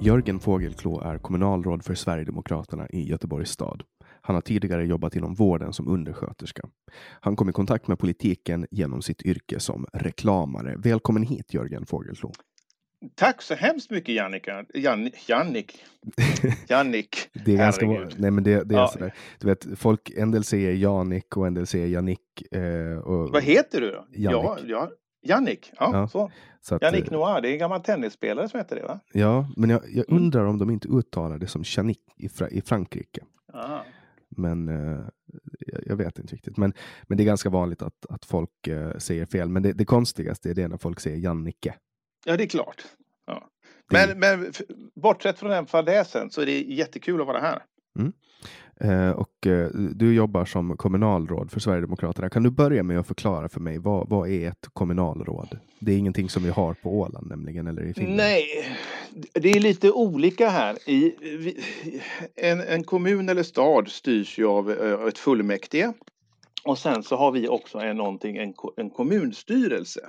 Jörgen Fågelklå är kommunalråd för Sverigedemokraterna i Göteborgs stad. Han har tidigare jobbat inom vården som undersköterska. Han kom i kontakt med politiken genom sitt yrke som reklamare. Välkommen hit Jörgen Fågelklå. Tack så hemskt mycket Jannika. Jan, Jannik. Jannik. det är ganska Nej, men det, det är ja. sådär. Du vet, folk, en del säger Janik och en del säger Jannik. Eh, och, Vad heter du då? Ja, ja, Jannik. Ja, ja. så. Så att, Yannick eh, Noir, det är en gammal tennisspelare som heter det va? Ja, men jag, jag mm. undrar om de inte uttalar det som Chanik i, Fra i Frankrike. Aha. Men uh, jag vet inte riktigt. Men, men det är ganska vanligt att, att folk uh, säger fel. Men det, det konstigaste är det när folk säger Jannike. Ja, det är klart. Ja. Men, men bortsett från den fadäsen så är det jättekul att vara här. Mm. Eh, och eh, du jobbar som kommunalråd för Sverigedemokraterna. Kan du börja med att förklara för mig vad, vad är ett kommunalråd? Det är ingenting som vi har på Åland nämligen eller i Finland. Nej, det är lite olika här. I, en, en kommun eller stad styrs ju av ö, ett fullmäktige och sen så har vi också en, någonting, en, en kommunstyrelse.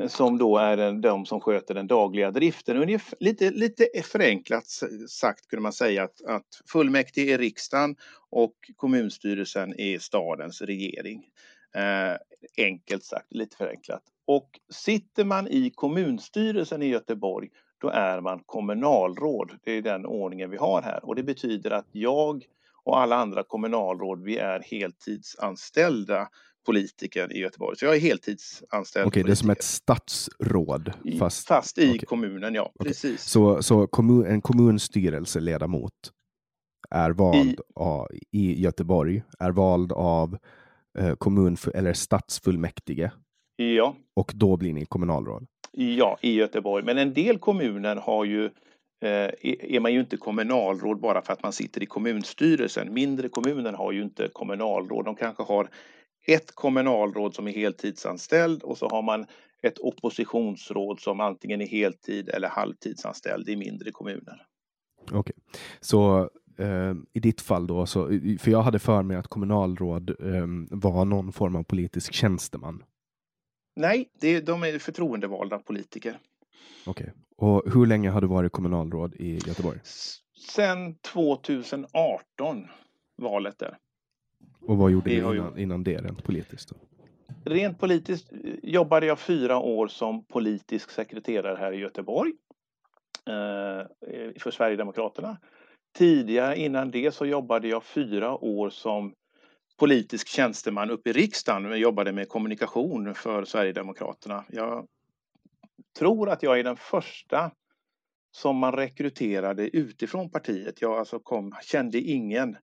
Eh, som då är de som sköter den dagliga driften. lite, lite förenklat sagt kunde man säga att, att fullmäktige är riksdagen och kommunstyrelsen är stadens regering. Eh, enkelt sagt, lite förenklat. Och sitter man i kommunstyrelsen i Göteborg då är man kommunalråd. Det är den ordningen vi har här och det betyder att jag och alla andra kommunalråd, vi är heltidsanställda politiker i Göteborg. Så jag är heltidsanställd. Okej, okay, det är som ett statsråd. Fast, fast i okay. kommunen, ja. Okay. Precis. Så, så kommun, en kommunstyrelseledamot är vald I, av, i Göteborg, är vald av eh, kommun eller stadsfullmäktige. Ja. Och då blir ni kommunalråd? Ja, i Göteborg. Men en del kommuner har ju eh, är man ju inte kommunalråd bara för att man sitter i kommunstyrelsen. Mindre kommuner har ju inte kommunalråd. De kanske har ett kommunalråd som är heltidsanställd och så har man ett oppositionsråd som antingen är heltid eller halvtidsanställd i mindre kommuner. Okej, okay. så eh, i ditt fall då, så, för jag hade för mig att kommunalråd eh, var någon form av politisk tjänsteman. Nej, det, de är förtroendevalda politiker. Okej, okay. och hur länge har du varit kommunalråd i Göteborg? Sen 2018, valet där. Och vad gjorde du innan, innan det rent politiskt? Då? Rent politiskt jobbade jag fyra år som politisk sekreterare här i Göteborg eh, för Sverigedemokraterna. Tidigare innan det så jobbade jag fyra år som politisk tjänsteman uppe i riksdagen. Jag jobbade med kommunikation för Sverigedemokraterna. Jag tror att jag är den första som man rekryterade utifrån partiet. Jag alltså kom, kände ingen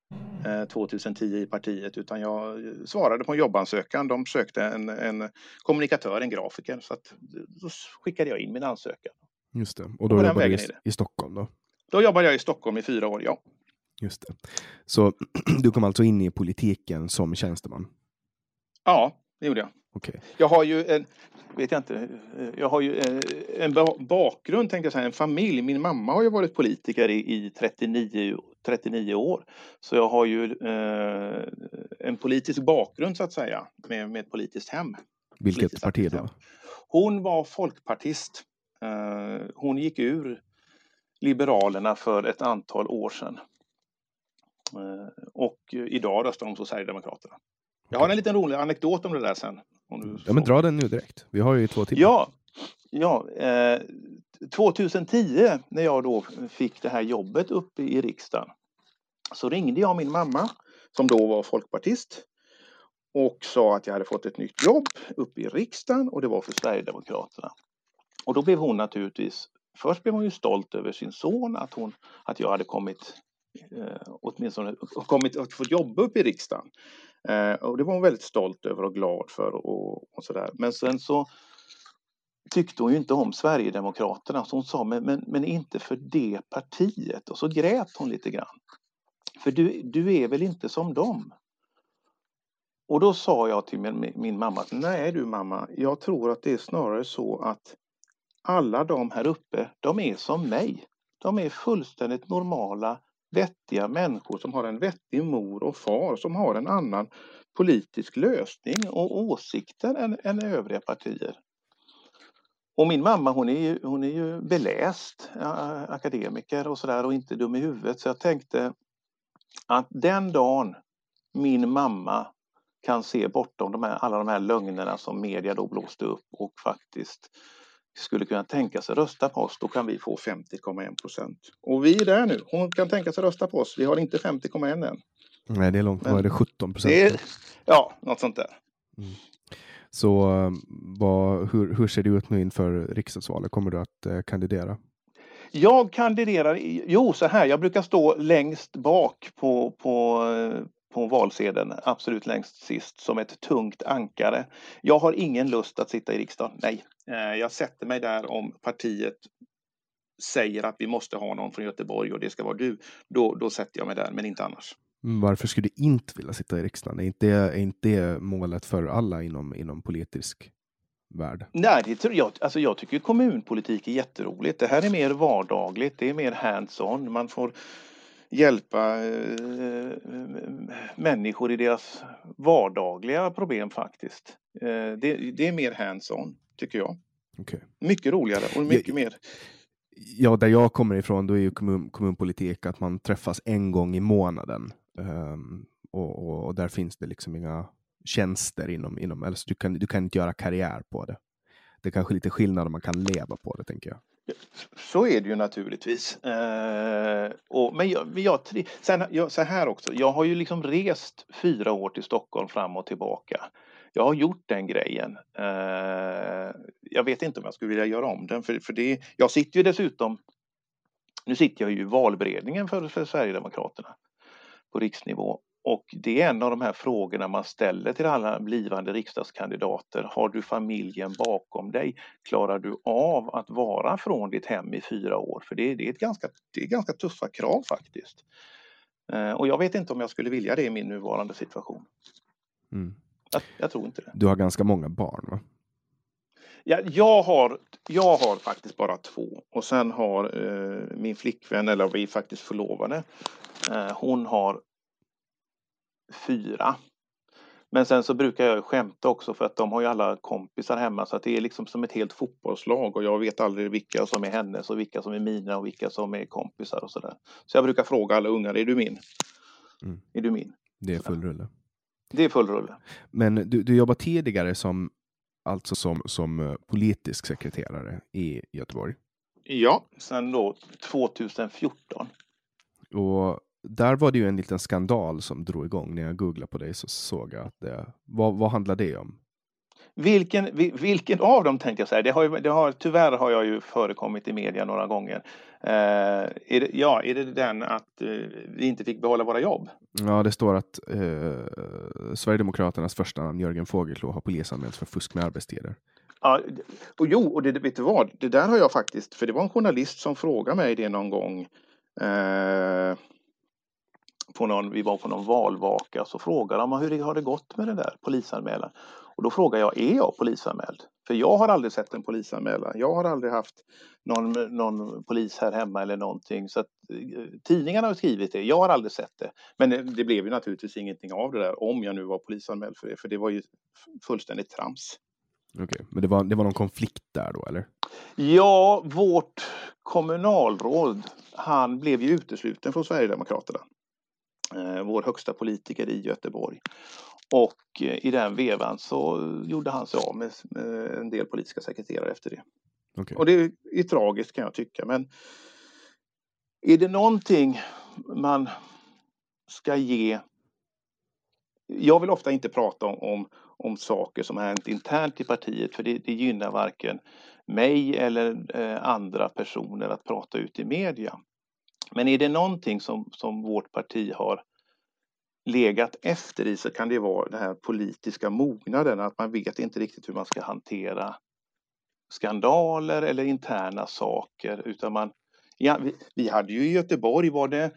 eh, 2010 i partiet utan jag svarade på en jobbansökan. De sökte en, en kommunikatör, en grafiker. Så att, då skickade jag in min ansökan. Just det. Och då och jobbade du i, i Stockholm då? Då jobbade jag i Stockholm i fyra år, ja. Just det. Så du kom alltså in i politiken som tjänsteman? Ja, det gjorde jag. Okay. Jag har ju en, vet jag inte, jag har ju en, en bakgrund, tänkte jag säga, en familj. Min mamma har ju varit politiker i, i 39, 39 år. Så jag har ju eh, en politisk bakgrund så att säga, med, med ett politiskt hem. Vilket politiskt parti då? Hon var folkpartist. Eh, hon gick ur Liberalerna för ett antal år sedan. Eh, och idag röstar hon på Sverigedemokraterna. Jag har en liten rolig anekdot om det där sen. ja, men dra den nu direkt. Vi har ju två timmar. Ja, ja eh, 2010 när jag då fick det här jobbet uppe i riksdagen så ringde jag min mamma som då var folkpartist och sa att jag hade fått ett nytt jobb uppe i riksdagen och det var för Sverigedemokraterna. Och då blev hon naturligtvis, först blev hon ju stolt över sin son att, hon, att jag hade kommit eh, åtminstone kommit att få jobba upp i riksdagen. Eh, och det var hon väldigt stolt över och glad för och, och sådär. Men sen så tyckte hon ju inte om Sverigedemokraterna så hon sa men, men, men inte för det partiet och så grät hon lite grann. För du, du är väl inte som dem? Och då sa jag till min, min mamma nej du mamma, jag tror att det är snarare så att alla de här uppe, de är som mig. De är fullständigt normala, vettiga människor som har en vettig mor och far som har en annan politisk lösning och åsikter än, än övriga partier. Och min mamma hon är ju, hon är ju beläst akademiker och sådär och inte dum i huvudet så jag tänkte att den dagen min mamma kan se bortom de här, alla de här lögnerna som media då blåste upp och faktiskt skulle kunna tänka sig rösta på oss, då kan vi få 50,1 procent. Och vi är där nu. Hon kan tänka sig rösta på oss. Vi har inte 50,1 än. Nej, det är långt. Vad är det? 17 procent? Ja, något sånt där. Mm. Så vad, hur, hur ser det ut nu inför riksdagsvalet? Kommer du att eh, kandidera? Jag kandiderar, jo så här, jag brukar stå längst bak på, på, på valsedeln, absolut längst sist, som ett tungt ankare. Jag har ingen lust att sitta i riksdagen, nej. Eh, jag sätter mig där om partiet säger att vi måste ha någon från Göteborg och det ska vara du. Då, då sätter jag mig där, men inte annars. Varför skulle du inte vilja sitta i riksdagen? Är inte, är inte målet för alla inom, inom politisk värld? Nej, det tror jag, alltså jag tycker kommunpolitik är jätteroligt. Det här är mer vardagligt, det är mer hands-on. Man får hjälpa eh, människor i deras vardagliga problem faktiskt. Eh, det, det, är mer hands-on, tycker jag. Okay. Mycket roligare och mycket jag, mer. Ja, där jag kommer ifrån då är ju kommun, kommunpolitik att man träffas en gång i månaden. Um, och, och, och, där finns det liksom inga tjänster inom, inom alltså du kan, du kan inte göra karriär på det. Det är kanske lite skillnad om man kan leva på det, tänker jag. Så är det ju naturligtvis. Eh, och, men jag, jag, sen, jag, så här också, jag har ju liksom rest fyra år till Stockholm fram och tillbaka. Jag har gjort den grejen. Eh, jag vet inte om jag skulle vilja göra om den, för, för det, jag sitter ju dessutom, nu sitter jag ju i valberedningen för, för Sverigedemokraterna på riksnivå och det är en av de här frågorna man ställer till alla blivande riksdagskandidater. Har du familjen bakom dig? Klarar du av att vara från ditt hem i fyra år? För det, det är, ett ganska, det är ganska tuffa krav faktiskt. Eh, och jag vet inte om jag skulle vilja det i min nuvarande situation. Mm. Jag, jag, tror inte det. Du har ganska många barn va? Ja, jag, har, jag har faktiskt bara två och sen har eh, min flickvän, eller vi är faktiskt förlovade, eh, hon har fyra. Men sen så brukar jag skämta också för att de har ju alla kompisar hemma så att det är liksom som ett helt fotbollslag och jag vet aldrig vilka som är hennes och vilka som är mina och vilka som är kompisar och sådär. Så jag brukar fråga alla ungar, är du min? Mm. Är du min? Det är full rulle. Det är full rulle. Men du, du jobbar tidigare som, alltså som, som eh, politisk sekreterare i Göteborg? Ja, sen då 2014. Och där var det ju en liten skandal som drog igång. När jag googlade på dig så såg jag att det, vad, vad handlar det om? Vilken, vilken av dem tänkte jag säga. Det har, det har, tyvärr har jag ju förekommit i media några gånger. Eh, är det, ja, är det den att eh, vi inte fick behålla våra jobb? Ja, det står att eh, Sverigedemokraternas första namn Jörgen Fågelklå har polisanmälts för fusk med arbetstider. Ja, och jo, och det, vet du vad? Det där har jag faktiskt, för det var en journalist som frågade mig det någon gång. Eh, på någon, vi var på någon valvaka så frågade de hur har det gått med den där polisanmälan. Och då frågar jag, är jag polisanmäld? För jag har aldrig sett en polisanmälan. Jag har aldrig haft någon, någon polis här hemma eller någonting. Så att, eh, tidningarna har skrivit det, jag har aldrig sett det. Men det, det blev ju naturligtvis ingenting av det där om jag nu var polisanmäld för det, för det var ju fullständigt trams. Okej, okay. men det var, det var någon konflikt där då eller? Ja, vårt kommunalråd, han blev ju utesluten från Sverigedemokraterna. Eh, vår högsta politiker i Göteborg. Och eh, i den vevan så gjorde han sig av med en del politiska sekreterare efter det. Okay. Och det är tragiskt kan jag tycka men är det någonting man ska ge jag vill ofta inte prata om, om, om saker som har hänt internt i partiet för det, det gynnar varken mig eller eh, andra personer att prata ut i media. Men är det någonting som, som vårt parti har legat efter i så kan det vara den här politiska mognaden, att man vet inte riktigt hur man ska hantera skandaler eller interna saker utan man ja, vi, vi hade ju i Göteborg var det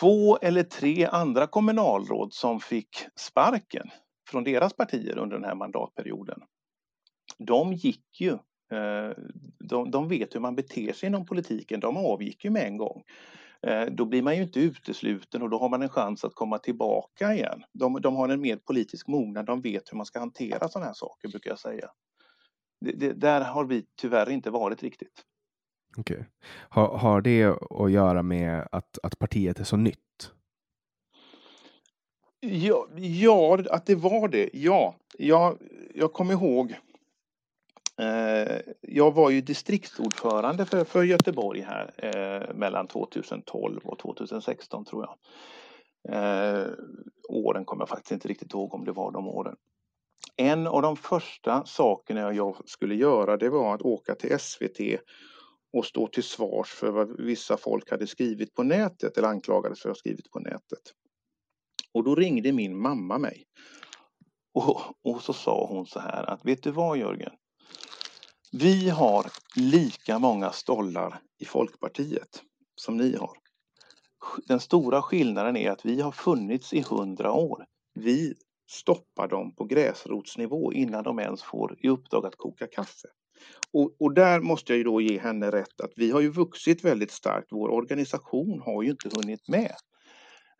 två eller tre andra kommunalråd som fick sparken från deras partier under den här mandatperioden. De gick ju de, de vet hur man beter sig inom politiken, de avgick ju med en gång. Eh, då blir man ju inte utesluten och då har man en chans att komma tillbaka igen. De, de har en mer politisk mognad, de vet hur man ska hantera sådana här saker brukar jag säga. Det, det, där har vi tyvärr inte varit riktigt. Okay. Har, har det att göra med att, att partiet är så nytt? Ja, ja, att det var det. Ja, jag, jag kommer ihåg Eh, Eh, jag var ju distriktsordförande för, för Göteborg här eh, mellan 2012 och 2016 tror jag. Eh, åren kommer jag faktiskt inte riktigt ihåg om det var de åren. En av de första sakerna jag skulle göra det var att åka till SVT och stå till svars för vad vissa folk hade skrivit på nätet eller anklagades för att ha skrivit på nätet. Och då ringde min mamma mig. Och, och så sa hon så här att vet du vad Jörgen? Vi har lika många stollar i Folkpartiet som ni har. Den stora skillnaden är att vi har funnits i hundra år. Vi stoppar dem på gräsrotsnivå innan de ens får i uppdrag att koka kaffe. Och, och, där måste jag ju då ge henne rätt att vi har ju vuxit väldigt starkt. Vår organisation har ju inte hunnit med.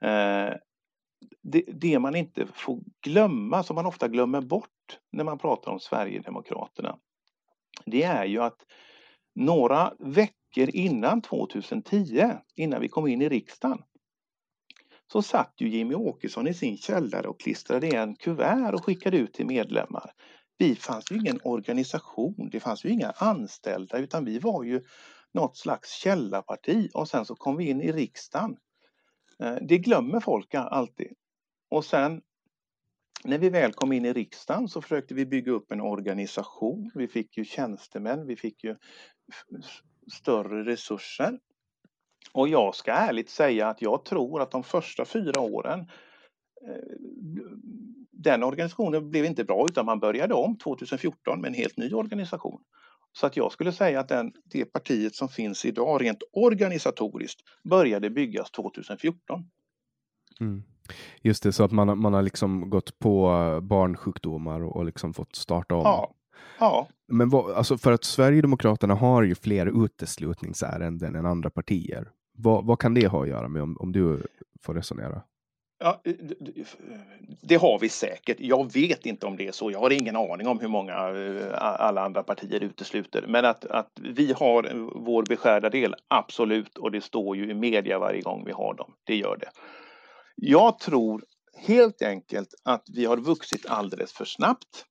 Eh, det, det, man inte får glömma, som man ofta glömmer bort när man pratar om Sverigedemokraterna, det är ju att några veckor innan 2010, innan vi kom in i riksdagen, så satt ju Jimmy Åkesson i sin källare och klistrade en kuvert och skickade ut till medlemmar. Vi fanns ju ingen organisation, det fanns ju inga anställda utan vi var ju något slags källarparti och sen så kom vi in i riksdagen. Eh, det glömmer folk alltid. Och sen när vi väl kom in i riksdagen så försökte vi bygga upp en organisation. Vi fick ju tjänstemän, vi fick ju större resurser. Och jag ska ärligt säga att jag tror att de första fyra åren eh, den organisationen blev inte bra utan man började om 2014 med en helt ny organisation. Så att jag skulle säga att den, det partiet som finns idag rent organisatoriskt började byggas 2014. Mm. Just det, så att man, man har liksom gått på barnsjukdomar och, och liksom fått starta om. Ja, Ja. Men vad, alltså för att Sverigedemokraterna har ju fler uteslutningsärenden än andra partier. Vad, vad kan det ha att göra med om, om du får resonera? Ja, det har vi säkert. Jag vet inte om det är så. Jag har ingen aning om hur många eh, alla andra partier utesluter. Men att, att vi har vår beskärda del, absolut. Och det står ju i media varje gång vi har dem. Det gör det. Jag tror helt enkelt att vi har vuxit alldeles för snabbt.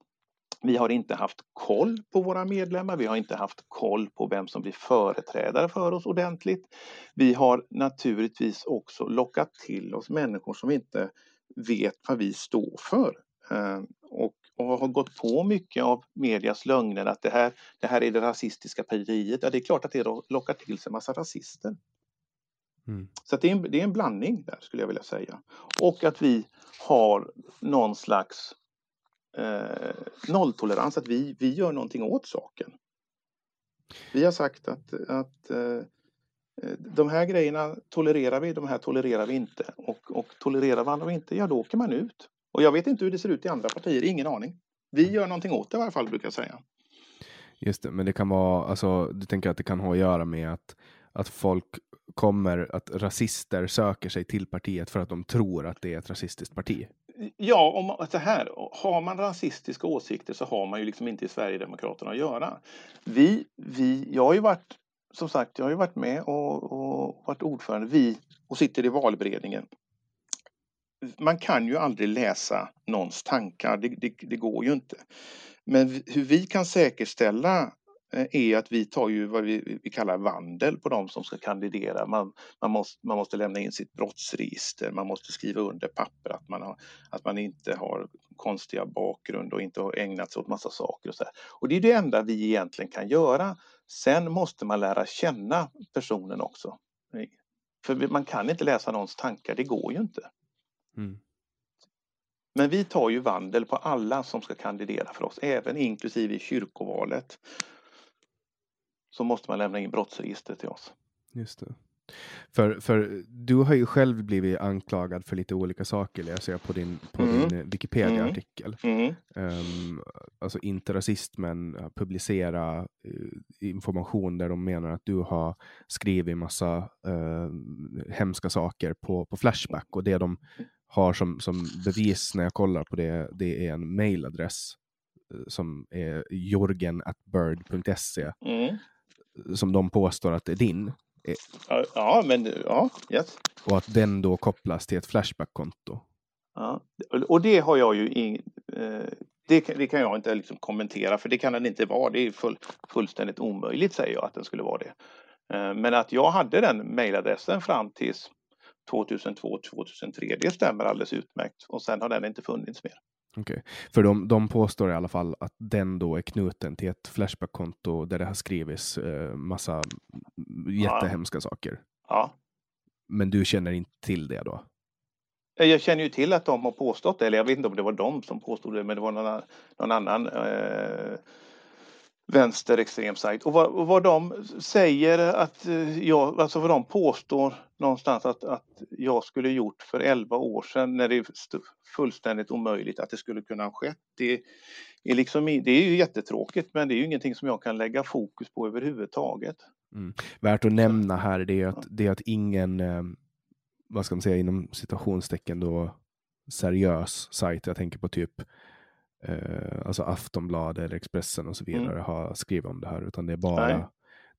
Vi har inte haft koll på våra medlemmar. Vi har inte haft koll på vem som blir företrädare för oss ordentligt. Vi har naturligtvis också lockat till oss människor som inte vet vad vi står för. Ehm, och, och har gått på mycket av medias lögner att det här, det här är det rasistiska partiet. Ja, det är klart att det lockar till sig en massa rasister. Mm. Så det är, en, det är en blandning där skulle jag vilja säga. Och att vi har någon slags eh, nolltolerans, att vi, vi gör någonting åt saken. Vi har sagt att, att eh, de här grejerna tolererar vi, de här tolererar vi inte. Och, och tolererar man dem inte, ja då åker man ut. Och jag vet inte hur det ser ut i andra partier, ingen aning. Vi gör någonting åt det i varje fall, brukar jag säga. Just det, men det kan vara, alltså du tänker att det kan ha att göra med att, att folk kommer, att rasister söker sig till partiet för att de tror att det är ett rasistiskt parti? Ja, om man, så här, har man rasistiska åsikter så har man ju liksom inte i Sverigedemokraterna att göra. Vi, vi, jag har ju varit, som sagt, jag har ju varit med och, och varit ordförande, vi, och sitter i valberedningen. Man kan ju aldrig läsa någons tankar, det, det, det går ju inte. Men hur vi kan säkerställa är att vi tar ju vad vi, vi kallar vandel på de som ska kandidera. Man, man, måste, man måste lämna in sitt brottsregister, man måste skriva under papper att man, har, att man inte har konstiga bakgrund och inte har ägnat sig åt massa saker. Och, så här. och det är det enda vi egentligen kan göra. Sen måste man lära känna personen också. För man kan inte läsa någons tankar, det går ju inte. Mm. Men vi tar ju vandel på alla som ska kandidera för oss, även inklusive i kyrkovalet så måste man lämna in brottsregistret till oss. Just det. För, för du har ju själv blivit anklagad för lite olika saker läser jag på din, på mm. din eh, Wikipedia-artikel. Mm. Um, alltså inte rasist men publicera uh, information där de menar att du har skrivit massa uh, hemska saker på, på Flashback och det de har som, som bevis när jag kollar på det, det är en mailadress som är jorgen.bird.se. Mm som de påstår att det är din. Ja, men ja, yes. Och att den då kopplas till ett Flashback-konto. Ja, och det har jag ju in, eh, det, kan, det kan jag inte liksom kommentera för det kan den inte vara. Det är full, fullständigt omöjligt säger jag att den skulle vara det. Eh, men att jag hade den mejladressen fram tills 2002-2003, det stämmer alldeles utmärkt. Och sen har den inte funnits mer. Okay. För de, de påstår i alla fall att den då är knuten till ett Flashback-konto där det har skrivits eh, massa jättehemska ja. saker. Ja. Men du känner inte till det då? Jag känner ju till att de har påstått det, eller jag vet inte om det var de som påstod det, men det var någon, någon annan eh, vänsterextrem sajt. Och vad, vad de säger att eh, jag, alltså vad de påstår någonstans att, att jag skulle gjort för 11 år sedan när det är fullständigt omöjligt att det skulle kunna ha skett. Det är, liksom, det är ju jättetråkigt men det är ju ingenting som jag kan lägga fokus på överhuvudtaget. Mm. Värt att nämna här det är att, det är att ingen, eh, vad ska man säga inom citationstecken då, seriös sajt, jag tänker på typ eh, alltså Aftonbladet eller Expressen och så mm. vidare mm. har skrivit om det här, utan det är bara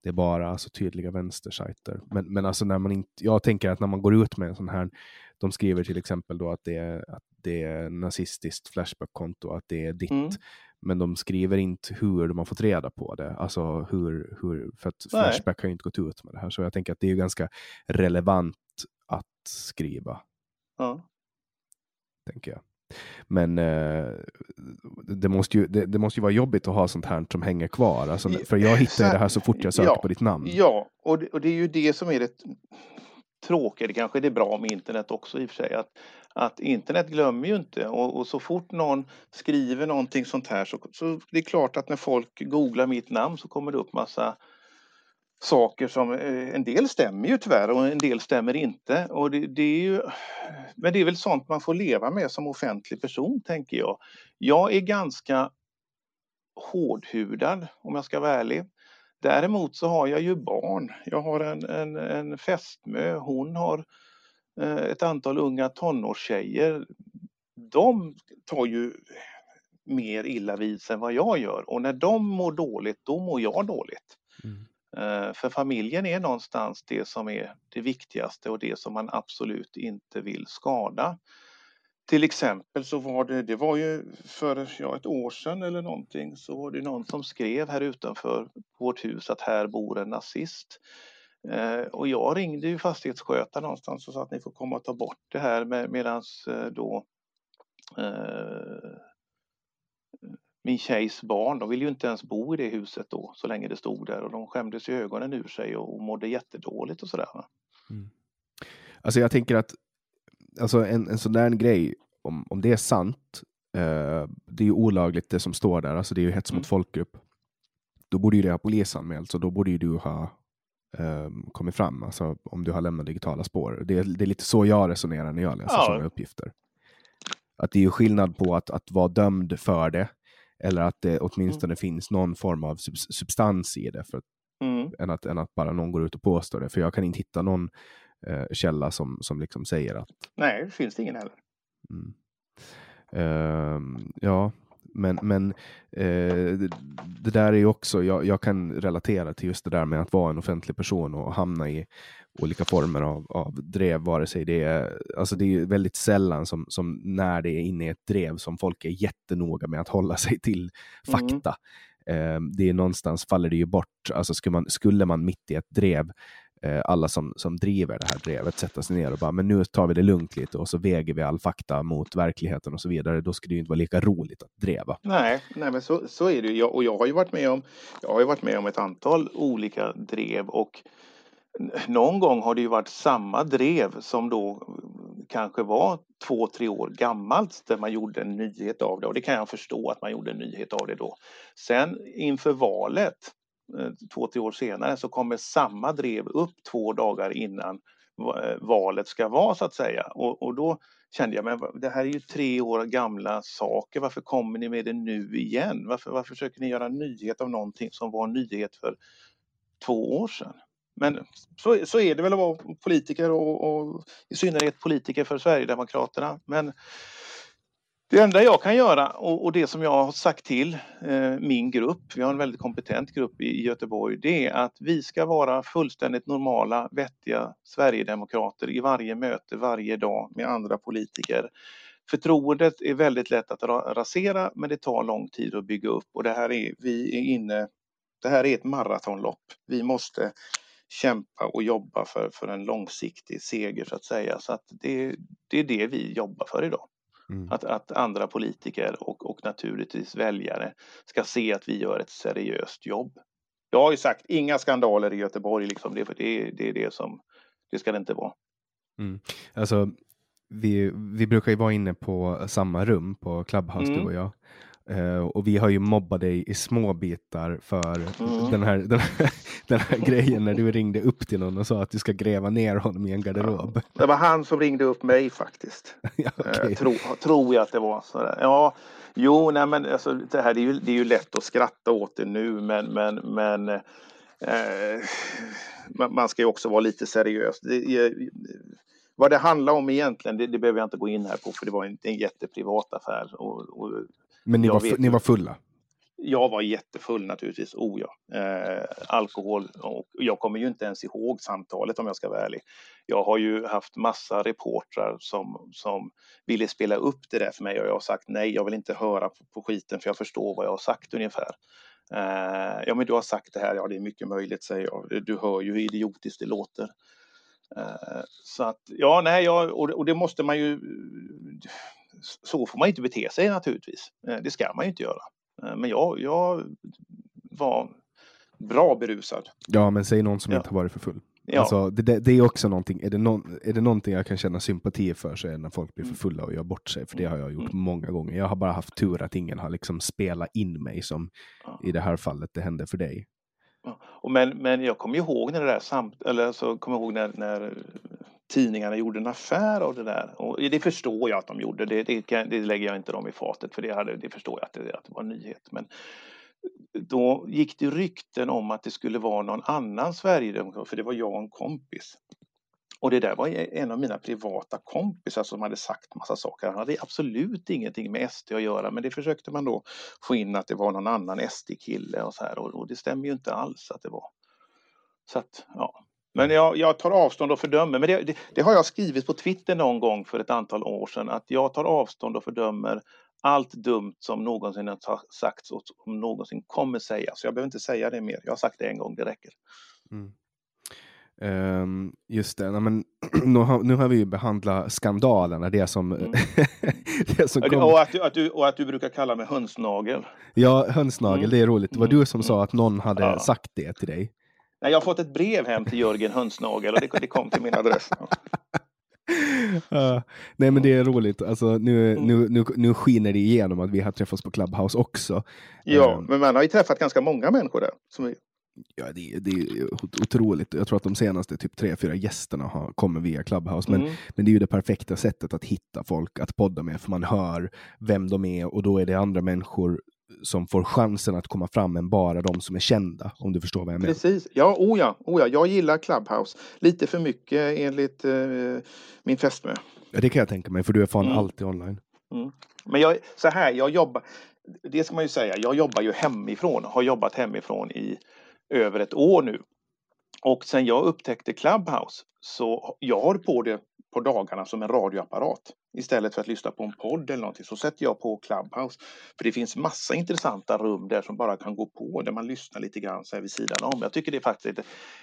det är bara alltså, tydliga vänstersajter. Men, men alltså när man inte, jag tänker att när man går ut med en sån här, de skriver till exempel då att det är, att det är nazistiskt Flashback-konto, att det är ditt, mm. men de skriver inte hur de har fått reda på det. Alltså hur, hur för att Nej. Flashback har ju inte gått ut med det här, så jag tänker att det är ganska relevant att skriva. Ja. Tänker jag. Men eh, det, måste ju, det, det, måste ju vara jobbigt att ha sånt här som hänger kvar. Alltså, för jag hittar det här så fort jag söker ja, på ditt namn. Ja, och det, och det är ju det som är det tråkiga. Det kanske är det bra med internet också i och för sig. Att, att internet glömmer ju inte och, och, så fort någon skriver någonting sånt här så, så det är klart att när folk googlar mitt namn så kommer det upp massa saker som eh, en del stämmer ju tyvärr och en del stämmer inte. Och det, det, är ju, men det är väl sånt man får leva med som offentlig person tänker jag. Jag är ganska hårdhudad om jag ska vara ärlig. Däremot så har jag ju barn. Jag har en, en, en fästmö, hon har eh, ett antal unga tonårstjejer. De tar ju mer illa vid sig än vad jag gör och när de mår dåligt, då mår jag dåligt. Mm. Eh, för familjen är någonstans det som är det viktigaste och det som man absolut inte vill skada. Till exempel så var det, det var ju för ja, ett år sedan eller någonting, så var det någon som skrev här utanför vårt hus att här bor en nazist. Eh, och jag ringde ju fastighetsskötaren någonstans och sa att ni får komma och ta bort det här med, medans eh, då eh, min tjejs barn, de ville ju inte ens bo i det huset då så länge det stod där och de skämdes ju ögonen ur sig och mådde jättedåligt och sådär. Mm. Alltså jag tänker att alltså en, en sån där grej, om, om det är sant, eh, det är ju olagligt det som står där, alltså det är ju hets mot mm. folkgrupp. Då borde ju det ha polisanmälts och då borde ju du ha eh, kommit fram, alltså om du har lämnat digitala spår. Det, det är lite så jag resonerar när jag läser ja. sådana uppgifter. Att det är ju skillnad på att, att vara dömd för det eller att det åtminstone mm. finns någon form av substans i det. För, mm. än, att, än att bara någon går ut och påstår det. För jag kan inte hitta någon eh, källa som, som liksom säger att... Nej, det finns det ingen heller. Mm. Uh, ja, men, men eh, det, det, där är ju också, jag, jag, kan relatera till just det där med att vara en offentlig person och hamna i olika former av, av drev, vare sig det är, alltså det är väldigt sällan som, som när det är inne i ett drev som folk är jättenoga med att hålla sig till fakta. Mm. Eh, det är någonstans faller det ju bort, alltså skulle man, skulle man mitt i ett drev Eh, alla som, som driver det här drevet sätta sig ner och bara, men nu tar vi det lugnt lite och så väger vi all fakta mot verkligheten och så vidare. Då skulle det ju inte vara lika roligt att dreva. Nej, nej men så, så är det ju. Och jag har ju varit med om, jag har ju varit med om ett antal olika drev och någon gång har det ju varit samma drev som då kanske var två, tre år gammalt där man gjorde en nyhet av det och det kan jag förstå att man gjorde en nyhet av det då. Sen inför valet eh, två, tre år senare så kommer samma drev upp två dagar innan eh, valet ska vara så att säga. Och, och då kände jag, men det här är ju tre år gamla saker, varför kommer ni med det nu igen? Varför, varför försöker ni göra nyhet av någonting som var nyhet för två år sedan? Men så, så är det väl att vara politiker och, och i synnerhet politiker för Sverigedemokraterna. Men det enda jag kan göra och, och det som jag har sagt till eh, min grupp, vi har en väldigt kompetent grupp i, i Göteborg, det är att vi ska vara fullständigt normala, vettiga Sverigedemokrater i varje möte varje dag med andra politiker. Förtroendet är väldigt lätt att rasera men det tar lång tid att bygga upp och det här är, vi är inne, det här är ett maratonlopp. Vi måste kämpa och jobba för, för en långsiktig seger så att säga. Så att det, det är det vi jobbar för idag. Mm. Att, att andra politiker och, och naturligtvis väljare ska se att vi gör ett seriöst jobb. Jag har ju sagt inga skandaler i Göteborg, liksom det, det, det är det som det ska det inte vara. Mm. Alltså, vi, vi brukar ju vara inne på samma rum på Clubhouse, mm. du och jag. Uh, och vi har ju mobbat dig i små bitar för mm. den, här, den, här, den här grejen när du ringde upp till någon och sa att du ska gräva ner honom i en garderob. Ja, det var han som ringde upp mig faktiskt. ja, okay. uh, tro, tror jag att det var. Sådär. Ja, jo, nej men alltså, det här det är, ju, det är ju lätt att skratta åt det nu men, men, men uh, man ska ju också vara lite seriös. Det, vad det handlar om egentligen, det, det behöver jag inte gå in här på för det var en, en jätteprivat affär. Och, och men ni var, ni var fulla? Jag var jättefull naturligtvis, oh ja. Eh, alkohol och jag kommer ju inte ens ihåg samtalet om jag ska vara ärlig. Jag har ju haft massa reportrar som, som ville spela upp det där för mig och jag har sagt nej, jag vill inte höra på, på skiten för jag förstår vad jag har sagt ungefär. Eh, ja, men du har sagt det här, ja det är mycket möjligt säger jag. Du hör ju hur idiotiskt det låter. Eh, så att, ja, nej, ja, och, och det måste man ju så får man inte bete sig naturligtvis. Eh, det ska man ju inte göra. Eh, men jag, jag var bra berusad. Ja, men säg någon som ja. inte har varit för full. Ja. Alltså, det, det, är också någonting, är det, någon, är det någonting jag kan känna sympati för så är det när folk blir för mm. fulla och gör bort sig, för det har jag gjort mm. många gånger. Jag har bara haft tur att ingen har liksom spelat in mig som ja. i det här fallet det hände för dig. Ja. Och men, men jag kommer ihåg när det där samt, eller så kommer ihåg när, när tidningarna gjorde en affär av det där. Och det förstår jag att de gjorde. Det, det, det lägger jag inte dem i fatet för det, hade, det förstår jag att det, att det var en nyhet. Men då gick det rykten om att det skulle vara någon annan sverigedemokrat, för det var jag och en kompis. Och det där var en av mina privata kompisar som hade sagt massa saker. Han hade absolut ingenting med SD att göra men det försökte man då få in att det var någon annan SD-kille och så här och, och, det stämmer ju inte alls att det var. Så att, ja. Men jag, jag tar avstånd och fördömer. Men det, det, det, har jag skrivit på Twitter någon gång för ett antal år sedan att jag tar avstånd och fördömer allt dumt som någonsin har sagts och som någonsin kommer sägas. Jag behöver inte säga det mer. Jag har sagt det en gång, det räcker. Mm. Um, just det, Nej, men, nu, har, nu har vi ju behandlat skandalerna, det som, mm. det som kom... och, att du, att du, och att du brukar kalla mig hönsnagel. Ja, hönsnagel, mm. det är roligt. Det var mm. du som mm. sa att någon hade ja. sagt det till dig. Nej, jag har fått ett brev hem till Jörgen Hönsnagel och det, det kom till min adress. uh, nej men det är roligt, alltså, nu, mm. nu, nu, nu skiner det igenom att vi har träffats på Clubhouse också. Ja, uh, men man har ju träffat ganska många människor där. Som Ja, det, det är otroligt. Jag tror att de senaste typ tre, fyra gästerna har, kommer via Clubhouse. Men, mm. men det är ju det perfekta sättet att hitta folk att podda med, för man hör vem de är och då är det andra människor som får chansen att komma fram än bara de som är kända, om du förstår vad jag menar. Precis, ja, oh ja, oh ja. jag gillar Clubhouse. Lite för mycket enligt eh, min fästmö. Ja, det kan jag tänka mig, för du är fan mm. alltid online. Mm. Men jag, så här, jag jobbar, det ska man ju säga, jag jobbar ju hemifrån, har jobbat hemifrån i över ett år nu. Och sen jag upptäckte Clubhouse så jag har på det på dagarna som en radioapparat. Istället för att lyssna på en podd eller någonting så sätter jag på Clubhouse. För det finns massa intressanta rum där som bara kan gå på där man lyssnar lite grann så här vid sidan om. Jag tycker det faktiskt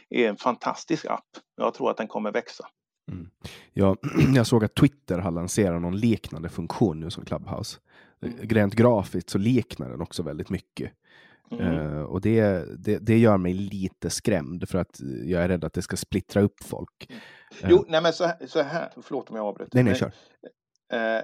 är en fantastisk app. Jag tror att den kommer växa. Mm. Jag, jag såg att Twitter har lanserat någon liknande funktion nu som Clubhouse. Mm. Rent grafiskt så liknar den också väldigt mycket. Mm. Uh, och det, det, det, gör mig lite skrämd för att jag är rädd att det ska splittra upp folk. Uh, jo, nej men så här, så här, förlåt om jag avbryter. Nej, nej, kör. Uh,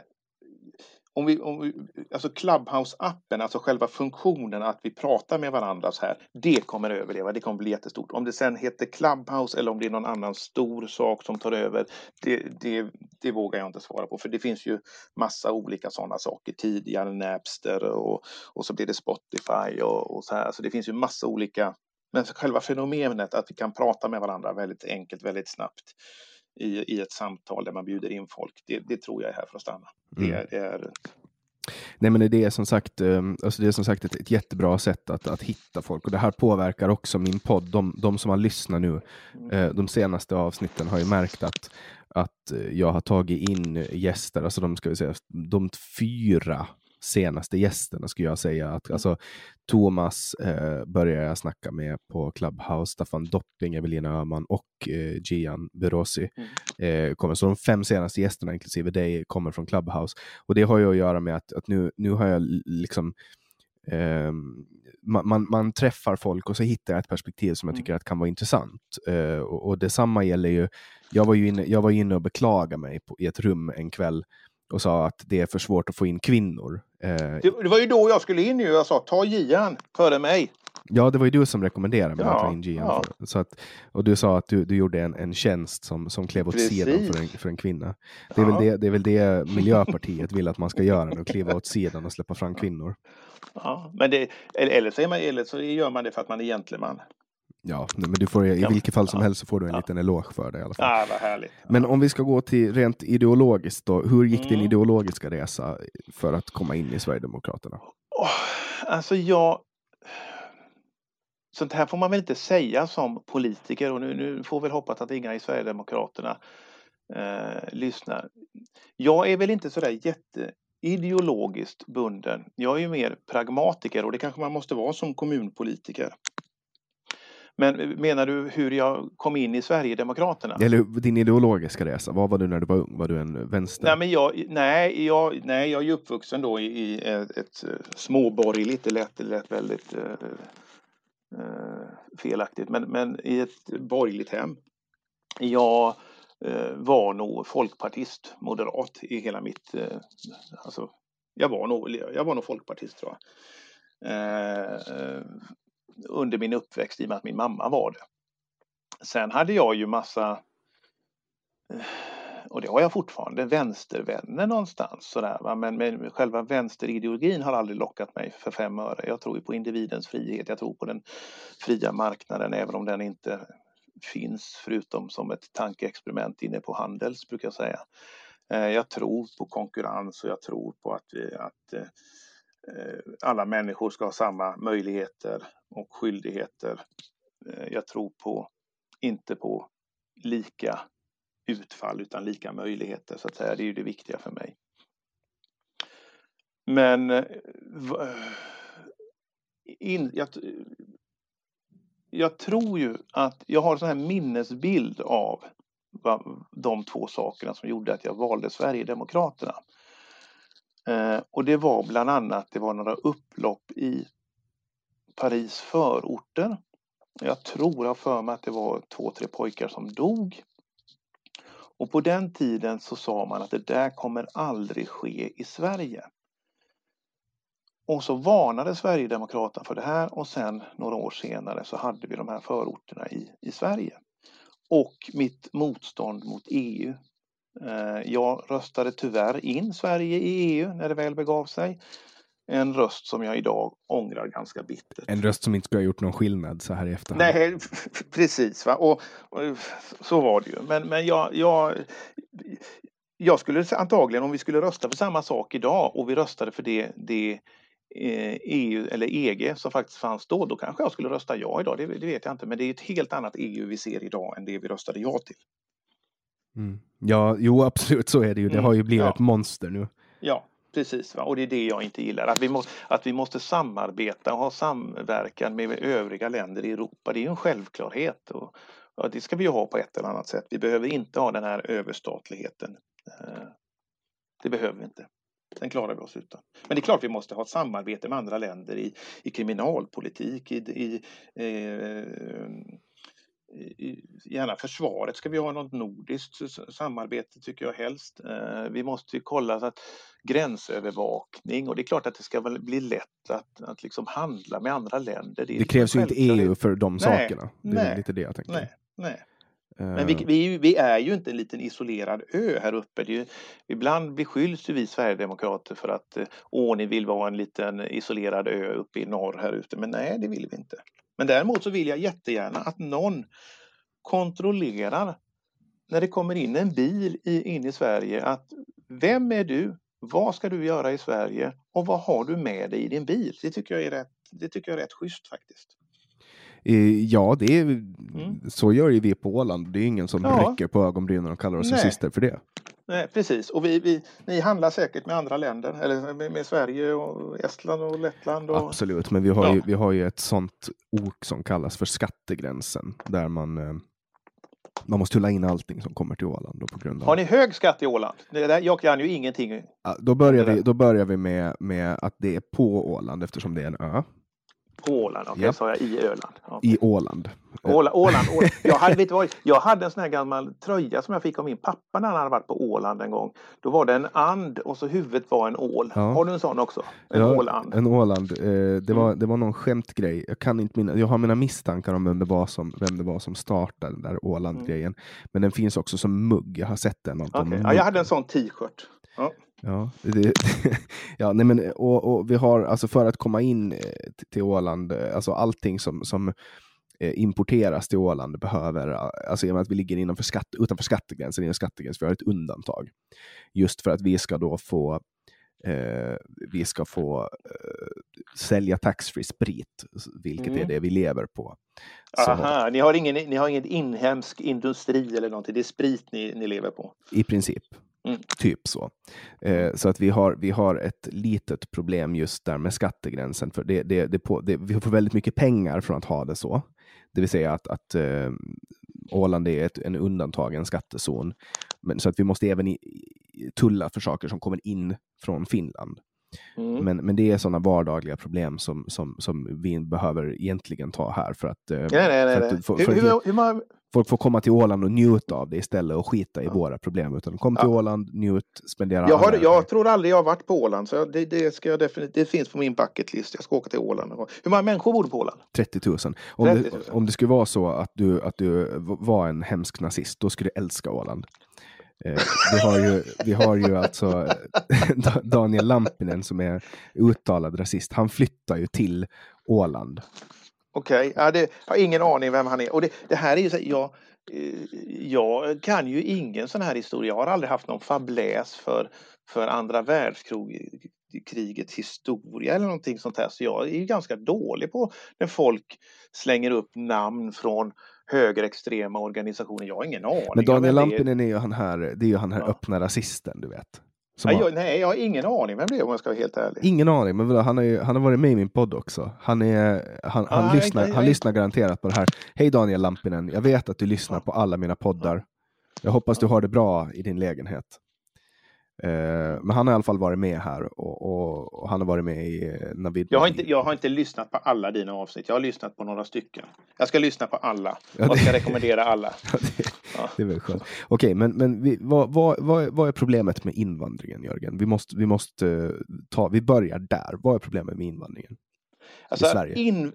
om vi, om vi, alltså Clubhouse-appen, alltså själva funktionen att vi pratar med varandra så här, det kommer överleva, det kommer bli jättestort. Om det sen heter Clubhouse eller om det är någon annan stor sak som tar över, det, det, det vågar jag inte svara på, för det finns ju massa olika sådana saker, tidigare Napster och, och så blir det Spotify och, och så här, så det finns ju massa olika, men själva fenomenet att vi kan prata med varandra väldigt enkelt, väldigt snabbt i, i ett samtal där man bjuder in folk. Det, det tror jag är här för att stanna. Mm. Det, är, Nej, men det är som sagt, ehm, alltså det är som sagt ett, ett jättebra sätt att, att hitta folk och det här påverkar också min podd. De, de som har lyssnat nu, mm. eh, de senaste avsnitten har ju märkt att, att jag har tagit in gäster, alltså de ska vi säga, de fyra senaste gästerna skulle jag säga. Att, mm. alltså, Thomas eh, började jag snacka med på Clubhouse, Staffan Dopping, Evelina Öhman och eh, Gian Berosi. Mm. Eh, kommer. Så de fem senaste gästerna, inklusive dig, kommer från Clubhouse. Och det har ju att göra med att, att nu, nu har jag liksom eh, man, man, man, träffar folk och så hittar jag ett perspektiv som jag mm. tycker att kan vara intressant. Eh, och, och detsamma gäller ju, jag var ju inne, jag var inne och beklagade mig på, i ett rum en kväll och sa att det är för svårt att få in kvinnor. Eh, det, var ju då jag skulle in nu. Jag sa ta Gian före mig. Ja, det var ju du som rekommenderade mig ja, att ta in Gian. Ja. För, så att, och du sa att du, du gjorde en, en tjänst som, som klev åt Precis. sidan för en, för en kvinna. Det är, ja. väl det, det är väl det Miljöpartiet vill att man ska göra nu, kliva åt sidan och släppa fram kvinnor. Ja, men det, eller, så man, eller så gör man det för att man är gentleman. Ja, men du får, i vilket fall som helst så får du en ja. liten eloge för det i alla fall. Ja, vad härligt. Men om vi ska gå till rent ideologiskt då. Hur gick mm. din ideologiska resa för att komma in i Sverigedemokraterna? Oh, alltså jag... Sånt här får man väl inte säga som politiker och nu, nu får väl hoppas att inga i Sverigedemokraterna eh, lyssnar. Jag är väl inte sådär jätte ideologiskt bunden. Jag är ju mer pragmatiker och det kanske man måste vara som kommunpolitiker. Men menar du hur jag kom in i Sverigedemokraterna? Eller din ideologiska resa, vad var du när du var ung? Var du en vänster? Nej, men jag, nej, jag, nej, jag är uppvuxen då i, i ett, ett småborgerligt, det lät, det lät väldigt uh, uh, felaktigt, men, men i ett borgerligt hem. Jag uh, var nog folkpartist, moderat i hela mitt, alltså, jag var nog, jag var nog folkpartist tror jag under min uppväxt i och med att min mamma var det. Sen hade jag ju massa och det har jag fortfarande, vänstervänner någonstans sådär. Va? Men, men själva vänsterideologin har aldrig lockat mig för fem öre. Jag tror ju på individens frihet, jag tror på den fria marknaden även om den inte finns förutom som ett tankeexperiment inne på Handels brukar jag säga. Eh, jag tror på konkurrens och jag tror på att, vi, att eh, Eh, alla människor ska ha samma möjligheter och skyldigheter. Eh, jag tror på, inte på lika utfall utan lika möjligheter så att säga. Det är ju det viktiga för mig. Men eh, in, jag, jag tror ju att jag har en sån här minnesbild av de två sakerna som gjorde att jag valde Sverigedemokraterna. Eh, och det var bland annat, det var några upplopp i Paris förorter. Jag tror, jag för mig att det var två, tre pojkar som dog. Och på den tiden så sa man att det där kommer aldrig ske i Sverige. Och så varnade Sverigedemokraterna för det här och sen några år senare så hade vi de här förorterna i, i Sverige. Och mitt motstånd mot EU. Eh, jag röstade tyvärr in Sverige i EU när det väl begav sig. En röst som jag idag ångrar ganska bittert. En röst som inte skulle ha gjort någon skillnad så här i efterhand. Nej, precis. Va? Och, och så var det ju. Men, men jag, jag, jag skulle antagligen, om vi skulle rösta för samma sak idag och vi röstade för det, det EU eh, e eller EG som faktiskt fanns då, då kanske jag skulle rösta ja idag. Det, det, vet jag inte, men det är ett helt annat EU vi ser idag än det vi röstade ja till. Mm. Ja, jo absolut så är det ju. Det mm, har ju blivit ja. ett monster nu. Ja, precis. Va? Och det är det jag inte gillar. Att vi, må, att vi måste samarbeta och ha samverkan med övriga länder i Europa. Det är ju en självklarhet. Och, och det ska vi ju ha på ett eller annat sätt. Vi behöver inte ha den här överstatligheten. Eh, det behöver vi inte. Sen klarar vi oss utan. Men det är klart vi måste ha ett samarbete med andra länder i, i kriminalpolitik, i, i, eh, i, gärna försvaret ska vi ha något nordiskt samarbete tycker jag helst. Eh, vi måste kolla så att gränsövervakning och det är klart att det ska bli lätt att, att liksom handla med andra länder. Det, det krävs ju inte EU för de nej, sakerna. Det är nej, lite det jag tänkte. Nej, nej. Men vi, vi, vi, är ju inte en liten isolerad ö här uppe. Ju, ibland beskylls vi Sverigedemokrater för att eh, åh, ni vill vara en liten isolerad ö uppe i norr här ute. Men nej, det vill vi inte. Men däremot så vill jag jättegärna att någon kontrollerar när det kommer in en bil i, in i Sverige att vem är du? Vad ska du göra i Sverige? Och vad har du med dig i din bil? Det tycker jag är rätt, det tycker jag är rätt schysst faktiskt. Ja, det är, mm. så gör ju vi på Åland. Det är ingen som ja. räcker på ögonbrynen och kallar oss rasister för det. Nej, precis, och vi, vi, ni handlar säkert med andra länder, eller med, med Sverige och Estland och Lettland. Och... Absolut, men vi har, ja. ju, vi har ju ett sånt ok som kallas för skattegränsen där man eh, man måste tulla in allting som kommer till Åland. På grund av... Har ni hög skatt i Åland? Där, jag kan ju ingenting. Ja, då, börjar vi, då börjar vi med, med att det är på Åland eftersom det är en ö. På Åland, okej, okay, sa jag i Öland. Okay. I Åland. Åland, Åland, Åland. Jag, hade, vet vad, jag hade en sån här gammal tröja som jag fick av min pappa när han hade varit på Åland en gång. Då var det en and och så huvudet var en ål. Ja. Har du en sån också? En ja, Åland? En Åland. Eh, det, var, mm. det var någon skämtgrej. Jag kan inte minna. Jag har mina misstankar om vem det var som, vem det var som startade den där Åland-grejen. Mm. Men den finns också som mugg. Jag har sett den. Okay. Ja, jag hade en sån t-shirt. Ja. Ja, det, ja nej men, och, och, vi har alltså för att komma in eh, till Åland, eh, alltså allting som, som eh, importeras till Åland behöver, alltså i och med att vi ligger innanför skatt, utanför skattegränsen, inom skattegräns, vi har ett undantag. Just för att vi ska då få eh, vi ska få eh, sälja taxfree sprit, vilket mm. är det vi lever på. Aha, ni har, ingen, ni har ingen inhemsk industri eller någonting, det är sprit ni, ni lever på? I princip. Mm. Typ så. Eh, så att vi har, vi har ett litet problem just där med skattegränsen. För det, det, det, på, det vi får väldigt mycket pengar från att ha det så. Det vill säga att, att eh, Åland är ett, en undantagen skattezon. Men, så att vi måste även i, tulla för saker som kommer in från Finland. Mm. Men, men det är sådana vardagliga problem som, som, som vi behöver egentligen ta här för att... Nej, nej, nej. För att, för, för, hur, hur, hur, folk får komma till Åland och njuta av det istället och skita i ja. våra problem. Utan kom till ja. Åland, njut, spendera. Jag, har, jag tror aldrig jag har varit på Åland, så det, det, ska jag definitivt, det finns på min bucketlist. Jag ska åka till Åland. Hur många människor bor på Åland? 30 000. Om, 30 000. Det, om det skulle vara så att du, att du var en hemsk nazist, då skulle du älska Åland. Eh, vi, har ju, vi har ju alltså eh, Daniel Lampinen som är uttalad rasist. Han flyttar ju till Åland. Okej, okay. ja, jag har ingen aning vem han är. Och det, det här är ju så, jag, eh, jag kan ju ingen sån här historia. Jag har aldrig haft någon fabläs för, för andra världskrigets historia eller någonting sånt här. Så jag är ju ganska dålig på när folk slänger upp namn från högerextrema organisationer. Jag har ingen aning. Men Daniel Lampinen är ju han här, det är ju han här ja. öppna rasisten, du vet. Nej, jag, nej, jag har ingen aning vem det är om jag ska vara helt ärlig. Ingen aning, men han, är, han har varit med i min podd också. Han, är, han, han, ah, lyssnar, nej, han lyssnar garanterat på det här. Hej Daniel Lampinen, jag vet att du lyssnar på alla mina poddar. Jag hoppas du har det bra i din lägenhet. Eh, men han har i alla fall varit med här och, och, och han har varit med i eh, Navid. Jag har, inte, jag har inte lyssnat på alla dina avsnitt. Jag har lyssnat på några stycken. Jag ska lyssna på alla. Ja, Jag ska rekommendera alla. Ja, det, ja. det är väl skönt. Okej, okay, men, men vi, vad, vad, vad, vad, är problemet med invandringen, Jörgen? Vi måste, vi måste ta, vi börjar där. Vad är problemet med invandringen? Alltså, I Sverige? In,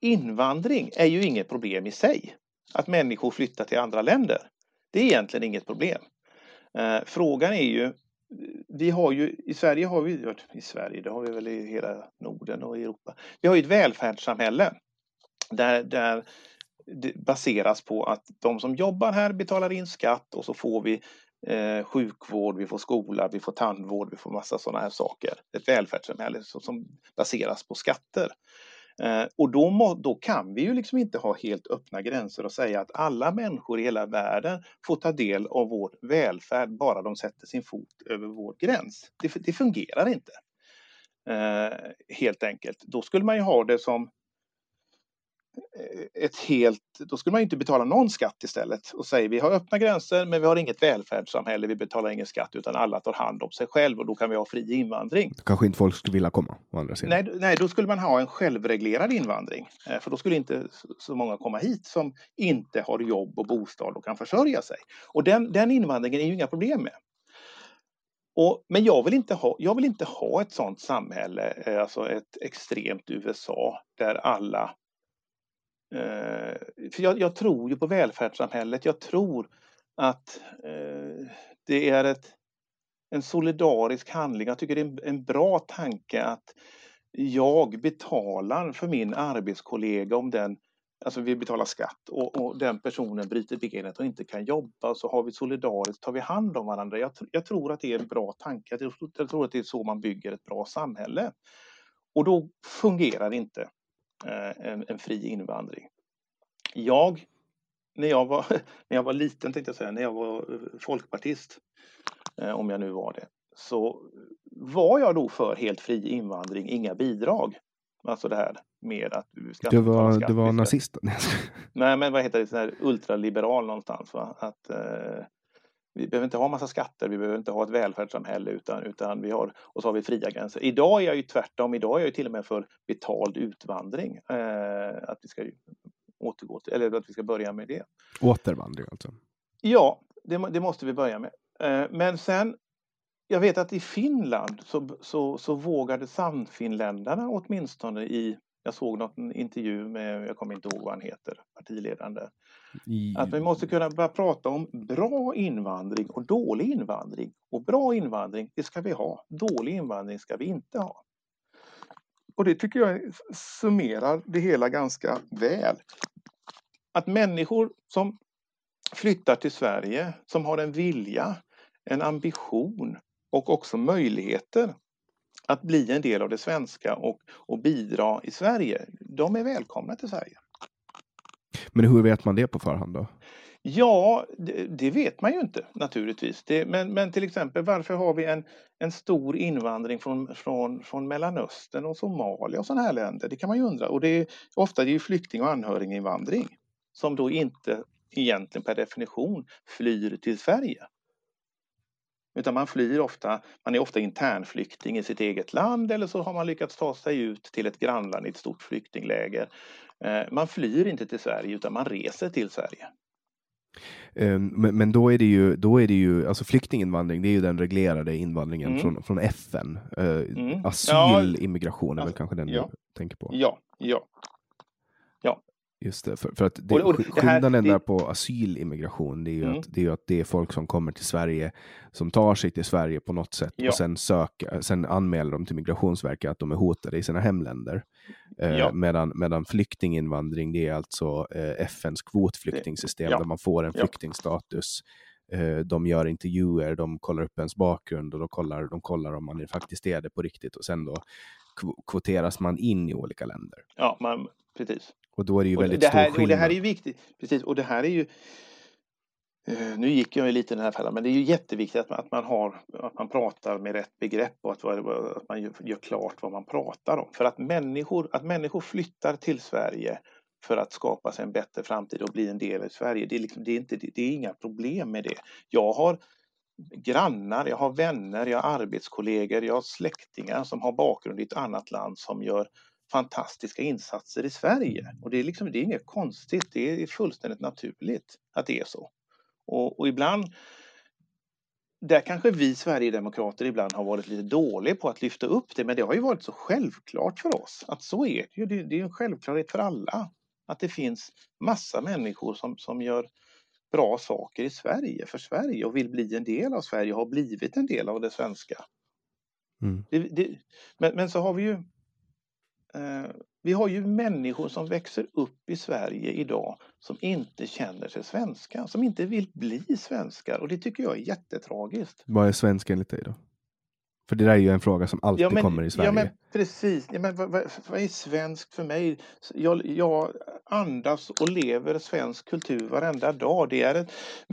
invandring är ju inget problem i sig. Att människor flyttar till andra länder. Det är egentligen inget problem. Eh, frågan är ju, vi har ju, i Sverige har vi, i Sverige, det har vi väl i hela Norden och Europa, vi har ju ett välfärdssamhälle där, där det baseras på att de som jobbar här betalar in skatt och så får vi eh, sjukvård, vi får skola, vi får tandvård, vi får massa sådana här saker. Ett välfärdssamhälle som, som baseras på skatter. Eh, och då, må, då kan vi ju liksom inte ha helt öppna gränser och säga att alla människor i hela världen får ta del av vår välfärd bara de sätter sin fot över vår gräns. Det, det fungerar inte. Eh, helt enkelt. Då skulle man ju ha det som ett helt, då skulle man inte betala någon skatt istället och säga vi har öppna gränser men vi har inget välfärdssamhälle, vi betalar ingen skatt utan alla tar hand om sig själv och då kan vi ha fri invandring. Kanske inte folk skulle vilja komma å andra sidan. Nej, nej då skulle man ha en självreglerad invandring eh, för då skulle inte så många komma hit som inte har jobb och bostad och kan försörja sig. Och den, den invandringen är ju inga problem med. Och, men jag vill, inte ha, jag vill inte ha ett sådant samhälle, eh, alltså ett extremt USA där alla Eh, Eh, för jag, jag, tror ju på välfärdssamhället. Jag tror att eh, det är ett, en solidarisk handling. Jag tycker det är en, en bra tanke att jag betalar för min arbetskollega om den Alltså vi betalar skatt och, och, den personen bryter benet och inte kan jobba så har vi solidariskt, tar vi hand om varandra. Jag, jag tror att det är en bra tanke. Jag, jag tror att det är så man bygger ett bra samhälle. Och då fungerar det inte en, en fri invandring. Jag, när jag, var, när jag var liten, tänkte jag säga, när jag var eh, folkpartist, eh, om jag nu var det, så var jag då för helt fri invandring, inga bidrag. Alltså det här med att du ska Du var, skatt, var nazist? Nej, men vad heter det, sån här ultraliberal någonstans. Va? Att, eh, vi behöver inte ha massa skatter, vi behöver inte ha ett välfärdssamhälle utan, utan vi har, och så har vi fria gränser. Idag är jag ju tvärtom, idag är jag till och med för betald utvandring. Eh, att vi ska återgå till, eller att vi ska börja med det. Återvandring alltså? Ja, det, det måste vi börja med. Eh, men sen, jag vet att i Finland så, så, så vågade Sannfinländarna åtminstone i jag såg något, en intervju med, jag kommer inte ihåg vad han heter, partiledande. I... Att vi måste kunna börja prata om bra invandring och dålig invandring. Och bra invandring, det ska vi ha. Dålig invandring ska vi inte ha. Och det tycker jag summerar det hela ganska väl. Att människor som flyttar till Sverige, som har en vilja, en ambition och också möjligheter att bli en del av det svenska och, och bidra i Sverige. De är välkomna till Sverige. Men hur vet man det på förhand då? Ja, det, det vet man ju inte naturligtvis. Det, men, men till exempel varför har vi en, en stor invandring från, från, från Mellanöstern och Somalia och sådana här länder? Det kan man ju undra. Och det är, ofta det är flykting och anhöriginvandring som då inte egentligen per definition flyr till Sverige. Utan man flyr ofta, man är ofta internflykting i sitt eget land eller så har man lyckats ta sig ut till ett grannland i ett stort flyktingläger. Eh, man flyr inte till Sverige utan man reser till Sverige. Ehm, men, då är det ju, då är det ju, alltså flyktinginvandring, det är ju den reglerade invandringen mm. från, från FN. Uh, mm. Asylimmigration är ja, väl kanske den ja. du tänker på? Ja, ja. Ja, Just det, för, för att det, och, och det här, skillnaden det... där på asylimmigration, det är, ju mm. att, det är att det är folk som kommer till Sverige, som tar sig till Sverige på något sätt ja. och sen, söker, sen anmäler de till Migrationsverket att de är hotade i sina hemländer. Eh, ja. medan, medan flyktinginvandring, det är alltså eh, FNs kvotflyktingsystem ja. där man får en flyktingstatus. Eh, de gör intervjuer, de kollar upp ens bakgrund och de kollar, de kollar om man faktiskt är det på riktigt och sen då kvoteras man in i olika länder. Ja, man, precis. Och då är det ju väldigt det här, stor skillnad. Och det här är ju viktigt. Precis, och det här är ju Uh, nu gick jag ju lite i den här fällan, men det är ju jätteviktigt att man, att man, har, att man pratar med rätt begrepp och att, att man gör, gör, klart vad man pratar om. För att människor, att människor flyttar till Sverige för att skapa sig en bättre framtid och bli en del av Sverige, det är, liksom, det är, inte, det är inga problem med det. Jag har grannar, jag har vänner, jag har arbetskollegor, jag har släktingar som har bakgrund i ett annat land som gör fantastiska insatser i Sverige. Och det är, liksom, det är inget konstigt, det är fullständigt naturligt att det är så. Och, och ibland, där kanske vi Sverigedemokrater ibland har varit lite dåliga på att lyfta upp det, men det har ju varit så självklart för oss att så är det ju. Det, det är en självklarhet för alla att det finns massa människor som, som gör bra saker i Sverige, för Sverige och vill bli en del av Sverige och har blivit en del av det svenska. Mm. Det, det, men, men så har vi ju Eh, vi har ju människor som växer upp i Sverige idag som inte känner sig svenska, som inte vill bli svenskar och det tycker jag är jättetragiskt. Vad är svensk enligt dig då? För det där är ju en fråga som alltid ja, men, kommer i Sverige. Ja, men precis. Ja, men vad, vad, vad är svenskt för mig? Jag, jag, andas och lever svensk kultur varenda dag. Det är en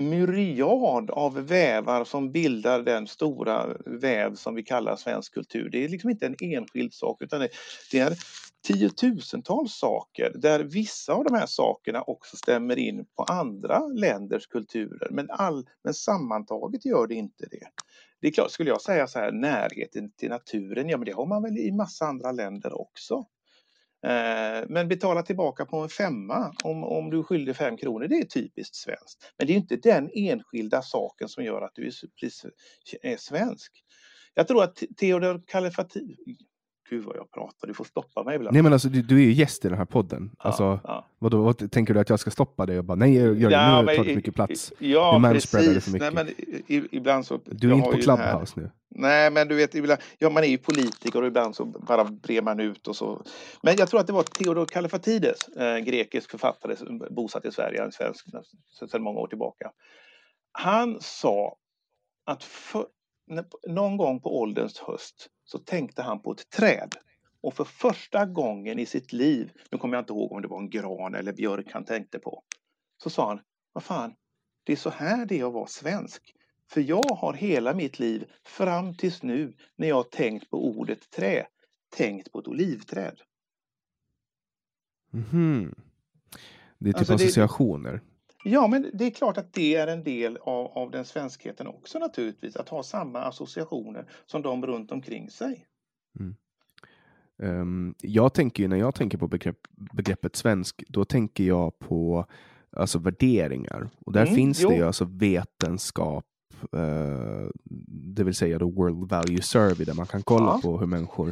myriad av vävar som bildar den stora väv som vi kallar svensk kultur. Det är liksom inte en enskild sak utan det, det är tiotusentals saker där vissa av de här sakerna också stämmer in på andra länders kulturer. Men, all, men sammantaget gör det inte det. Det är klart, skulle jag säga så här, närheten till naturen, ja men det har man väl i massa andra länder också. Eh, men betala tillbaka på en femma om, om du är skyldig fem kronor, det är typiskt svenskt. Men det är inte den enskilda saken som gör att du är, är svensk. Jag tror att Theodor Kalifati, gud vad jag pratar, du får stoppa mig ibland. Nej men alltså du, du är ju gäst i den här podden. Ja, alltså, ja. Vadå, vad, tänker du att jag ska stoppa dig och bara nej Jörgen, ja, nu har du tagit mycket plats. Ja, nu precis. För mycket. Nej, men ibland så, du är inte på Clubhouse nu. Nej, men du vet, ibland, ja, man är ju politiker och ibland så bara brer man ut och så. Men jag tror att det var Theodor Kallifatides, eh, grekisk författare bosatt i Sverige, en svensk sedan många år tillbaka. Han sa att för, någon gång på ålderns höst så tänkte han på ett träd. Och för första gången i sitt liv, nu kommer jag inte ihåg om det var en gran eller björk han tänkte på, så sa han, vad fan, det är så här det är att vara svensk. För jag har hela mitt liv fram tills nu när jag tänkt på ordet trä, tänkt på ett olivträd. Mm. Det är typ alltså associationer. Ja, men det är klart att det är en del av, av den svenskheten också naturligtvis, att ha samma associationer som de runt omkring sig. Mm. Um, jag tänker ju, när jag tänker på begrepp, begreppet svensk, då tänker jag på alltså värderingar. Och där mm, finns jo. det ju alltså vetenskap, uh, det vill säga då World Value Survey, där man kan kolla ja. på hur människor,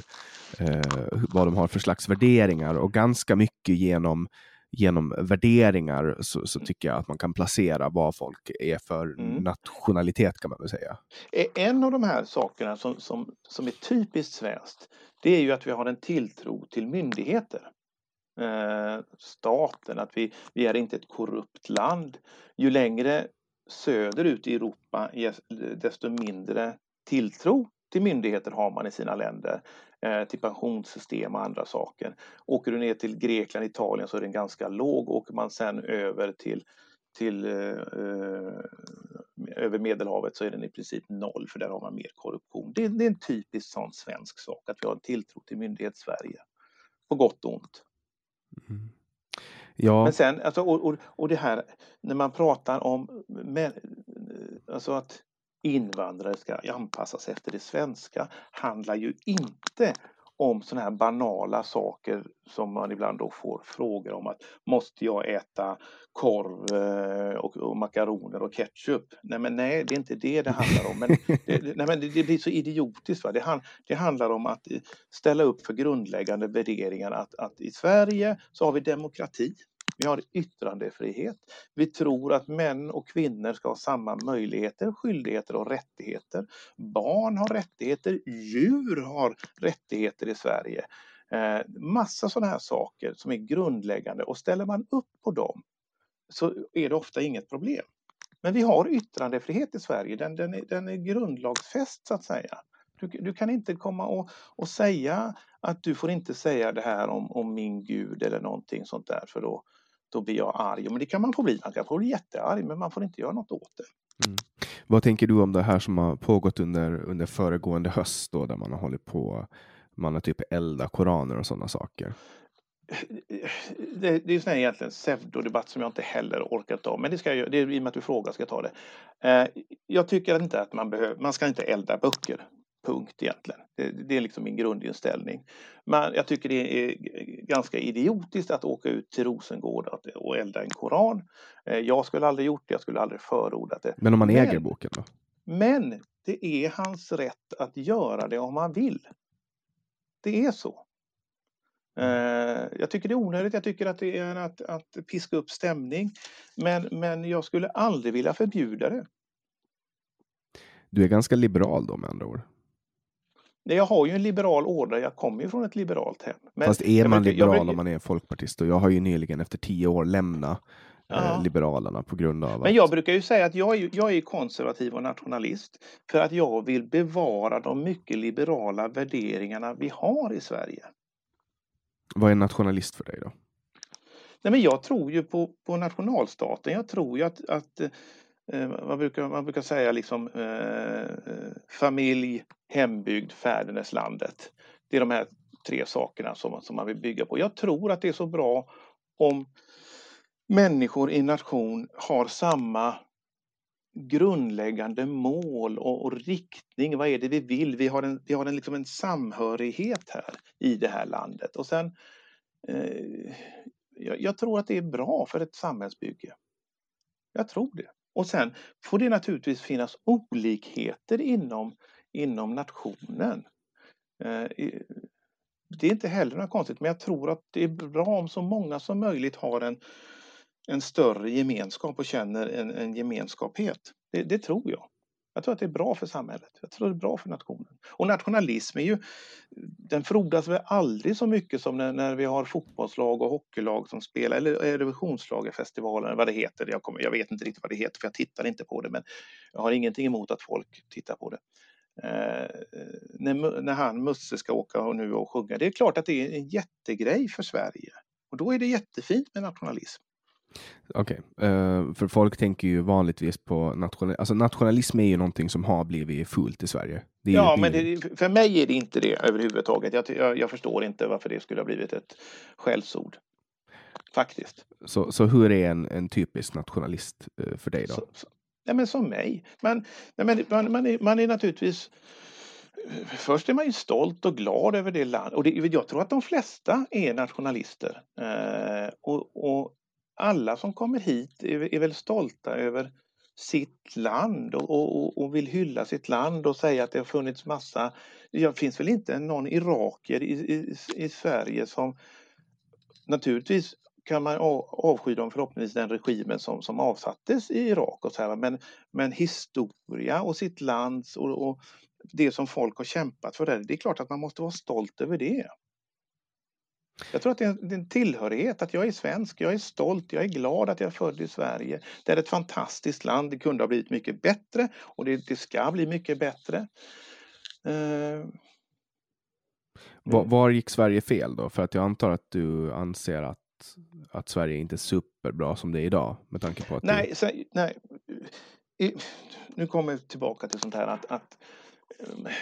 uh, vad de har för slags värderingar och ganska mycket genom genom värderingar så, så, tycker jag att man kan placera vad folk är för mm. nationalitet kan man väl säga. En av de här sakerna som, som, som är typiskt svenskt, det är ju att vi har en tilltro till myndigheter. Eh, staten, att vi, vi är inte ett korrupt land. Ju längre söderut i Europa, desto mindre tilltro till myndigheter har man i sina länder. Eh, till pensionssystem och andra saker. Åker du ner till Grekland, Italien så är den ganska låg. Åker man sen över till, till eh, eh, över Medelhavet så är den i princip noll för där har man mer korruption. Det, det är en typisk sån svensk sak att vi har en tilltro till myndighets-Sverige. På gott och ont. Mm. Ja. Men sen, alltså, och, och, och det här när man pratar om alltså att invandrare ska anpassas efter det svenska handlar ju inte om sådana här banala saker som man ibland då får frågor om att måste jag äta korv eh, och, och makaroner och ketchup? Nej, men nej, det är inte det det handlar om. Men det, nej, men det, det blir så idiotiskt. Va? Det, hand, det handlar om att ställa upp för grundläggande värderingar att, att i Sverige så har vi demokrati. Vi har yttrandefrihet. Vi tror att män och kvinnor ska ha samma möjligheter, skyldigheter och rättigheter. Barn har rättigheter, djur har rättigheter i Sverige. Eh, massa sådana här saker som är grundläggande och ställer man upp på dem så är det ofta inget problem. Men vi har yttrandefrihet i Sverige, den, den, är, den är grundlagsfäst så att säga. Du, du, kan inte komma och, och säga att du får inte säga det här om, om min gud eller någonting sånt där för då, då blir jag arg. Men det kan man få bli, man kan få bli jättearg men man får inte göra något åt det. Mm. Vad tänker du om det här som har pågått under, under föregående höst då där man har hållit på man har typ eldat koraner och sådana saker? Det, det är ju egentligen pseudodebatt som jag inte heller orkat ta, men det ska jag, det är i och med att du frågar ska jag ta det. Eh, jag tycker inte att man behöver, man ska inte elda böcker. Punkt egentligen. Det, det, är liksom min grundinställning. Men jag tycker det är ganska idiotiskt att åka ut till Rosengård och elda en koran. Eh, jag skulle aldrig gjort det, jag skulle aldrig förordat det. Men om man men, äger boken då? Men det är hans rätt att göra det om han vill. Det är så. Eh, jag tycker det är onödigt, jag tycker att det är att, att piska upp stämning. Men, men jag skulle aldrig vilja förbjuda det. Du är ganska liberal då med andra ord? Jag har ju en liberal ådra, jag kommer ju från ett liberalt hem. Men, Fast är man jag, liberal om man är folkpartist? Och jag har ju nyligen efter tio år lämnat eh, Liberalerna på grund av att... Men jag brukar ju säga att jag är, jag är konservativ och nationalist för att jag vill bevara de mycket liberala värderingarna vi har i Sverige. Vad är nationalist för dig då? Nej, men jag tror ju på, på nationalstaten. Jag tror ju att, att eh, Eh, man, brukar, man brukar säga liksom eh, eh familj, hembygd, fäderneslandet. Det är de här tre sakerna som, som man vill bygga på. Jag tror att det är så bra om människor i nation har samma grundläggande mål och, och, riktning. Vad är det vi vill? Vi har en, vi har en, liksom en samhörighet här i det här landet. Och sen, eh, jag, jag, tror att det är bra för ett samhällsbygge. Jag tror det. Och sen får det naturligtvis finnas olikheter inom, inom nationen. Eh, det är inte heller något konstigt, men jag tror att det är bra om så många som möjligt har en en större gemenskap och känner en, en gemenskaphet. Det, det, tror jag. Jag tror att det är bra för samhället. Jag tror att det är bra för nationen. Och nationalism är ju, den frodas väl aldrig så mycket som när, när vi har fotbollslag och hockeylag som spelar, eller Eurovisionsschlagerfestivalen, eller vad det heter. Jag, kommer, jag vet inte riktigt vad det heter för jag tittar inte på det, men jag har ingenting emot att folk tittar på det. Eh, när, när han Musse ska åka och nu och sjunga. Det är klart att det är en jättegrej för Sverige. Och då är det jättefint med nationalism. Okej, okay. uh, eh, för folk tänker ju vanligtvis på nationalism. Alltså nationalism är ju någonting som har blivit fult i Sverige. ja, ju, men det, för mig är det inte det överhuvudtaget. Jag, jag, jag, förstår inte varför det skulle ha blivit ett skällsord. Faktiskt. Så, så hur är en, en typisk nationalist uh, för dig då? Så, så, nej, men som mig. Man, nej, men, man, man, är, man är naturligtvis Först är man ju stolt och glad över det land och det, jag tror att de flesta är nationalister. Eh, och, och alla som kommer hit är, är väl stolta över sitt land och, och, och, vill hylla sitt land och säga att det har funnits massa... Det finns väl inte någon irakier i, i, i Sverige som... Naturligtvis kan man avsky dem förhoppningsvis den regimen som, som avsattes i Irak och så här, men, men historia och sitt lands och, och det som folk har kämpat för, det, det är klart att man måste vara stolt över det. Jag tror att det är, en, det är en tillhörighet, att jag är svensk, jag är stolt, jag är glad att jag är född i Sverige. Det är ett fantastiskt land, det kunde ha blivit mycket bättre och det, det ska bli mycket bättre. Uh, var, var, gick Sverige fel då? För att jag antar att du anser att, att Sverige inte är superbra som det är idag med tanke på att Nej, du... så, nej. nu kommer vi tillbaka till sånt här att, att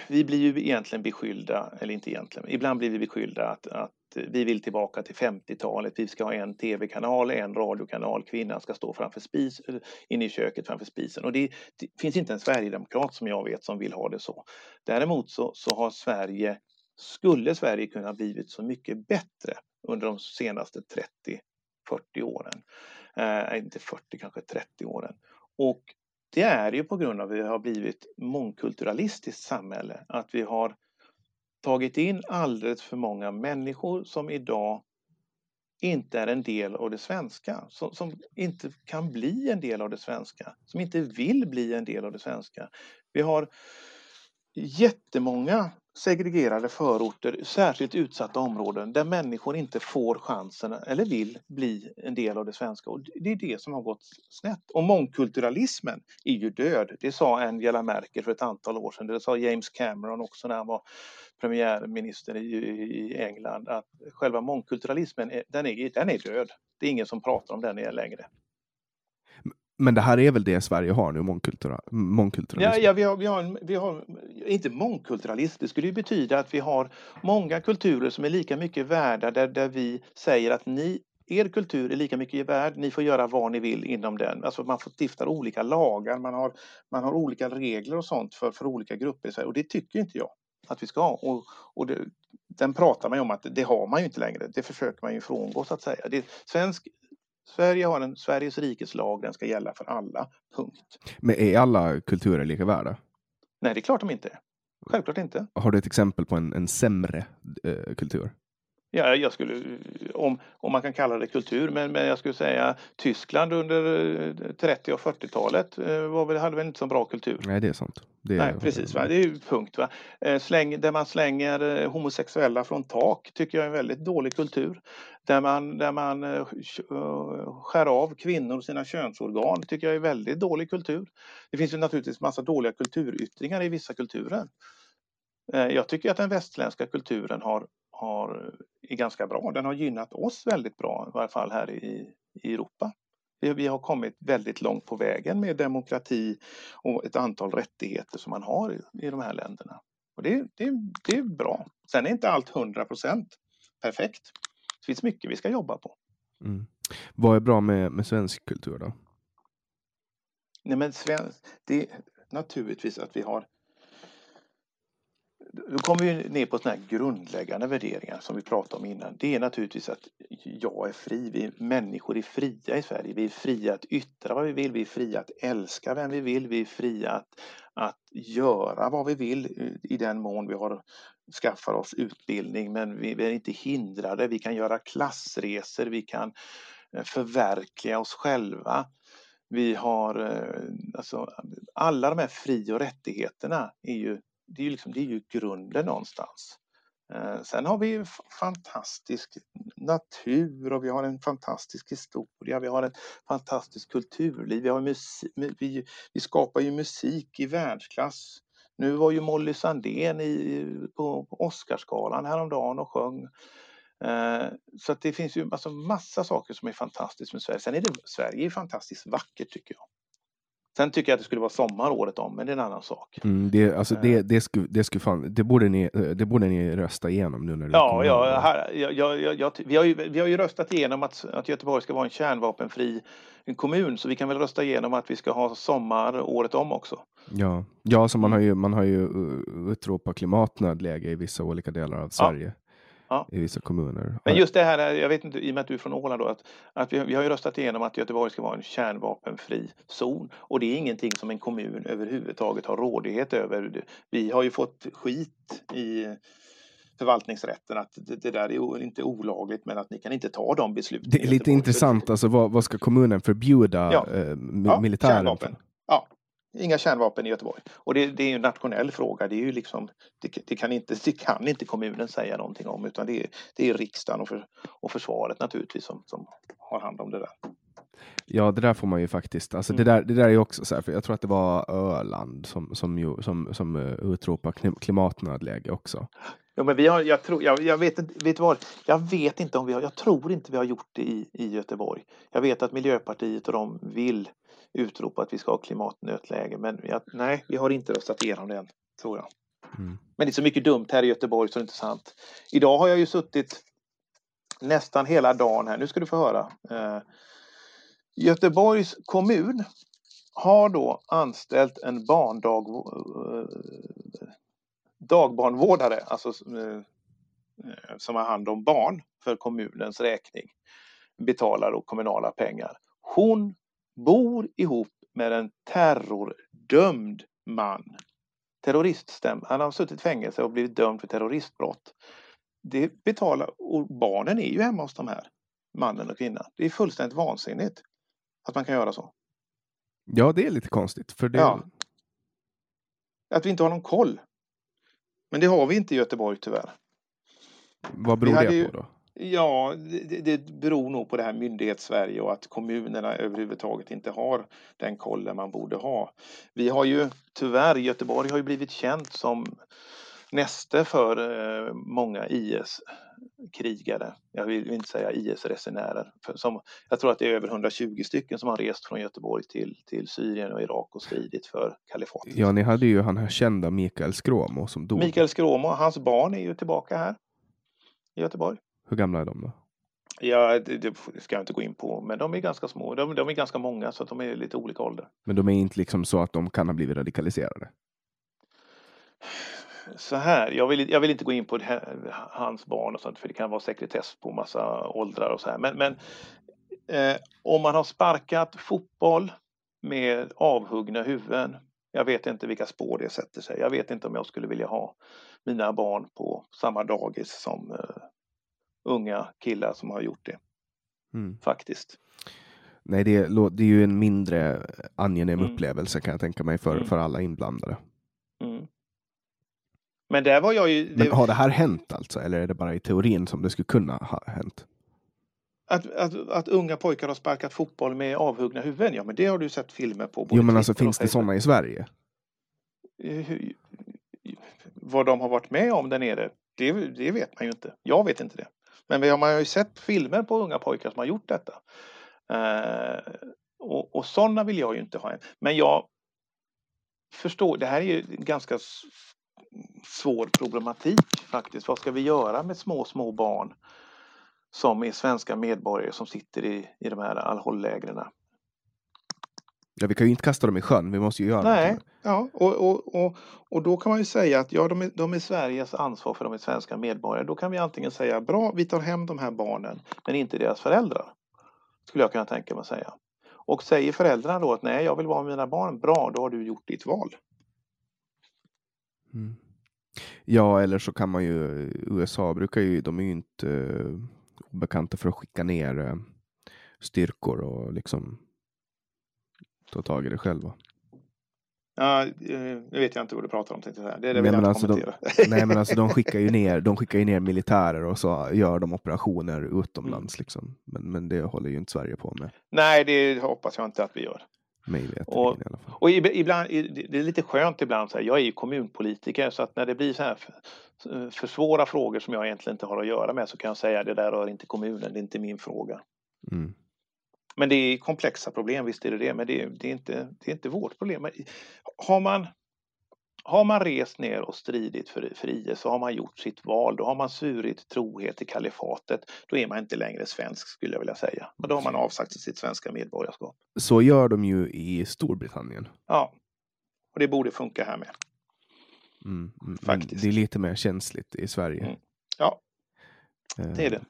vi blir ju egentligen beskyllda, eller inte egentligen, ibland blir vi beskyllda att, att vi vill tillbaka till 50-talet. Vi ska ha en tv-kanal, en radiokanal. Kvinnan ska stå framför spis, inne i köket framför spisen. Och det, det, finns inte en sverigedemokrat som jag vet som vill ha det så. Däremot så, så har Sverige, skulle Sverige kunna blivit så mycket bättre under de senaste 30-40 åren. Eh, inte 40, kanske 30 åren. Och det är ju på grund av att vi har blivit mångkulturalistiskt samhälle. Att vi har tagit in alldeles för många människor som idag inte är en del av det svenska, som, som, inte kan bli en del av det svenska, som inte vill bli en del av det svenska. Vi har jättemånga segregerade förorter, särskilt utsatta områden där människor inte får chansen eller vill bli en del av det svenska. Och det är det som har gått snett. Och mångkulturalismen är ju död. Det sa Angela Merkel för ett antal år sedan. Det sa James Cameron också när han var premiärminister i, England. Att själva mångkulturalismen den är, den är död. Det är ingen som pratar om den längre. Men det här är väl det Sverige har nu, mångkultura, mångkulturalism? Ja, ja vi, har, vi, har, vi har, inte mångkulturalism, det skulle ju betyda att vi har många kulturer som är lika mycket värda där, där vi säger att ni, er kultur är lika mycket värd, ni får göra vad ni vill inom den. Alltså man får stifta olika lagar, man har, man har olika regler och sånt för, för olika grupper i Sverige och det tycker inte jag att vi ska ha. Och, och det, den pratar man ju om att det har man ju inte längre, det försöker man ju frångå så att säga. Det, svensk Sverige har en Sveriges rikes lag, den ska gälla för alla. Punkt. Men är alla kulturer lika värda? Nej, det är klart de inte är. Självklart inte. Har du ett exempel på en, en sämre eh, kultur? Ja, jag skulle, om, om man kan kalla det kultur, men, men jag skulle säga Tyskland under 30 och 40-talet eh, var väl, hade väl inte så bra kultur. Nej, det är sant. Det är, Nej, precis. Va? Det är ju punkt. Va? Eh, släng, där man slänger eh, homosexuella från tak tycker jag är en väldigt dålig kultur. Där man, där man skär av kvinnor sina könsorgan tycker jag är väldigt dålig kultur. Det finns ju naturligtvis massa dåliga kulturyttringar i vissa kulturer. Jag tycker att den västländska kulturen har, har, är ganska bra. Den har gynnat oss väldigt bra, i varje fall här i, i Europa. Vi, vi har kommit väldigt långt på vägen med demokrati och ett antal rättigheter som man har i, i de här länderna. Och det, det, det är bra. Sen är inte allt 100 procent perfekt. Det finns mycket vi ska jobba på. Mm. Vad är bra med, med svensk kultur då? Nej, men svensk, det är naturligtvis att vi har då kommer vi ner på sådana här grundläggande värderingar som vi pratade om innan. Det är naturligtvis att jag är fri. Vi människor är fria i Sverige. Vi är fria att yttra vad vi vill. Vi är fria att älska vem vi vill. Vi är fria att, att göra vad vi vill eh, i den mån vi har skaffar oss utbildning. Men vi, vi är inte hindrade. Vi kan göra klassresor. Vi kan eh, förverkliga oss själva. Vi har eh, alltså alla de här fri och rättigheterna är ju det är ju, liksom, det är ju grunden någonstans. Eh, sen har vi fantastisk natur och vi har en fantastisk historia, vi har ett fantastiskt kulturliv, vi, har musik, vi, vi skapar ju musik i världsklass. Nu var ju Molly Sandén i, på, Oscarsgalan häromdagen och sjöng. Eh, så att det finns ju alltså massa saker som är fantastiskt med Sverige. Sen är det, Sverige är fantastiskt vackert tycker jag. Sen tycker jag att det skulle vara sommar året om, men det är en annan sak. Mm, det, alltså det, eh. det, skulle, det, skulle fan, det, borde ni, det borde ni rösta igenom nu när det Ja, ja, här, ja, ja, ja, vi, har ju, vi har ju röstat igenom att, att Göteborg ska vara en kärnvapenfri kommun, så vi kan väl rösta igenom att vi ska ha sommar året om också. Ja, ja så man har ju, man har ju uh, utropat klimatnödläge i vissa olika delar av Sverige. Ja i vissa kommuner. Men just det här, jag vet inte, i och med att du är från Åland då, att, att vi, vi har ju röstat igenom att Göteborg ska vara en kärnvapenfri zon och det är ingenting som en kommun överhuvudtaget har rådighet över. Vi har ju fått skit i förvaltningsrätten att det, där är inte olagligt men att ni kan inte ta de besluten. Det är lite intressant, alltså vad, vad ska kommunen förbjuda ja. eh, militären? Kärnvapen. Ja, inga kärnvapen i Göteborg. Och det, det är en nationell fråga. Det, är ju liksom, det, det, kan inte, det kan inte kommunen säga någonting om utan det är, det är riksdagen och, för, och försvaret naturligtvis som, som har hand om det där. Ja, det där får man ju faktiskt. Alltså, mm. det, där, det där är också så här, för jag tror att det var Öland som, som, ju, som, som uh, utropade klimatnödläge också. Ja, men vi har, jag, tror, jag, jag, vet inte, vet vad, jag vet inte om vi har, jag tror inte vi har gjort det i, i Göteborg. Jag vet att Miljöpartiet och de vill utropa att vi ska ha klimatnötläge. Men jag, nej, vi har inte röstat igenom det än, tror jag. Mm. Men det är så mycket dumt här i Göteborg så det är inte sant. Idag har jag ju suttit nästan hela dagen här. Nu ska du få höra. Eh, Göteborgs kommun har då anställt en barndag, eh, dagbarnvårdare, alltså eh, som har hand om barn för kommunens räkning. Betalar då kommunala pengar. Hon bor ihop med en terrordömd man. Terroriststäm. Han har suttit i fängelse och blivit dömd för terroristbrott. Det betalar, och barnen är ju hemma hos de här. mannen och kvinnan. Det är fullständigt vansinnigt att man kan göra så. Ja, det är lite konstigt. För det... Ja. Att vi inte har någon koll. Men det har vi inte i Göteborg tyvärr. Vad beror det ju- på då? Ja, det, det beror nog på det här myndighets-Sverige och att kommunerna överhuvudtaget inte har den kollen man borde ha. Vi har ju tyvärr, Göteborg har ju blivit känt som näste för eh, många IS-krigare. Jag vill inte säga IS-resenärer. Som, jag tror att det är över 120 stycken som har rest från Göteborg till, till Syrien och Irak och stridit för kalifatet. Ja, ni hade ju han här kända Mikael Skråmo som dog. Mikael Skråmo, hans barn är ju tillbaka här i Göteborg. Hur gamla är de då? Ja, det, det ska jag inte gå in på, men de är ganska små. De, de är ganska många så att de är lite olika ålder. Men de är inte liksom så att de kan ha blivit radikaliserade. Så här, jag vill, jag vill inte gå in på här, hans barn och sånt för det kan vara sekretess på massa åldrar och så här. Men, men eh, om man har sparkat fotboll med avhuggna huvuden. Jag vet inte vilka spår det sätter sig. Jag vet inte om jag skulle vilja ha mina barn på samma dagis som eh, unga killar som har gjort det Mm. faktiskt. Nej, det är, det är ju en mindre angenäm Mm. upplevelse kan jag tänka mig för, Mm. för alla inblandade. Mm. Men där var jag ju... Men det- har det här hänt alltså? Eller är det bara i teorin som det skulle kunna ha hänt? Att, att, att unga pojkar har sparkat fotboll med avhuggna huvuden, ja men det har du sett filmer på. Jo, men alltså finns det sådana i Sverige? Hur- Vad de har varit med om där nere, det, det vet man ju inte. Jag vet inte det. Men vi har, man har ju sett filmer på unga pojkar som har gjort detta. Eh, och, och sådana vill jag ju inte ha än. Men jag förstår, det här är ju ganska svår problematik faktiskt. Vad ska vi göra med små, små barn som är svenska medborgare som sitter i, i de här Al-Hol-lägren? Ja, vi kan ju inte kasta dem i sjön. Vi måste ju göra Nej, ja, och, och, och, och då kan man ju säga att ja, de är, de är Sveriges ansvar för de är svenska medborgare. Då kan vi antingen säga bra, vi tar hem de här barnen, men inte deras föräldrar. Skulle jag kunna tänka mig att säga. Och säger föräldrarna då att nej, jag vill vara med mina barn, bra, då har du gjort ditt val. Mm. Ja, eller så kan man ju, USA brukar ju, de är ju inte uh, obekanta för att skicka ner eh, styrkor och liksom ta tag i det själva. Ja, eh, nu vet jag inte vad du pratar om, tänkte jag säga. Det, det Nej, jag men inte alltså de-. Nej men alltså de skickar ju ner, de skickar ju ner militärer och så gör de operationer utomlands Mm. liksom. Men, men det håller ju inte Sverige på med. nej, det hoppas jag inte att vi gör. Mig Och- i alla fall. Och ib- ibland, det är lite skönt ibland, så här, jag är ju kommunpolitiker så att när det blir så här för, för svåra frågor som jag egentligen inte har att göra med så kan jag säga det där rör inte kommunen, det är inte min fråga. Mm. Men det är komplexa problem, visst är det det, men det är, det är, inte, det är inte vårt problem. Men Har man, har man rest ner och stridit för, för IS så har man gjort sitt val, då har man svurit trohet till kalifatet, då är man inte längre svensk skulle jag vilja säga. Och då har man avsagt sitt svenska medborgarskap. Så gör de ju i Storbritannien. Ja, och det borde funka här med. Mm. mm, men Faktiskt. Det är lite mer känsligt i Sverige. Mm. Ja, Eh, det är det.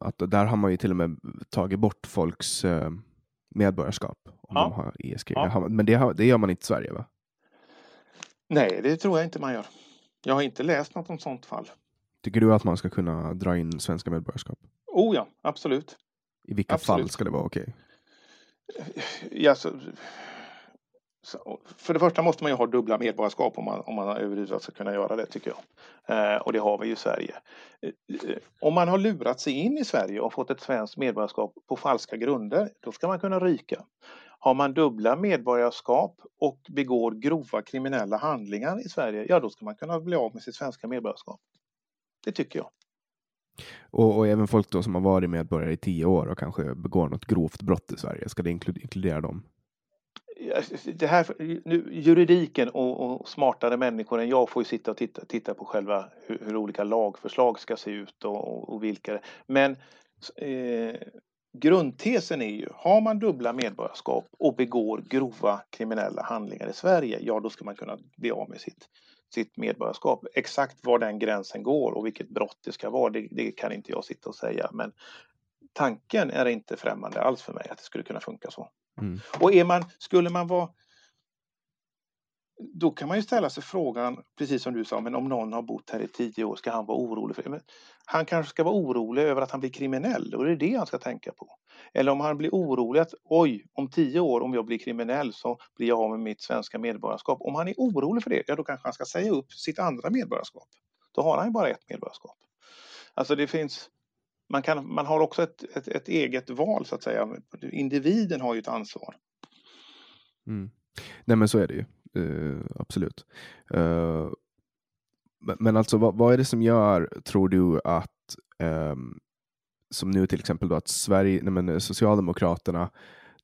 Att där har man ju till och med tagit bort folks eh, medborgarskap. Om Ja. de har IS-krig. Ja. Men det, har, det gör man inte i Sverige va? Nej, det tror jag inte man gör. Jag har inte läst något om sånt fall. Tycker du att man ska kunna dra in svenska medborgarskap? Oh ja, absolut. I vilka Absolut. fall ska det vara okej? Ja, så, så, för det första måste man ju ha dubbla medborgarskap om man, om man överhuvudtaget ska kunna göra det tycker jag. Eh, och det har vi ju i Sverige. Eh, eh, om man har lurat sig in i Sverige och fått ett svenskt medborgarskap på falska grunder, då ska man kunna ryka. Har man dubbla medborgarskap och begår grova kriminella handlingar i Sverige, ja då ska man kunna bli av med sitt svenska medborgarskap. Det tycker jag. Och, och även folk då som har varit medborgare i tio år och kanske begår något grovt brott i Sverige, ska det inkludera dem? Det här, nu, juridiken och, och smartare människor än jag får ju sitta och titta, titta på själva hur, hur olika lagförslag ska se ut och, och, och vilka. Men eh, grundtesen är ju, har man dubbla medborgarskap och begår grova kriminella handlingar i Sverige, ja då ska man kunna bli av med sitt, sitt medborgarskap. Exakt var den gränsen går och vilket brott det ska vara, det, det kan inte jag sitta och säga. Men tanken är inte främmande alls för mig att det skulle kunna funka så. Mm. Och är man, skulle man vara då kan man ju ställa sig frågan, precis som du sa, men om någon har bott här i tio år, ska han vara orolig? för men Han kanske ska vara orolig över att han blir kriminell och det är det han ska tänka på. Eller om han blir orolig att oj, om tio år om jag blir kriminell så blir jag av med mitt svenska medborgarskap. Om han är orolig för det, ja då kanske han ska säga upp sitt andra medborgarskap. Då har han ju bara ett medborgarskap. Alltså det finns, man, kan, man har också ett, ett, ett eget val så att säga. Individen har ju ett ansvar. Mm. Nej men så är det ju. Uh, absolut. Uh, men alltså vad, vad, är det som gör, tror du, att um, som nu till exempel då att Sverige, nej men Socialdemokraterna,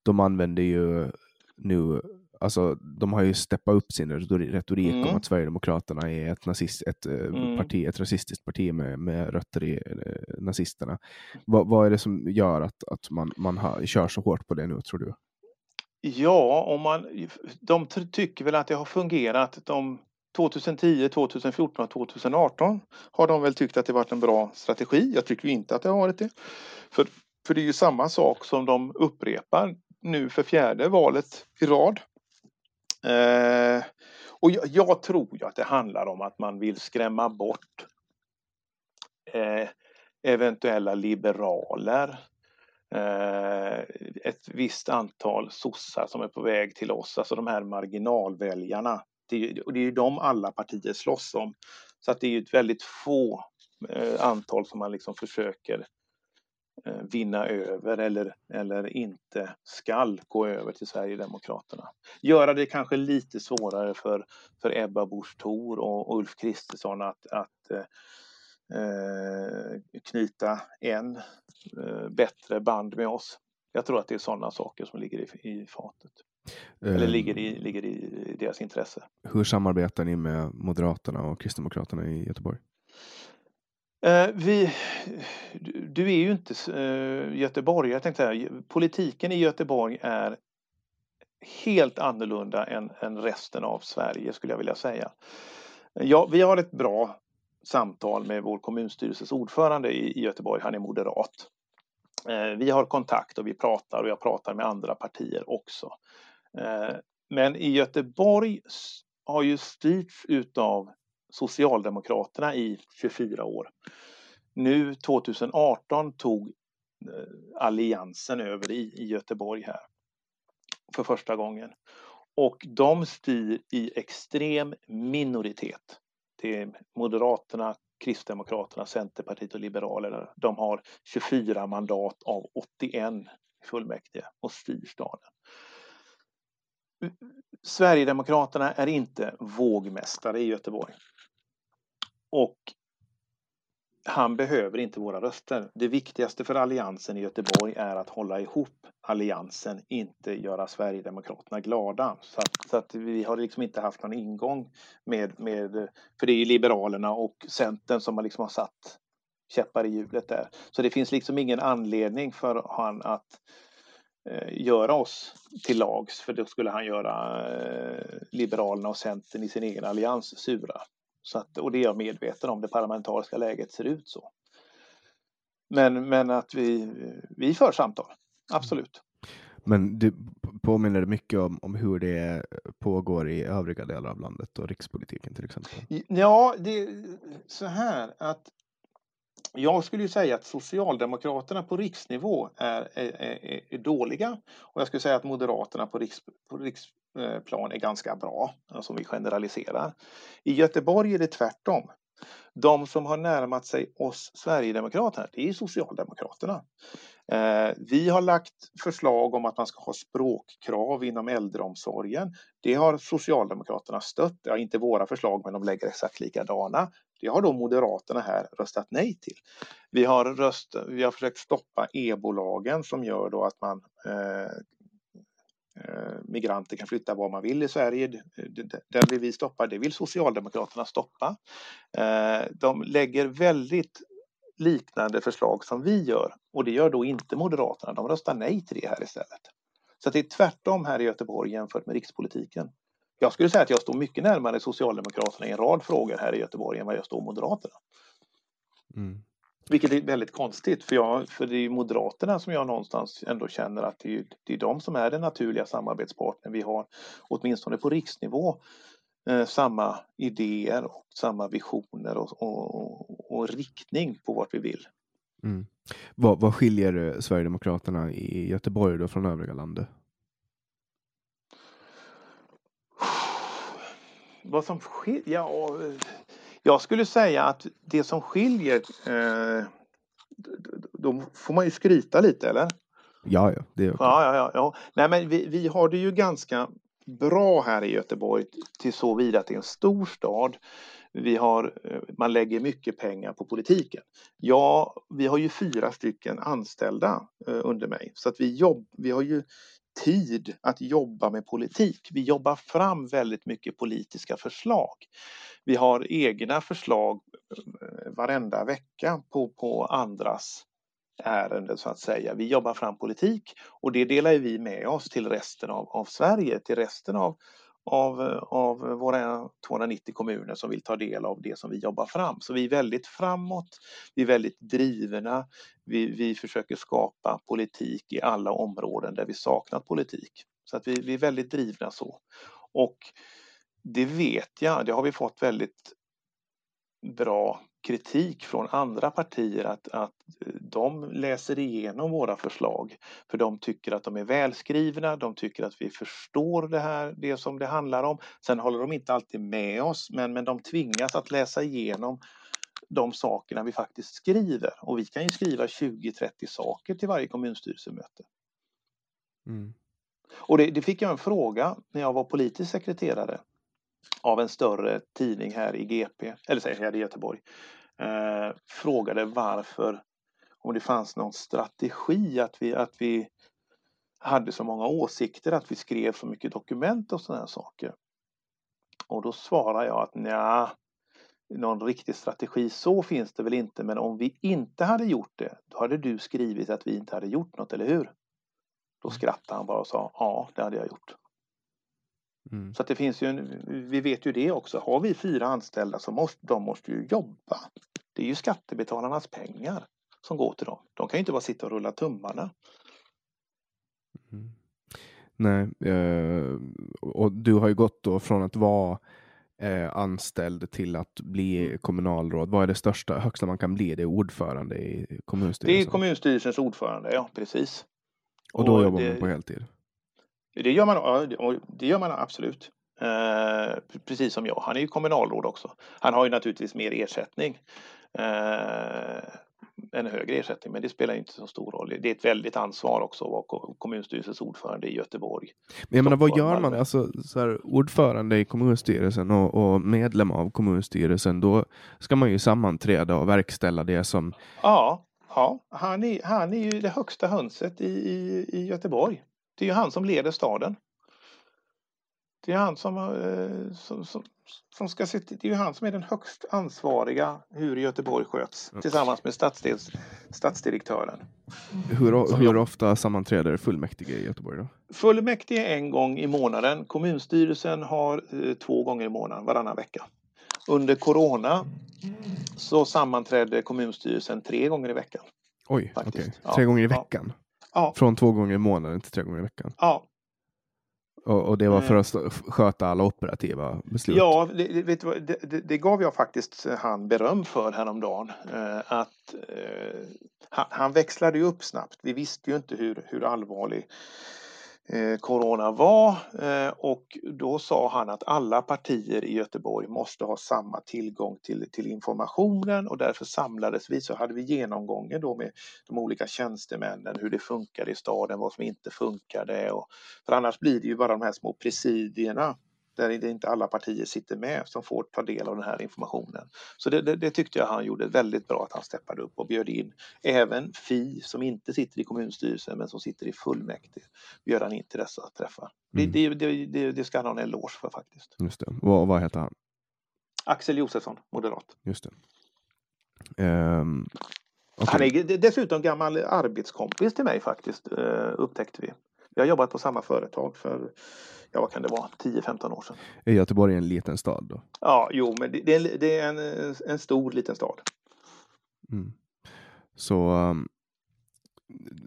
de använder ju nu, alltså de har ju steppat upp sin retorik mm. om att Sverigedemokraterna är ett, nazist, ett, mm. parti, ett rasistiskt parti med, med rötter i eh, nazisterna. Va, vad är det som gör att, att man, man har, kör så hårt på det nu, tror du? Ja, om man, de tycker väl att det har fungerat. De 2010, 2014 och 2018 har de väl tyckt att det varit en bra strategi. Jag tycker inte att det har varit det. För, för det är ju samma sak som de upprepar nu för fjärde valet i rad. Eh, och jag, jag, tror ju att det handlar om att man vill skrämma bort eh, eventuella liberaler Eh, ett visst antal sossar som är på väg till oss, alltså de här marginalväljarna. Det är, det är ju de alla partier slåss om. Så att det är ju ett väldigt få eh, antal som man liksom försöker eh, vinna över eller, eller inte skall gå över till Sverigedemokraterna. Göra det kanske lite svårare för, för Ebba Busch Thor och Ulf Kristersson att, att eh, knyta en eh, bättre band med oss. Jag tror att det är sådana saker som ligger i, i fatet. Eller ehm. ligger i, ligger i deras intresse. Hur samarbetar ni med Moderaterna och Kristdemokraterna i Göteborg? Eh, vi, du är ju inte eh, göteborgare, jag tänkte här, Politiken i Göteborg är helt annorlunda än, än resten av Sverige skulle jag vilja säga. Ja, vi har ett bra samtal med vår kommunstyrelses ordförande i, Göteborg. Han är moderat. Eh, vi har kontakt och vi pratar och jag pratar med andra partier också. Eh, men i Göteborg har ju styrts utav Socialdemokraterna i 24 år. Nu 2018 tog eh, Alliansen över i, i Göteborg här för första gången. Och de styr i extrem minoritet Det är Moderaterna, Kristdemokraterna, Centerpartiet och Liberalerna. De har 24 mandat av 81 i fullmäktige och styr staden. Sverigedemokraterna är inte vågmästare i Göteborg. Och han behöver inte våra röster. Det viktigaste för Alliansen i Göteborg är att hålla ihop Alliansen, inte göra Sverigedemokraterna glada. Så att, så att vi har liksom inte haft någon ingång med, med, för det är ju Liberalerna och Centern som har liksom har satt käppar i hjulet där. Så det finns liksom ingen anledning för han att eh, göra oss till lags, för då skulle han göra eh, Liberalerna och Centern i sin egen allians sura. Så att, och det är jag medveten om, det parlamentariska läget ser ut så. Men, men att vi, vi för samtal, absolut. Men du påminner mycket om, om hur det pågår i övriga delar av landet och rikspolitiken till exempel? Ja, det är så här att jag skulle ju säga att Socialdemokraterna på riksnivå är, är, är, är dåliga och jag skulle säga att Moderaterna på, riks, på Eh, plan är ganska bra, alltså om vi generaliserar. I Göteborg är det tvärtom. De som har närmat sig oss Sverigedemokraterna, det är Socialdemokraterna. Eh, vi har lagt förslag om att man ska ha språkkrav inom äldreomsorgen. Det har Socialdemokraterna stött. Ja, inte våra förslag, men de lägger exakt likadana. Det har då Moderaterna här röstat nej till. Vi har, röst, vi har försökt stoppa e-bolagen som gör då att man eh, Eh, migranter kan flytta var man vill i Sverige. Den vill vi stoppa, det vill Socialdemokraterna stoppa. Eh, de lägger väldigt liknande förslag som vi gör och det gör då inte Moderaterna. De röstar nej till det här istället. Så det är tvärtom här i Göteborg jämfört med rikspolitiken. Jag skulle säga att jag står mycket närmare Socialdemokraterna i en rad frågor här i Göteborg än vad jag står Moderaterna. Mm. Vilket är väldigt konstigt för, jag, för det är Moderaterna som jag någonstans ändå känner att det är, det är de som är den naturliga samarbetspartner vi har, åtminstone på riksnivå. eh, samma idéer och samma visioner och, och, och riktning på vart vi vill. Mm. Vad, vad skiljer eh, Sverigedemokraterna i Göteborg då från övriga landet? Vad som skiljer? Ja, jag skulle säga att det som skiljer, eh, då får man ju skryta lite eller? Ja, ja. Det är okay. ja, ja, ja. Nej, men vi, vi har det ju ganska bra här i Göteborg till så vidare att det är en stor stad. Vi har, eh, man lägger mycket pengar på politiken. Ja, vi har ju fyra stycken anställda eh, under mig så att vi, jobb, vi har ju tid att jobba med politik. Vi jobbar fram väldigt mycket politiska förslag. Vi har egna förslag eh, varenda vecka på, på andras ärenden så att säga. Vi jobbar fram politik och det delar vi med oss till resten av, av Sverige, till resten av, av, av våra 290 kommuner som vill ta del av det som vi jobbar fram. Så vi är väldigt framåt, vi är väldigt drivna, vi, vi försöker skapa politik i alla områden där vi saknat politik. Så att vi, vi är väldigt drivna så. Och det vet jag, det har vi fått väldigt bra kritik från andra partier att, att de läser igenom våra förslag för de tycker att de är välskrivna, de tycker att vi förstår det här, det som det handlar om. Sen håller de inte alltid med oss men, men de tvingas att läsa igenom de sakerna vi faktiskt skriver och vi kan ju skriva 20-30 saker till varje kommunstyrelsemöte. Mm. Och det, det, fick jag en fråga när jag var politisk sekreterare av en större tidning här i GP, eller säger här i Göteborg, eh, frågade varför, om det fanns någon strategi att vi, att vi hade så många åsikter, att vi skrev så mycket dokument och sådana saker. Och då svarar jag att nja, någon riktig strategi så finns det väl inte, men om vi inte hade gjort det, då hade du skrivit att vi inte hade gjort något, eller hur? Då mm. skrattade han bara och sa ja, det hade jag gjort. Mm. Så att det finns ju en, vi vet ju det också. Har vi fyra anställda så måste de måste ju jobba. Det är ju skattebetalarnas pengar som går till dem. De kan ju inte bara sitta och rulla tummarna. Mm. Nej, eh, och du har ju gått då från att vara eh, anställd till att bli kommunalråd. Vad är det största, högsta man kan bli? Det är ordförande i kommunstyrelsen? Det är kommunstyrelsens ordförande, ja precis. Och då och jobbar det, man på heltid? Det gör man, det gör man absolut. Eh, precis som jag. Han är ju kommunalråd också. Han har ju naturligtvis mer ersättning. Eh, en högre ersättning, men det spelar inte så stor roll. Det är ett väldigt ansvar också att vara kommunstyrelsens ordförande i Göteborg. Men jag menar, vad gör man? Alltså, så här, ordförande i kommunstyrelsen och, och, medlem av kommunstyrelsen, då ska man ju sammanträda och verkställa det som... Ja, ja. Han, är, han är ju det högsta hönset i, i, i Göteborg. Det är ju han som leder staden. Det är han som, eh, som, som, som ska se Det är ju han som är den högst ansvariga hur Göteborg sköts tillsammans med stadsdels, stadsdirektören. Hur, hur ofta sammanträder fullmäktige i Göteborg? Då? Fullmäktige en gång i månaden. Kommunstyrelsen har eh, två gånger i månaden, varannan vecka. Under corona så sammanträdde kommunstyrelsen tre gånger i veckan. Oj. Okay. Tre ja, gånger i veckan? Ja. Från två gånger i månaden till tre gånger i veckan? Ja. Och, och det var för eh. att sköta alla operativa beslut? Ja, det, vet du, det, det, det gav jag faktiskt han beröm för häromdagen. Eh, att eh, han, han växlade ju upp snabbt. Vi visste ju inte hur, hur allvarlig Eh, corona var eh, och då sa han att alla partier i Göteborg måste ha samma tillgång till, till informationen och därför samlades vi. Så hade vi genomgången då med de olika tjänstemännen hur det funkade i staden, vad som inte funkade och för annars blir det ju bara de här små presidierna där det inte alla partier sitter med som får ta del av den här informationen. Så det, det, det, tyckte jag han gjorde väldigt bra att han steppade upp och bjöd in även Fi som inte sitter i kommunstyrelsen men som sitter i fullmäktige. Bjöd han in till dessa träffar. Mm. Det, det, det, ska han ha en eloge för faktiskt. Just det. Vad, vad heter han? Axel Josefsson, moderat. Just det. Um, okay. Han är dessutom gammal arbetskompis till mig faktiskt, eh, upptäckte vi. Vi har jobbat på samma företag för ja vad kan det vara, 10-15 år sedan. Är Göteborg en liten stad då? Ja, jo, men det, är, det är en, en stor liten stad. Mm. Så um,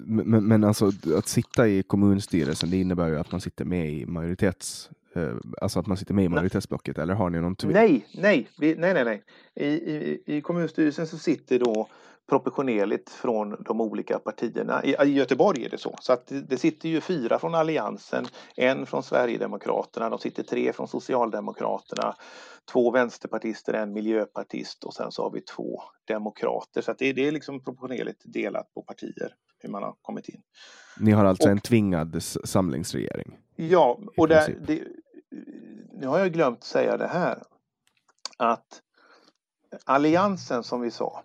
Men, men alltså att sitta i kommunstyrelsen, det innebär ju att man sitter med i majoritets eh, Alltså att man sitter med i majoritetsblocket eller har ni någon Nej, nej, vi, nej, nej, nej. I, i, I kommunstyrelsen så sitter då proportionerligt från de olika partierna. I, I Göteborg är det så. Så att det, det sitter ju fyra från Alliansen, en från Sverigedemokraterna, de sitter tre från Socialdemokraterna, två vänsterpartister, en miljöpartist och sen så har vi två demokrater. Så att det, det är liksom proportionerligt delat på partier hur man har kommit in. Ni har alltså och, en tvingad samlingsregering? Ja, och där, det, nu har jag glömt säga det här att Alliansen som vi sa,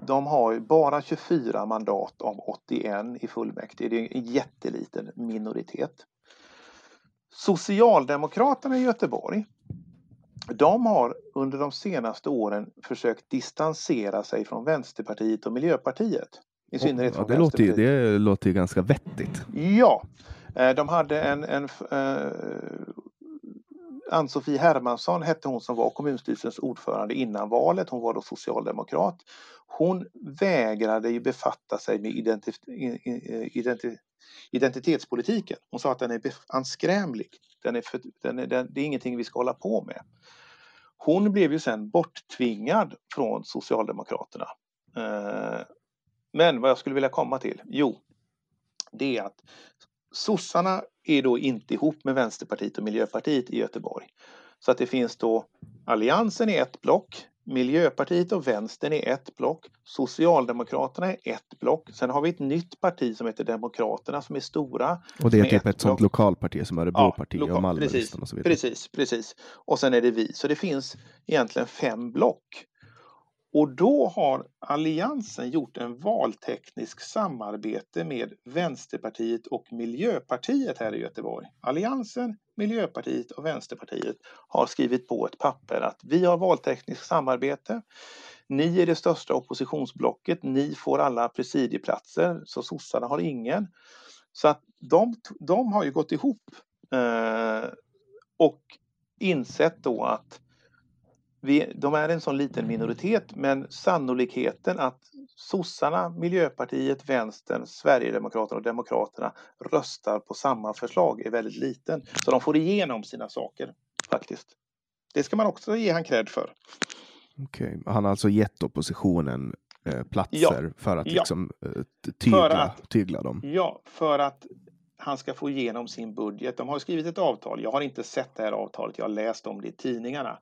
de har bara 24 mandat av 81 i fullmäktige. Det är en jätteliten minoritet. Socialdemokraterna i Göteborg, de har under de senaste åren försökt distansera sig från Vänsterpartiet och Miljöpartiet. I synnerhet ja, det, låter ju, det låter ju ganska vettigt. Ja, eh, de hade en, en uh, Ann-Sofie Hermansson hette hon som var kommunstyrelsens ordförande innan valet. Hon var då socialdemokrat. Hon vägrade ju befatta sig med identif identif identitetspolitiken. Hon sa att den är anskrämlig. Den är för, den är, den, det är ingenting vi ska hålla på med. Hon blev ju sen borttvingad från Socialdemokraterna. Eh, men vad jag skulle vilja komma till, jo, det är att sossarna är då inte ihop med Vänsterpartiet och Miljöpartiet i Göteborg. Så att det finns då Alliansen i ett block, Miljöpartiet och Vänstern är ett block, Socialdemokraterna är ett block. Sen har vi ett nytt parti som heter Demokraterna som är stora. Och det är typ ett, ett sånt lokalparti som Örebroparti ja, lokal, och Malmölistan och så vidare. Precis, precis. Och sen är det vi. Så det finns egentligen fem block. Och då har Alliansen gjort en valteknisk samarbete med Vänsterpartiet och Miljöpartiet här i Göteborg. Alliansen, Miljöpartiet och Vänsterpartiet har skrivit på ett papper att vi har valtekniskt samarbete. Ni är det största oppositionsblocket. Ni får alla presidieplatser, så sossarna har ingen. Så att de, de har ju gått ihop eh, och insett då att vi, de är en sån liten minoritet men sannolikheten att sossarna, Miljöpartiet, Vänstern, Sverigedemokraterna och Demokraterna röstar på samma förslag är väldigt liten. Så de får igenom sina saker faktiskt. Det ska man också ge han cred för. Okej, okay. han har alltså gett oppositionen eh, platser ja. för att liksom ja. eh, tygla, för att, tygla dem? Ja, för att han ska få igenom sin budget. De har skrivit ett avtal. Jag har inte sett det här avtalet. Jag har läst om det i tidningarna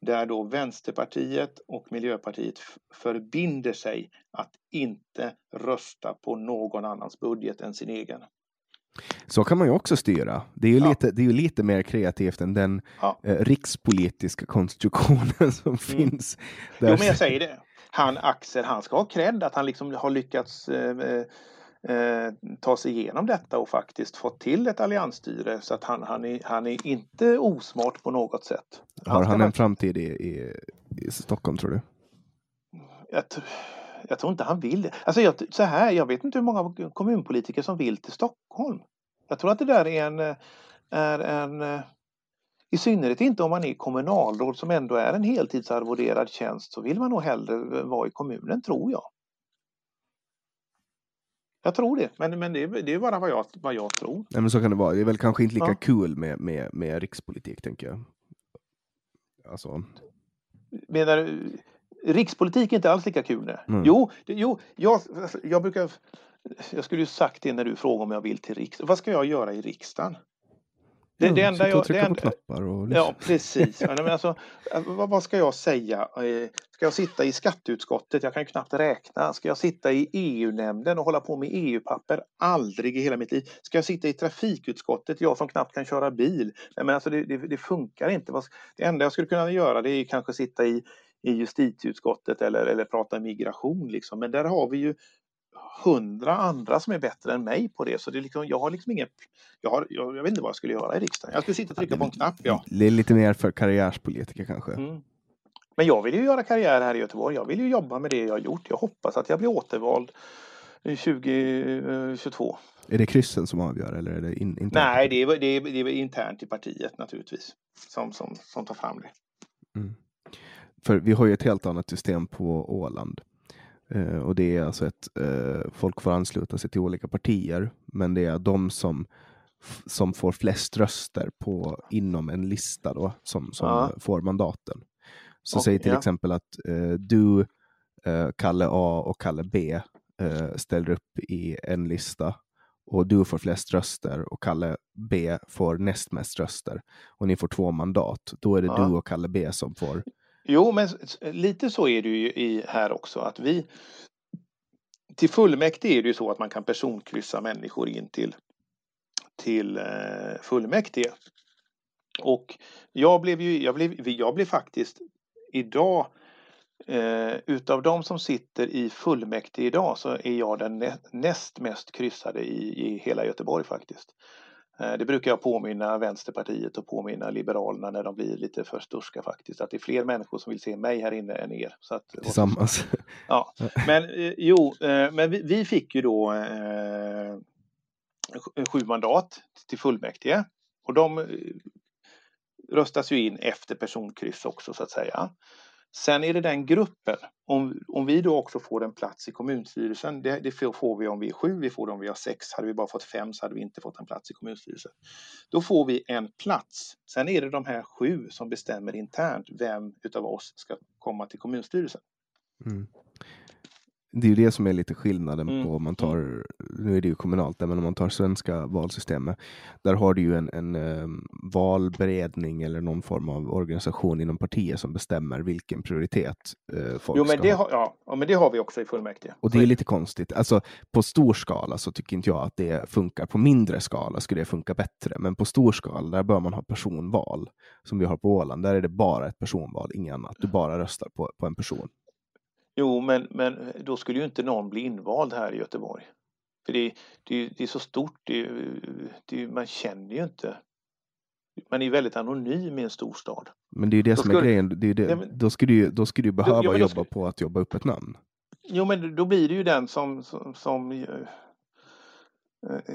där då Vänsterpartiet och Miljöpartiet förbinder sig att inte rösta på någon annans budget än sin egen. Så kan man ju också styra. Det är ju, ja. lite, det är ju lite mer kreativt än den ja. eh, rikspolitiska konstruktionen som mm. finns. Där... Jo, men jag säger det. Han Axel, han ska ha cred att han liksom har lyckats eh, eh ta sig igenom detta och faktiskt fått till ett alliansstyre så att han, han, är, han är inte osmart på något sätt. Har han en framtid i, i, i Stockholm tror du? Jag, jag, tror inte han vill det. Alltså jag, så här, jag vet inte hur många kommunpolitiker som vill till Stockholm. Jag tror att det där är en, är en i synnerhet inte om man är kommunalråd som ändå är en heltidsarvoderad tjänst så vill man nog hellre vara i kommunen tror jag. Jag tror det, men, men det, är, det är bara vad jag, vad jag tror. Nej, men så kan det vara. Det är väl kanske inte lika ja. kul med, med, med rikspolitik, tänker jag. Alltså. Menar du, rikspolitik är inte alls lika kul? Mm. Jo, det, jo jag, jag brukar... Jag skulle ju sagt det när du frågade om jag vill till riksdagen. Vad ska jag göra i riksdagen? Det, ja, det enda jag... Det enda, knappar och Ja, precis. Men alltså, vad, vad, ska jag säga? Eh, ska jag sitta i skatteutskottet? Jag kan ju knappt räkna. Ska jag sitta i EU-nämnden och hålla på med EU-papper? Aldrig i hela mitt liv. Ska jag sitta i trafikutskottet? Jag som knappt kan köra bil. Nej, men alltså, det, det, det funkar inte. Det enda jag skulle kunna göra det är kanske sitta i i justitieutskottet eller, eller prata migration. Liksom. Men där har vi ju hundra andra som är bättre än mig på det. Så det är liksom, jag har liksom ingen... Jag, har, jag, jag, vet inte vad jag skulle göra i riksdagen. Jag skulle sitta och trycka på en knapp, ja. Det är lite mer för karriärspolitiker kanske. Mm. Men jag vill ju göra karriär här i Göteborg. Jag vill ju jobba med det jag har gjort. Jag hoppas att jag blir återvald 2022. Är det kryssen som avgör eller är det in, internt? Nej, det är, det, är, det är internt i partiet naturligtvis som, som, som tar fram det. Mm. För vi har ju ett helt annat system på Åland. Eh, och det är alltså att eh, folk får ansluta sig till olika partier, men det är de som som får flest röster på, inom en lista då, som, som ja. får mandaten. Så och, säg till ja. exempel att eh, du, eh, Kalle A och Kalle B eh, ställer upp i en lista och du får flest röster och Kalle B får näst mest röster och ni får två mandat. Då är det ja. du och Kalle B som får. Jo, men lite så är det ju i, här också att vi till fullmäktige är det ju så att man kan personkryssa människor in till, till eh, fullmäktige. Och jag blev ju, jag blev, jag blev faktiskt idag Eh, utav de som sitter i fullmäktige idag så är jag den näst mest kryssade i, i hela Göteborg faktiskt. Eh, det brukar jag påminna Vänsterpartiet och påminna Liberalerna när de blir lite för sturska faktiskt. Att det är fler människor som vill se mig här inne än er. Så att, Tillsammans. Ja, men eh, jo, eh, men vi, vi, fick ju då eh, sju mandat till fullmäktige. Och de röstas ju in efter personkryss också så att säga. Sen är det den gruppen. Om, om vi då också får en plats i kommunstyrelsen, det, det får vi om vi är sju, vi får det om vi har sex. Hade vi bara fått fem så hade vi inte fått en plats i kommunstyrelsen. Då får vi en plats. Sen är det de här sju som bestämmer internt vem utav oss ska komma till kommunstyrelsen. Mm det är ju det som är lite skillnaden mm. på om man tar, nu är det ju kommunalt, men om man tar svenska valsystemet, där har du ju en, en um, valberedning eller någon form av organisation inom partiet som bestämmer vilken prioritet uh, folk jo, men ska det ha. Har, ja, men det har vi också i fullmäktige. Och det är lite konstigt. Alltså, på stor skala så tycker inte jag att det funkar. På mindre skala skulle det funka bättre, men på stor skala där bör man ha personval. Som vi har på Åland, där är det bara ett personval, inget annat. Du bara röstar på, på en person. Jo, men, men då skulle ju inte någon bli invald här i Göteborg. För det, det, det är så stort, det, det, man känner ju inte. Man är väldigt anonym i en stor stad. Men det är ju det då som skulle, är grejen. Det är det, ja, men, då skulle du, då skulle du behöva jo, jobba skulle, på att jobba upp ett namn. Jo, men då blir det ju den som, som, som Eh,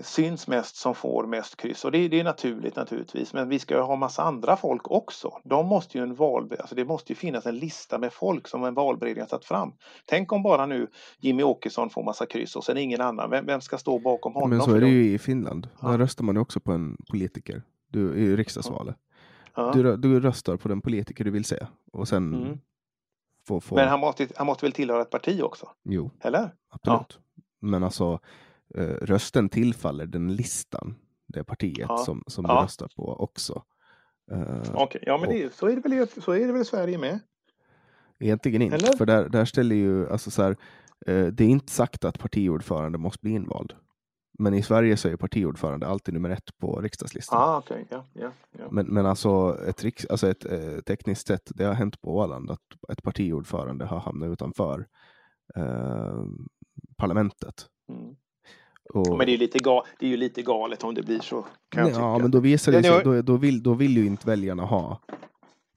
syns mest som får mest kryss och det, det, är naturligt naturligtvis men vi ska ju ha massa andra folk också. De måste ju en val, alltså det måste ju finnas en lista med folk som en valberedning har tagit fram. Tänk om bara nu Jimmy Åkesson får massa kryss och sen ingen annan. Vem, vem ska stå bakom honom? Men så är det ju i Finland. Där ja. röstar man ju också på en politiker du, i riksdagsvalet. Ja. Du, du, röstar på den politiker du vill se och sen mm. får, får... Men han måste, han måste väl tillhöra ett parti också? Jo, Eller? absolut. Ja. Men alltså eh, rösten tillfaller den listan, det partiet ja. som, som ja. du röstar på också. Eh, Okej, okay. ja men det, så, är det väl, så är det väl i Sverige med? Egentligen inte, Eller? för där, där ställer ju, alltså så här, eh, det är inte sagt att partiordförande måste bli invald. Men i Sverige så är partiordförande alltid nummer ett på riksdagslistan. Ah, okay. ja, ja, ja. Men, men alltså, ett, riks, alltså ett eh, tekniskt sett, det har hänt på Åland att ett partiordförande har hamnat utanför eh, parlamentet. Och... Men det är, lite ga- det är ju lite galet om det blir så. Kan jag ja, men då visar det sig, då, då, vill, då vill ju inte väljarna ha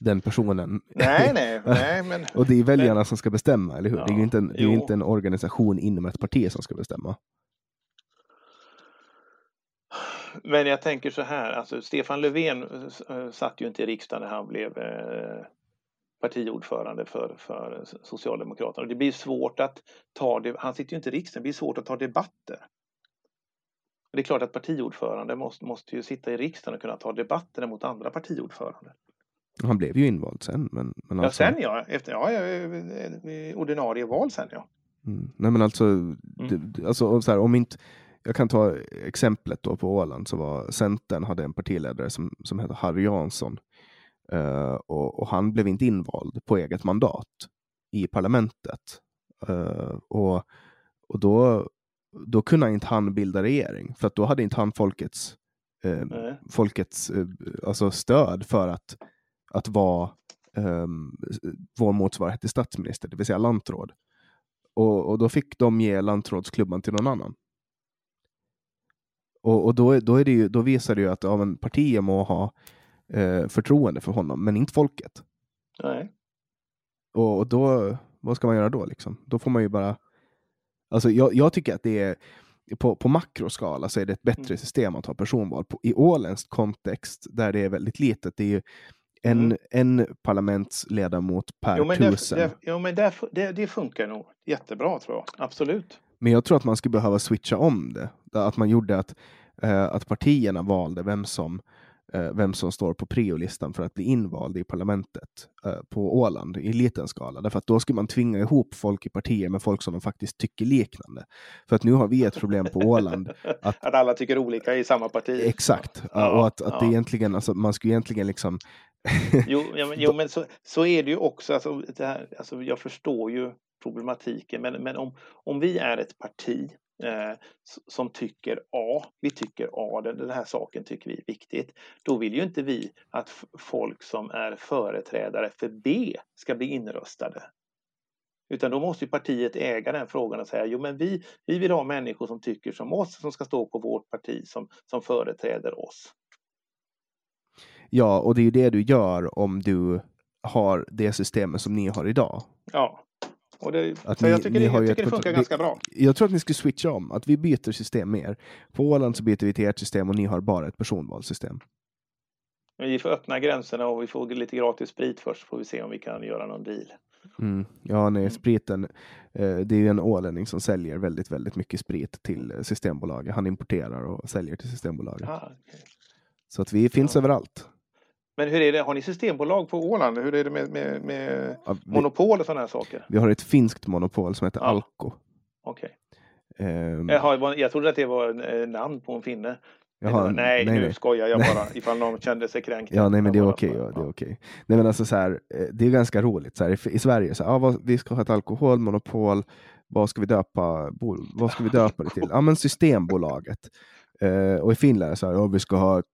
den personen. Nej, nej, nej men... och det är väljarna som ska bestämma, eller hur? Ja, det är ju inte en, det är inte en organisation inom ett parti som ska bestämma. Men jag tänker så här, alltså Stefan Löfven eh, satt ju inte i riksdagen när han blev eh, partiordförande för, för Socialdemokraterna. Och det blir svårt att ta det, han sitter ju inte i riksdagen, det blir svårt att ta debatter. Det är klart att partiordförande måste, måste ju sitta i riksdagen och kunna ta debatterna mot andra partiordförande. Han blev ju invald sen. Men, men ja, alltså... sen ja. Efter, ja, ordinarie val sen ja. Mm. Nej men alltså, mm. det, alltså så här, om inte, jag kan ta exemplet då på Åland så var Centern hade en partiledare som, som hette Harry Jansson. Uh, och, och, han blev inte invald på eget mandat i parlamentet. Uh, och, och då då kunde inte han bilda regering för att då hade inte han folkets, eh, folkets eh, alltså stöd för att, att vara eh, vår motsvarighet till statsminister, det vill säga lantråd. Och, och då fick de ge lantrådsklubban till någon annan. Och, och då, då, är det ju, då visar det ju att ja, men partiet må ha eh, förtroende för honom, men inte folket. Nej. Och, och då, vad ska man göra då? Liksom? Då får man ju bara Alltså jag, jag tycker att det är på, på makroskala så är det ett bättre mm. system att ha personval. På, I åländsk kontext, där det är väldigt litet, det är En, Mm. en parlamentsledamot per Jo, tusen. det, det, jo, men det, det, det funkar nog jättebra tror jag. Absolut. Men jag tror att man skulle behöva switcha om det. Att man gjorde att, eh, att partierna valde vem som, vem som står på priolistan för att bli invald i parlamentet eh, på Åland i liten skala. Därför att då skulle man tvinga ihop folk i partier med folk som de faktiskt tycker liknande. För att nu har vi ett problem på Åland. Att, alla tycker olika i samma parti. Exakt. Ja, och att, att det ja. egentligen, alltså, man skulle egentligen liksom Jo, ja, men, jo, men så, så är det ju också. Alltså, det här, alltså, jag förstår ju problematiken, men, men om, om vi är ett parti eh, som tycker A, vi tycker A, den, den här saken tycker vi är viktigt, då vill ju inte vi att folk som är företrädare för B ska bli inröstade. Utan då måste ju partiet äga den frågan och säga, jo men vi, vi vill ha människor som tycker som oss, som ska stå på vårt parti, som, som företräder oss. Ja, och det är ju det du gör om du har det systemet som ni har idag. Ja. Och det, Att så ni- jag tycker, ni det, har jag tycker ett det funkar ganska bra. Jag tror att ni skulle switcha om, att vi byter system mer. På Åland så byter vi till ert system och ni har bara ett personvalssystem. Men vi får öppna gränserna och vi får lite gratis sprit först, får vi se om vi kan göra någon deal. Mm. Ja, nej, Mm. spriten. Eh, det är ju en ålänning som säljer väldigt, väldigt mycket sprit till eh, Systembolaget. Han importerar och säljer till Systembolaget. Ah, okej. Så att vi finns Ja. överallt. Men hur är det, har ni systembolag på Åland? Hur är det med, med, med Ja, vi, monopol och sådana här saker? vi har ett finskt monopol som heter Ja. Alko. Okej. Ehm, Jaha, jag trodde att det var eh, namn på en finne. jaha, nej, nej, nu nej. skojar jag bara ifall någon kände sig kränkt. Ja, nej, men det är okej. ja, det är okej. Nej, men alltså så här, eh, det är ganska roligt. Så här, i, I Sverige, så här, vad, vi ska ha ett alkoholmonopol. Vad ska vi döpa, vad ska vi döpa det till? Ja, men Systembolaget. Eh, och i Finland så här, ja, vi ska ha ett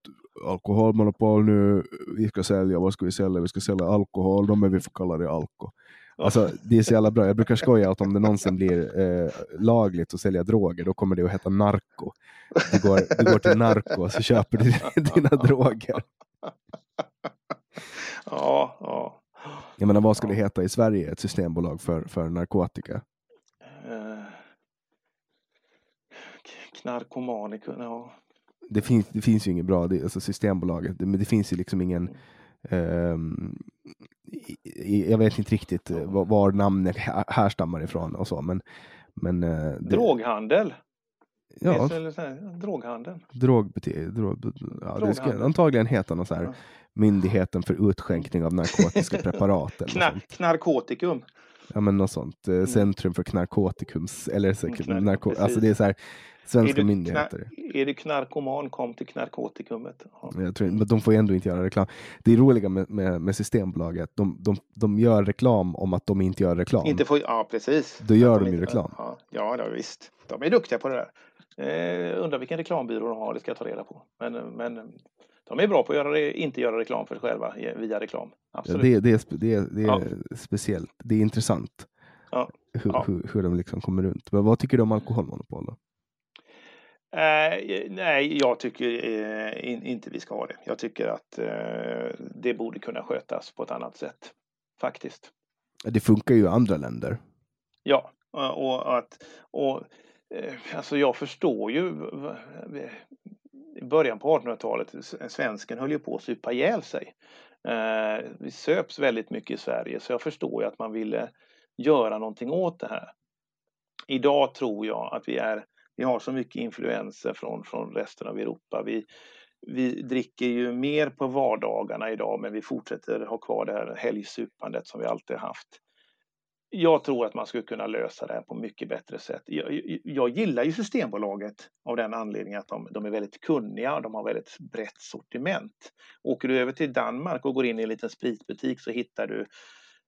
alkoholmonopol nu. Vi ska sälja, vad ska vi sälja? Vi ska sälja alkohol, då men vi får kalla det alko. Alltså, det är så jävla bra. Jag brukar skoja att om det någonsin blir eh, lagligt att sälja droger, då kommer det att heta narko. Du går, du går till narko och så köper du dina droger. Ja, ja. Jag menar, vad ska det heta i Sverige? Ett systembolag för, för narkotika? Eh, Knarkomaniker, ja. Det finns, det finns ju inget bra, det, alltså Systembolaget, det, men det finns ju liksom ingen... ehm, i- jag vet inte riktigt eh, var, var namnet här- härstammar ifrån och så, men... men eh, det, Droghandel. Ja, Finns det väl så här, Droghandel. drogbeteende. Drog, ja, det ska antagligen heta någon så här Ja. Myndigheten för utskänkning av narkotiska preparat. Eller Knar sånt. knarkotikum. Ja, men något sånt. Eh, Centrum för knarkotikums... Eller så, Mm, knark- narko, precis. alltså det är så här, Är svenska du, myndigheter. är du knarkoman, kom till knarkotikumet. Ja. Jag tror, men de får ju ändå inte göra reklam. Det är roliga med, med, med Systembolaget, de, de, de gör reklam om att de inte gör reklam. Inte får, ja, precis. Då gör Att de ju reklam. Ja, ja, ja, visst. De är duktiga på det där. Eh, undrar vilken reklambyrå de har, det ska jag ta reda på. Men, men de är bra på att göra, inte göra reklam för sig själva via reklam. Ja, Absolut. det, det är, det är, det är Ja. speciellt, det är intressant Ja. hur, Ja. hur, hur de liksom kommer runt. Men vad tycker du om alkoholmonopol? Då? Eh, nej, jag tycker eh, in, inte vi ska ha det. Jag tycker att eh, det borde kunna skötas på ett annat sätt. Faktiskt. Det funkar ju i andra länder. Ja, och att och, eh, alltså jag förstår ju i början på 1800-talet, svensken höll ju på att supa ihjäl sig. Eh, Vi söps väldigt mycket i Sverige så jag förstår ju att man ville göra någonting åt det här. Idag tror jag att vi är vi har så mycket influenser från, från resten av Europa. Vi, vi dricker ju mer på vardagarna idag men vi fortsätter ha kvar det här helgsupandet som vi alltid haft jag tror att man skulle kunna lösa det här på mycket bättre sätt. Jag, jag, jag gillar ju Systembolaget av den anledningen att de, de är väldigt kunniga och de har väldigt brett sortiment. Åker du över till Danmark och går in i en liten spritbutik så hittar du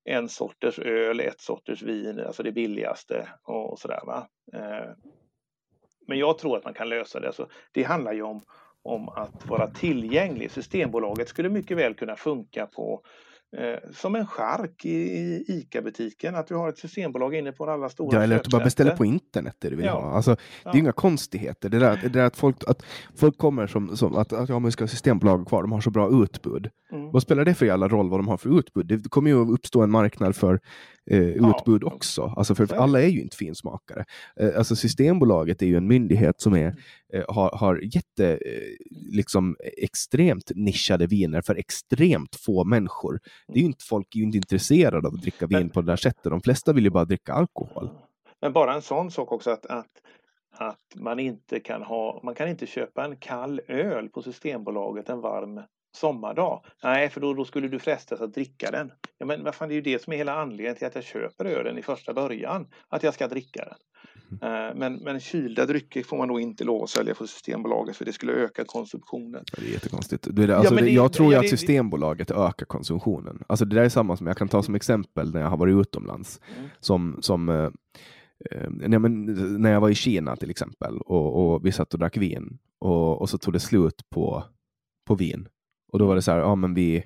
en sorters öl, ett sorters vin, alltså det billigaste och, sådär. Va? Eh, men jag tror att man kan lösa det. Alltså, det handlar ju om, om att vara tillgänglig. Systembolaget skulle mycket väl kunna funka på eh, som en chark i, i ICA-butiken, att du har ett systembolag inne på alla stora Ja, eller att du bara beställer på internet det du vill Ja. ha. Alltså, Det är ju inga konstigheter. Det där, det där att, folk, att folk kommer som, som att, att ja, men vi ska ha Systembolaget kvar, de har så bra utbud. Mm. Mm. Vad spelar det för jävla roll vad de har för utbud? Det kommer ju uppstå en marknad för eh, utbud ja. också. Alltså för alla är ju inte finsmakare. Eh, alltså Systembolaget är ju en myndighet som är, eh, har, har jätte, eh, liksom extremt nischade viner för extremt få människor. Det är ju inte, folk är ju inte intresserade av att dricka vin Men, på det där sättet. De flesta vill ju bara dricka alkohol. Men bara en sån sak också att, att att man inte kan ha, man kan inte köpa en kall öl på Systembolaget en varm sommardag. Nej, för då, då skulle du frestas att dricka den. Ja, men vad fan, det är ju det som är hela anledningen till att jag köper ölen i första början, att jag ska dricka den. Mm. Men, men kylda drycker får man nog inte lov att sälja på Systembolaget för det skulle öka konsumtionen. Det är jättekonstigt. Det är, alltså, ja, det, jag tror ju att Systembolaget ökar konsumtionen. Alltså det där är samma som jag kan ta som exempel när jag har varit utomlands. Mm. Som, som eh, eh, nej, men, när jag var i Kina till exempel och, och vi satt och drack vin och, och så tog det slut på, på vin. Och då var det så här, ja men vi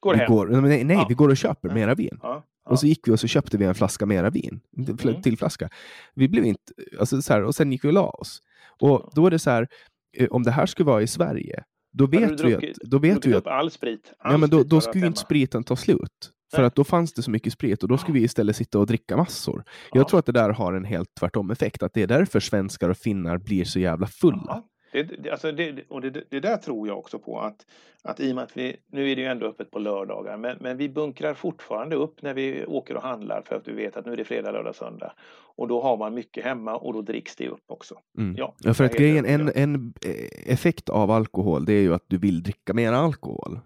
går, vi går nej, nej ja. vi går och köper ja. mera vin. Ja. Och så gick vi och så köpte vi en flaska mera vin, mm. till flaska. Vi blev inte, alltså så här, och sen gick vi och la oss. Och då är det så här, eh, om det här skulle vara i Sverige, då vet vi att... Då vet vi att all sprit? All ja, men då, då skulle inte spriten ta slut. För att då fanns det så mycket sprit och då skulle vi istället sitta och dricka massor. Jag tror att det där har en helt tvärtom effekt, att det är därför svenskar och finnar blir så jävla fulla. Det, alltså det, och det, det, där tror jag också på att, att i och med att vi, nu är det ju ändå öppet på lördagar, men, men vi bunkrar fortfarande upp när vi åker och handlar för att vi vet att nu är det fredag, lördag, söndag. Och då har man mycket hemma och då dricks det upp också. Mm. Ja, ja, för att grejen, en, en eh, effekt av alkohol, det är ju att du vill dricka mer alkohol.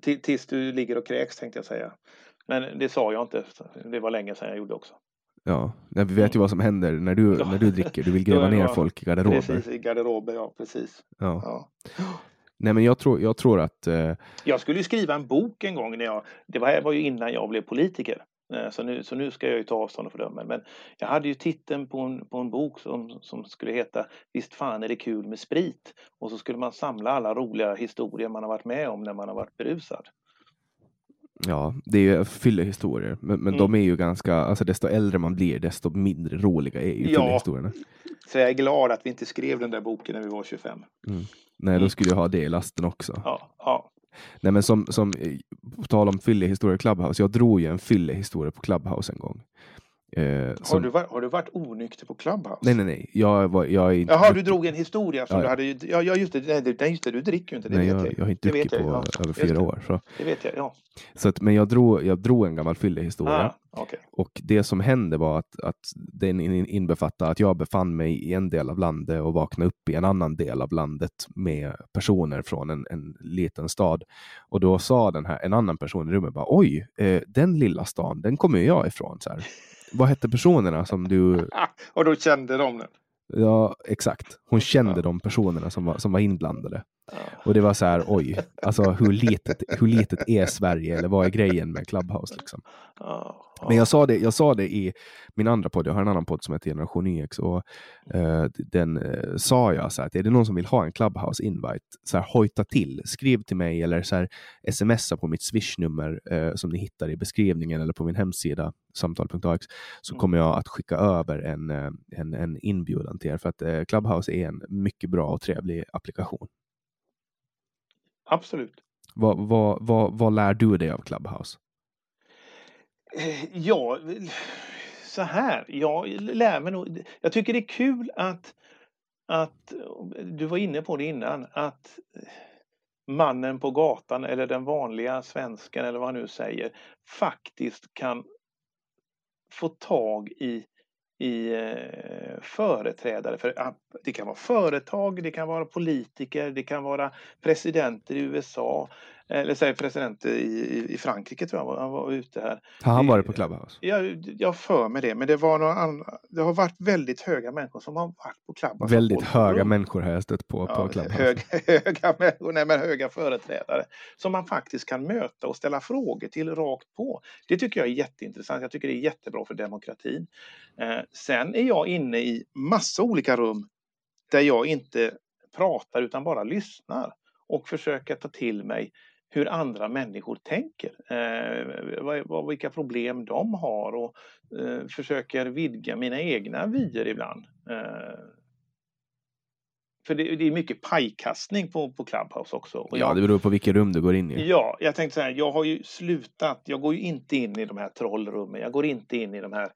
Tills du ligger och kräks tänkte jag säga. Men det sa jag inte, det var länge sedan jag gjorde också. Ja, vi vet ju vad som händer när du, ja. när du dricker. Du vill gräva ner folk i garderober. Precis, i garderober, ja precis. Ja. ja. Nej, men jag tror, jag tror att... Eh... Jag skulle ju skriva en bok en gång. När jag, det var, var ju innan jag blev politiker. Eh, så nu, så nu ska jag ju ta avstånd och fördöma. Men jag hade ju titeln på en, på en bok som, som skulle heta Visst fan är det kul med sprit. Och så skulle man samla alla roliga historier man har varit med om när man har varit berusad. Ja, det är ju fyllehistorier, men, men mm. de är ju ganska, alltså desto äldre man blir, desto mindre roliga är ju ja. fyllehistorierna. Så jag är glad att vi inte skrev den där boken när vi var 25. Mm. Nej, då mm. skulle jag ha det i lasten också. Ja, ja. Nej, men som, som på tal om fyllehistorier i Clubhouse, jag drog ju en fyllehistoria på Clubhouse en gång. Eh, som... har, du varit, har du varit onykter på Clubhouse? Nej, nej, nej. Jag, var, jag inte... Jaha, du drog en historia som ja. du hade... Ja, just det, nej, just det, du dricker ju inte. Det nej, jag, jag, jag har inte druckit på ja. över fyra år. Så. Det vet jag, ja. Så att, men jag drog, jag drog en gammal fyllehistoria. Ah, okay. Och det som hände var att, att den inbefattade att jag befann mig i en del av landet och vaknade upp i en annan del av landet med personer från en, en liten stad. Och då sa den här, en annan person i rummet bara oj, eh, den lilla stan, den kommer jag ifrån. Så här vad hette personerna som du... och då kände de den? Ja, exakt. Hon kände de personerna som var, som var inblandade. Och det var så här, oj, alltså hur litet, hur litet är Sverige eller vad är grejen med Clubhouse? Liksom? Men jag sa, det, jag sa det i min andra podd, jag har en annan podd som heter Generation YX och uh, den uh, sa jag så här, att är det någon som vill ha en Clubhouse invite, så här, hojta till, skriv till mig eller så här, smsa på mitt swishnummer uh, som ni hittar i beskrivningen eller på min hemsida samtal.ax så mm. kommer jag att skicka över en, en, en inbjudan till er för att Clubhouse är en mycket bra och trevlig applikation. Absolut. Vad, vad, vad, vad lär du dig av Clubhouse? Eh, ja, så här. Jag lär mig nog. Jag tycker det är kul att, att du var inne på det innan, att mannen på gatan eller den vanliga svensken eller vad han nu säger faktiskt kan få tag i i eh, företrädare för det kan vara företag, det kan vara politiker, det kan vara presidenter i USA eller säg president i, i Frankrike tror jag han var ute här. Har han varit på Clubhouse? Jag, jag för mig det, men det var några det har varit väldigt höga människor som har varit på Clubhouse. Väldigt höga rum. människor har jag stött på ja, på Clubhouse. Hög, höga människor, nej men höga företrädare som man faktiskt kan möta och ställa frågor till rakt på. Det tycker jag är jätteintressant. Jag tycker det är jättebra för demokratin. Eh, sen är jag inne i massa olika rum där jag inte pratar utan bara lyssnar och försöker ta till mig hur andra människor tänker, eh, vad, vilka problem de har och eh, försöker vidga mina egna vyer ibland. Eh, för det, det, är mycket pajkastning på, på Clubhouse också. Och ja, det beror på vilket rum du går in i. Ja, jag tänkte så här, jag har ju slutat, jag går ju inte in i de här trollrummen, jag går inte in i de här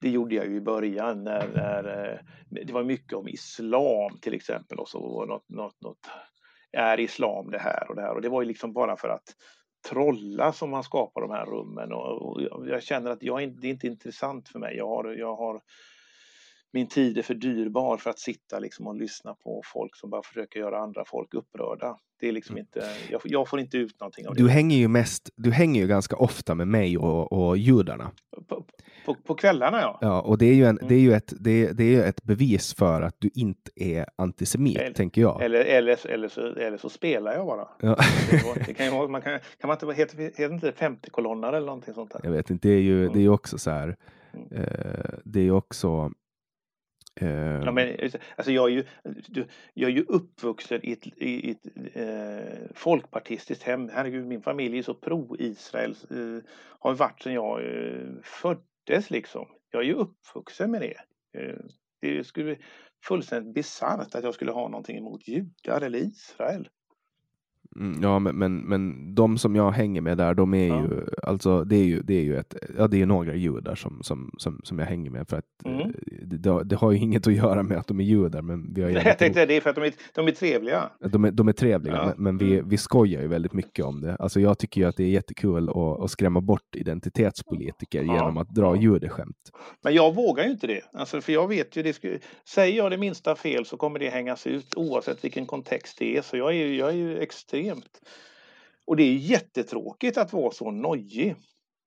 det gjorde jag ju i början när, när eh, det var mycket om islam till exempel och så något, något, något är islam det här och det här och det var ju liksom bara för att trolla som man skapar de här rummen och, och jag känner att jag, det är inte intressant för mig. Jag har, jag har min tid är för dyrbar för att sitta liksom och lyssna på folk som bara försöker göra andra folk upprörda. Det är liksom mm. inte, jag, jag, får inte ut någonting av det. Du hänger ju mest, du hänger ju ganska ofta med mig och, och judarna. På, på, på, kvällarna ja. Ja, och det är ju, en, mm. det är ju ett, det, det är ett bevis för att du inte är antisemit, eller, tänker jag. Eller, eller, eller, så, eller så spelar jag bara. Ja. Det kan, ju, man kan, kan man inte, heter, heter inte 50-kolonnare eller någonting sånt där? Jag vet inte, det är ju, mm. det är ju också så här, mm. eh, det är ju också Eh, ja, men, alltså jag, är ju, jag är ju uppvuxen i ett, i ett eh, folkpartistiskt hem. Herregud, min familj är så pro-Israel. Eh, har varit sedan jag eh, föddes liksom. Jag är ju uppvuxen med det. Eh, det skulle fullständigt bisarrt att jag skulle ha någonting emot judar eller Israel. Mm, ja, men, men, men de som jag hänger med där, de är ja. ju, alltså det är ju, det är ju ett, ja det är några judar som, som, som, som jag hänger med för att mm. Eh, det, det, har ju inget att göra med att de är judar. Men vi har jag tänkte det är för att de är, de är trevliga. De är, de är trevliga, ja. men, men, vi, mm. vi skojar ju väldigt mycket om det. Alltså jag tycker ju att det är jättekul att, att skrämma bort identitetspolitiker ja. genom att dra judeskämt. Men jag vågar ju inte det, alltså, för jag vet ju, det skulle, säger jag det minsta fel så kommer det hängas ut oavsett vilken kontext det är. Så jag är, jag är ju extremt extremt. Och det är jättetråkigt att vara så nojig.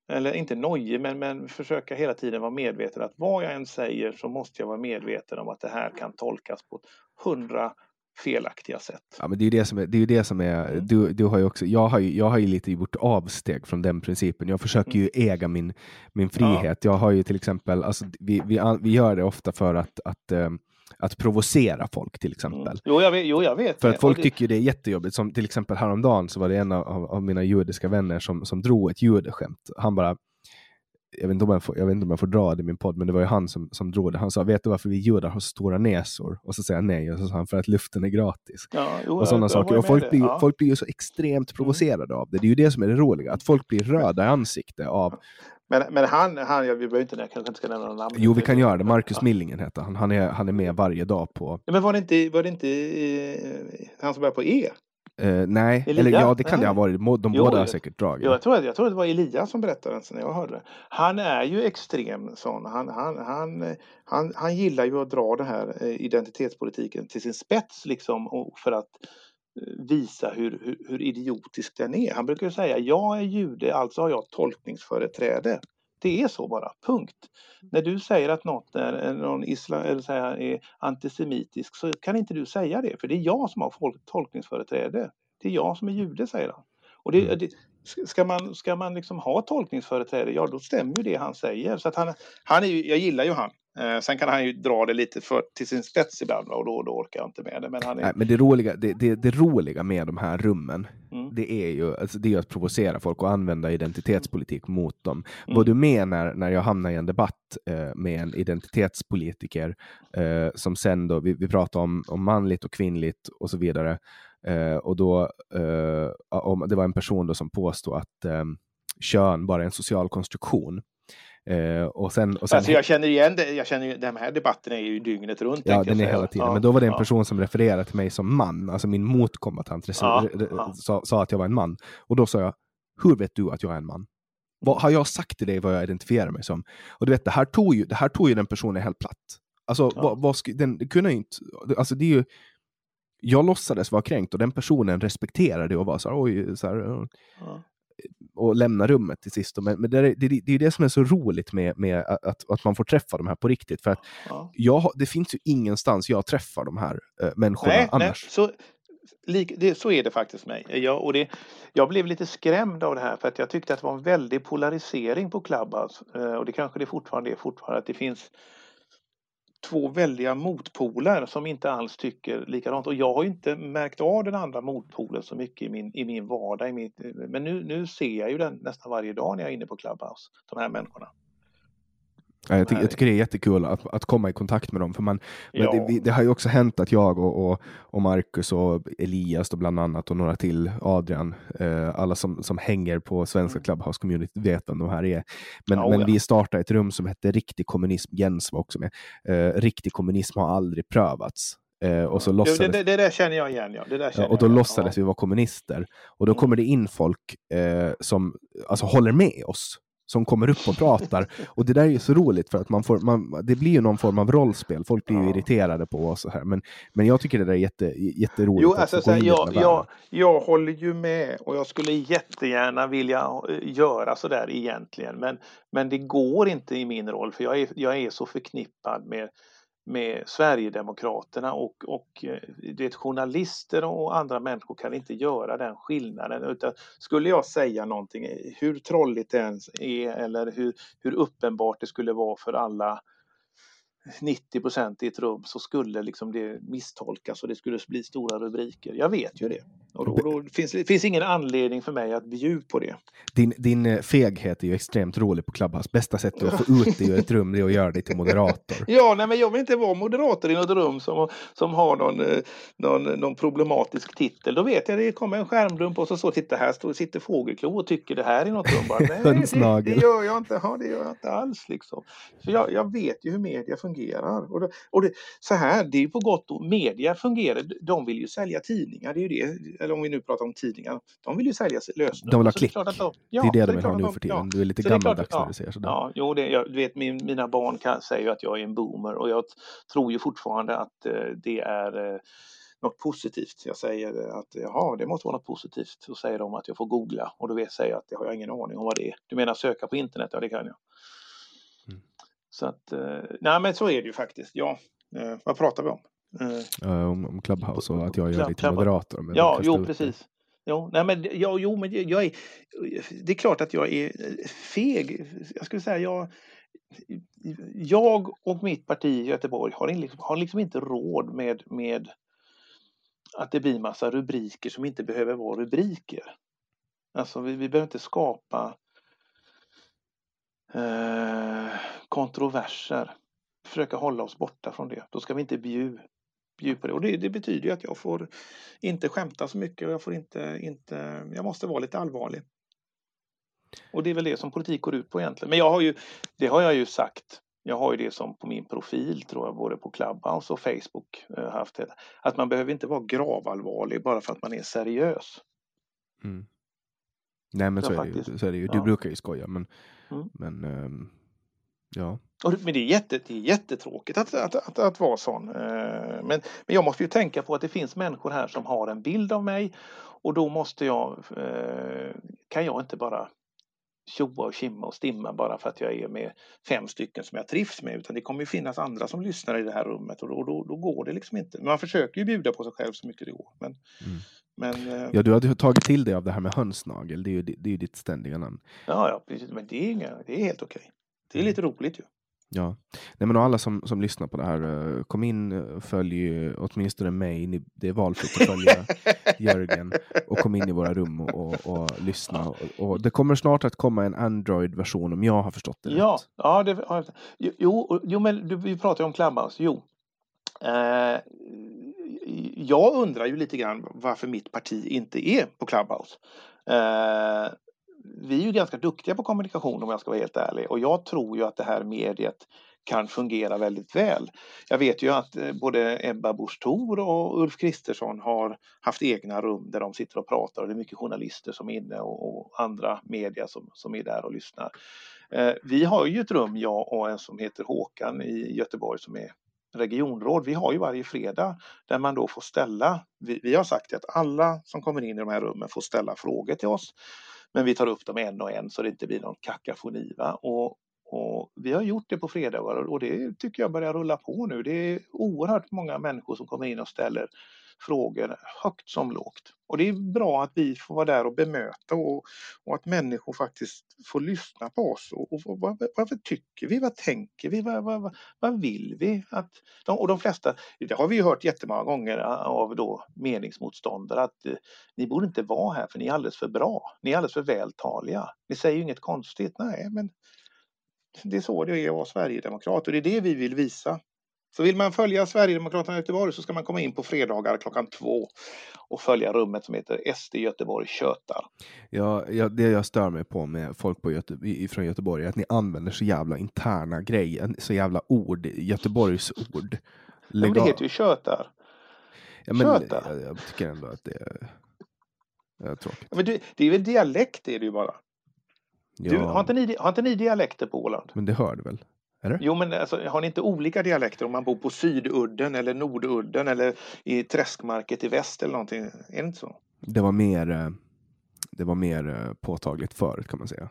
Eller inte nojig, men, men försöka hela tiden vara medveten att vad jag än säger så måste jag vara medveten om att det här kan tolkas på hundra felaktiga sätt. Ja, men det är ju det som är, det är, det som är mm. du, du har ju också, jag har ju, jag har ju lite gjort avsteg från den principen. Jag försöker ju mm. äga min, min frihet. Ja. Jag har ju till exempel, alltså, vi, vi, vi gör det ofta för att, att um, att provocera folk till exempel. Mm. Jo, jag vet, jo, jag vet För att folk det... tycker det är jättejobbigt. Som till exempel häromdagen så var det en av, av mina judiska vänner som, som drog ett judeskämt. Han bara, jag vet, inte om jag, får, jag vet inte om jag får dra det i min podd, men det var ju han som, som drog det. Han sa, vet du varför vi judar har stora näsor? Och så säger jag nej, och så sa han, för att luften är gratis. Ja, jo, och sådana saker. Och folk blir, ja. folk blir ju så extremt mm. provocerade av det. Det är ju det som är det roliga, att folk blir röda i ansiktet av men, men han, han, jag behöver inte, jag kanske inte ska nämna några namn. Jo, vi kan göra det. Marcus Millingen heter han. Han är, han är med varje dag på... Men var det inte, var det inte eh, han som började på E? Uh, nej, Elia? eller ja, det kan nej. det ha varit. De jo, båda har säkert dragit. Jo, jag, tror, jag tror det var Elias som berättade när jag hörde det. Han är ju extrem sån. Han, han, han, han, han gillar ju att dra den här eh, identitetspolitiken till sin spets liksom för att visa hur, hur, hur, idiotisk den är. Han brukar säga jag är jude, alltså har jag tolkningsföreträde. Det är så bara, punkt. När du säger att något är, någon islam, eller säga, är antisemitisk så kan inte du säga det, för det är jag som har folk, tolkningsföreträde. Det är jag som är jude, säger han. Och det, mm. det, ska man, ska man liksom ha tolkningsföreträde, ja då stämmer ju det han säger. Så att han, han är ju, jag gillar ju han. Eh, sen kan han ju dra det lite för, till sin spets ibland och då, då orkar jag inte med det. Men, han är... Nej, men det, roliga, det, det, det roliga med de här rummen, mm. det är ju alltså, det är att provocera folk och använda identitetspolitik mot dem. Mm. Var du med när, jag hamnade i en debatt eh, med en identitetspolitiker eh, som sen då, vi, vi pratar om, om manligt och kvinnligt och så vidare. Eh, och då, eh, om, det var en person då som påstod att eh, kön bara är en social konstruktion. Eh, och sen, och sen, alltså jag känner igen det, jag känner ju, den här debatten är ju dygnet runt. Ja, den är hela tiden. Ja, Men då var det en ja. person som refererade till mig som man, alltså min motkombatant ja, sa, sa, att jag var en man. Och då sa jag, hur vet du att jag är en man? Vad har jag sagt till dig vad jag identifierar mig som? Och du vet, det här tog ju, det här tog ju den personen helt platt. Alltså, vad, vad, den kunde inte, alltså det är ju, jag låtsades vara kränkt och den personen respekterade det och var så här, oj, så här, ja och lämna rummet till sist. Men, men det, är, det, det är det som är så roligt med, med att, att man får träffa de här på riktigt. För att ja. jag, det finns ju ingenstans jag träffar de här äh, människorna nej, annars. Nej, så, lik, det, så är det faktiskt mig. Jag, och det, jag blev lite skrämd av det här för att jag tyckte att det var en väldig polarisering på Clubhouse. Eh, och det kanske det fortfarande är fortfarande. Att det finns två väldiga motpoler som inte alls tycker likadant. Och jag har inte märkt av den andra motpolen så mycket i min, i min vardag. I mitt, men nu, nu ser jag ju den nästan varje dag när jag är inne på Clubhouse, de här människorna. Ja, jag, ty jag, tycker det är jättekul att, att komma i kontakt med dem. För man, ja. det, det, har ju också hänt att jag och, och, och Marcus och Elias då bland annat och några till, Adrian, eh, alla som, som hänger på svenska mm. Clubhouse Community vet vem de här är. Men, ja, men ja. vi startade ett rum som hette Riktig kommunism, Jens var också med. Eh, riktig kommunism har aldrig prövats. Eh, och så låtsades... det, det, det, där känner jag igen. Ja. Det där ja, och då låtsades vi vara kommunister. Och då mm. kommer det in folk eh, som alltså, håller med oss som kommer upp och pratar. Och det där är ju så roligt för att man får, man, det blir ju någon form av rollspel. Folk blir ju ja. irriterade på oss. Så här. Men, men jag tycker det där är jätte, jätteroligt. Jo, alltså, så här, jag, jag, jag håller ju med och jag skulle jättegärna vilja eh, göra så där egentligen. Men, men det går inte i min roll för jag är, jag är så förknippad med med Sverigedemokraterna och, och eh, vet, journalister och andra människor kan inte göra den skillnaden. Utan skulle jag säga någonting, eh, hur trolligt det ens är eller hur, hur uppenbart det skulle vara för alla 90 procent i ett rum så skulle liksom det misstolkas och det skulle bli stora rubriker. Jag vet ju det. Och då, då finns det finns ingen anledning för mig att bjuda på det. Din, din eh, feghet är ju extremt rolig på Clubhouse. Bästa sättet att få ut dig ur ett rum är att göra dig till moderator. ja, nej, men jag vill inte vara moderator i något rum som, som har någon, eh, någon, någon problematisk titel. Då vet jag det kommer en skärmdump och så, så titta här står, sitter Fågelklo och tycker det här är något rum. Bara, nej, det, det, gör jag inte. Ja, det gör jag inte alls liksom. För jag, jag vet ju hur media fungerar. Och, det, och det, så här, det är på gott och media fungerar. De vill ju sälja tidningar. Det är ju det eller om vi nu pratar om tidningar, de vill ju sälja lösenord. De vill ha klick. Det, de, ja, det är det de vill ha nu för tiden. Ja. Du är lite så gammaldags när du säger sådär. Ja, jo, det, jag, du vet, min, mina barn kan, säger ju att jag är en boomer och jag tror ju fortfarande att eh, det är eh, något positivt. Jag säger att jaha, det måste vara något positivt. Så säger de att jag får googla och då säger jag att jag har ingen aning om vad det är. Du menar söka på internet? Ja, det kan jag. Så att, eh, nej men så är det ju faktiskt. Ja, eh, vad pratar vi om? Uh, om, om, Clubhouse och att jag gör dig till moderator. Ja, jo precis. Jo, nej, men, ja, jo, men jag är, det är klart att jag är feg. Jag skulle säga jag, jag och mitt parti i Göteborg har, liksom, har liksom inte råd med, med att det blir massa rubriker som inte behöver vara rubriker. Alltså vi, vi behöver inte skapa eh, kontroverser. Försöka hålla oss borta från det. Då ska vi inte bjuda bjud på det. Och det, det, betyder ju att jag får inte skämta så mycket och jag får inte, inte, jag måste vara lite allvarlig. Och det är väl det som politik går ut på egentligen. Men jag har ju, det har jag ju sagt. Jag har ju det som på min profil tror jag, både på Clubhouse och Facebook eh, haft det. Att man behöver inte vara gravallvarlig bara för att man är seriös. Mm. Nej men så, så är, det ju, så är det ju. Du ja. brukar ju skoja men, mm. men um, ja. Men det är, jätte, det är jättetråkigt att, att, att, att vara sån. Eh, men, men jag måste ju tänka på att det finns människor här som har en bild av mig och då måste jag, eh, kan jag inte bara tjoa och kimma och stimma bara för att jag är med fem stycken som jag trivs med utan det kommer ju finnas andra som lyssnar i det här rummet och då, då, då går det liksom inte. Men man försöker ju bjuda på sig själv så mycket det går. Men, mm. men, eh, ja, du hade tagit till dig av det här med hönsnagel, det är ju, det är ju ditt ständiga namn. Ja, ja precis. men det är, inga, det är helt okej. Det är mm. lite roligt ju. Ja, Nej, men alla som, som lyssnar på det här, eh, kom in, eh, följ åtminstone mig. Det är valfritt att följa Jörgen och kom in i våra rum och, och, och lyssna. Och, och, det kommer snart att komma en Android-version om jag har förstått det ja, rätt. Ja, det, jo, jo, men du, vi pratar ju om Clubhouse. Jo. Eh, jag undrar ju lite grann varför mitt parti inte är på Clubhouse. Eh, vi är ju ganska duktiga på kommunikation om jag ska vara helt ärlig och jag tror ju att det här mediet kan fungera väldigt väl. Jag vet ju att eh, både Ebba Busch Thor och Ulf Kristersson har haft egna rum där de sitter och pratar och det är mycket journalister som är inne och, och andra media som, som är där och lyssnar. Eh, vi har ju ett rum, jag och en som heter Håkan i Göteborg som är regionråd. Vi har ju varje fredag där man då får ställa, vi, vi har sagt att alla som kommer in i de här rummen får ställa frågor till oss men vi tar upp dem en och en så det inte blir någon kakafoni. Va? Och, och vi har gjort det på fredagar och det tycker jag börjar rulla på nu. Det är oerhört många människor som kommer in och ställer frågor högt som lågt. Och det är bra att vi får vara där och bemöta och, och att människor faktiskt får lyssna på oss. Och, och vad, vad, tycker vi? Vad tänker vi? Vad, vad, vad vill vi? Att de, och de flesta, det har vi ju hört jättemånga gånger eh, av då meningsmotståndare att eh, ni borde inte vara här för ni är alldeles för bra. Ni är alldeles för vältaliga. Ni säger ju inget konstigt. Nej, men det är så det är att vara sverigedemokrat och det är det vi vill visa. Så vill man följa Sverigedemokraterna i Göteborg så ska man komma in på fredagar klockan två och följa rummet som heter SD Göteborg tjötar. Ja, ja, det jag stör mig på med folk på Göte från Göteborg är att ni använder så jävla interna grejer, så jävla ord, Göteborgs ord. Men det heter ju tjötar. Ja, men tjötar. Jag, jag tycker ändå att det är, är tråkigt. Men det, det är väl dialekt det är det ju bara. Ja, Du, har, inte ni, har inte ni dialekter på Åland? Men det hör du väl? Eller? Jo, men alltså, har ni inte olika dialekter om man bor på Sydudden eller Nordudden eller i Träskmarket i väst eller någonting? Är det inte så? Det var mer, eh, det var mer eh, påtagligt förut kan man säga.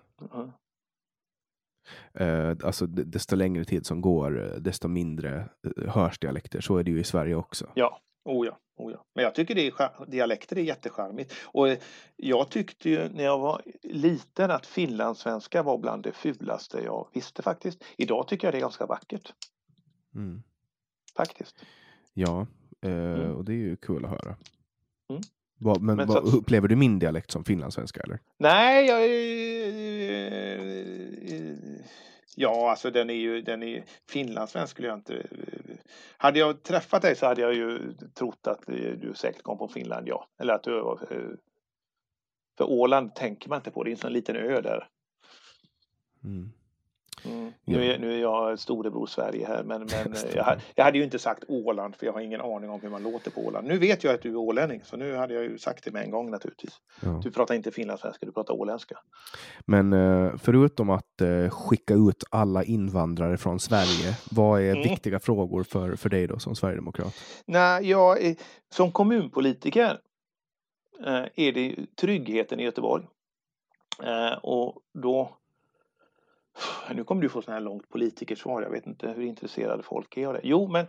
Eh, Alltså desto längre tid som går, desto mindre hörs dialekter. Så är det ju i Sverige också. Ja, oh ja, oh ja. Men jag tycker det är, dialekter är jättecharmigt. Och eh, jag tyckte ju när jag var liten att finlandssvenska var bland det fulaste jag visste faktiskt. Idag tycker jag det är ganska vackert. Mm. Faktiskt. Ja, eh, Mm. och det är ju kul att höra. Mm. Vad, men Men vad, att- upplever du min dialekt som finlandssvenska eller? Nej, jag är... Ja, alltså den är ju, den är finlandssvensk skulle jag inte... Hade jag träffat dig så hade jag ju trott att du säkert kom från Finland, ja. Eller att du var... Eh, för Åland tänker man inte på, det är en sån liten ö där. Mm. Mm. Ja. Nu, är, nu är jag storebror Sverige här, men, men jag, jag hade ju inte sagt Åland för jag har ingen aning om hur man låter på Åland. Nu vet jag att du är ålänning, så nu hade jag ju sagt det med en gång naturligtvis. Ja. Du pratar inte finlandssvenska, du pratar åländska. Men eh, förutom att eh, skicka ut alla invandrare från Sverige, vad är Mm. viktiga frågor för, för dig då som sverigedemokrat? Nej, jag som kommunpolitiker eh, är det tryggheten i Göteborg. Och då... Nu kommer du få sådana här långt politikersvar. Jag vet inte hur intresserade folk är av det. Jo, men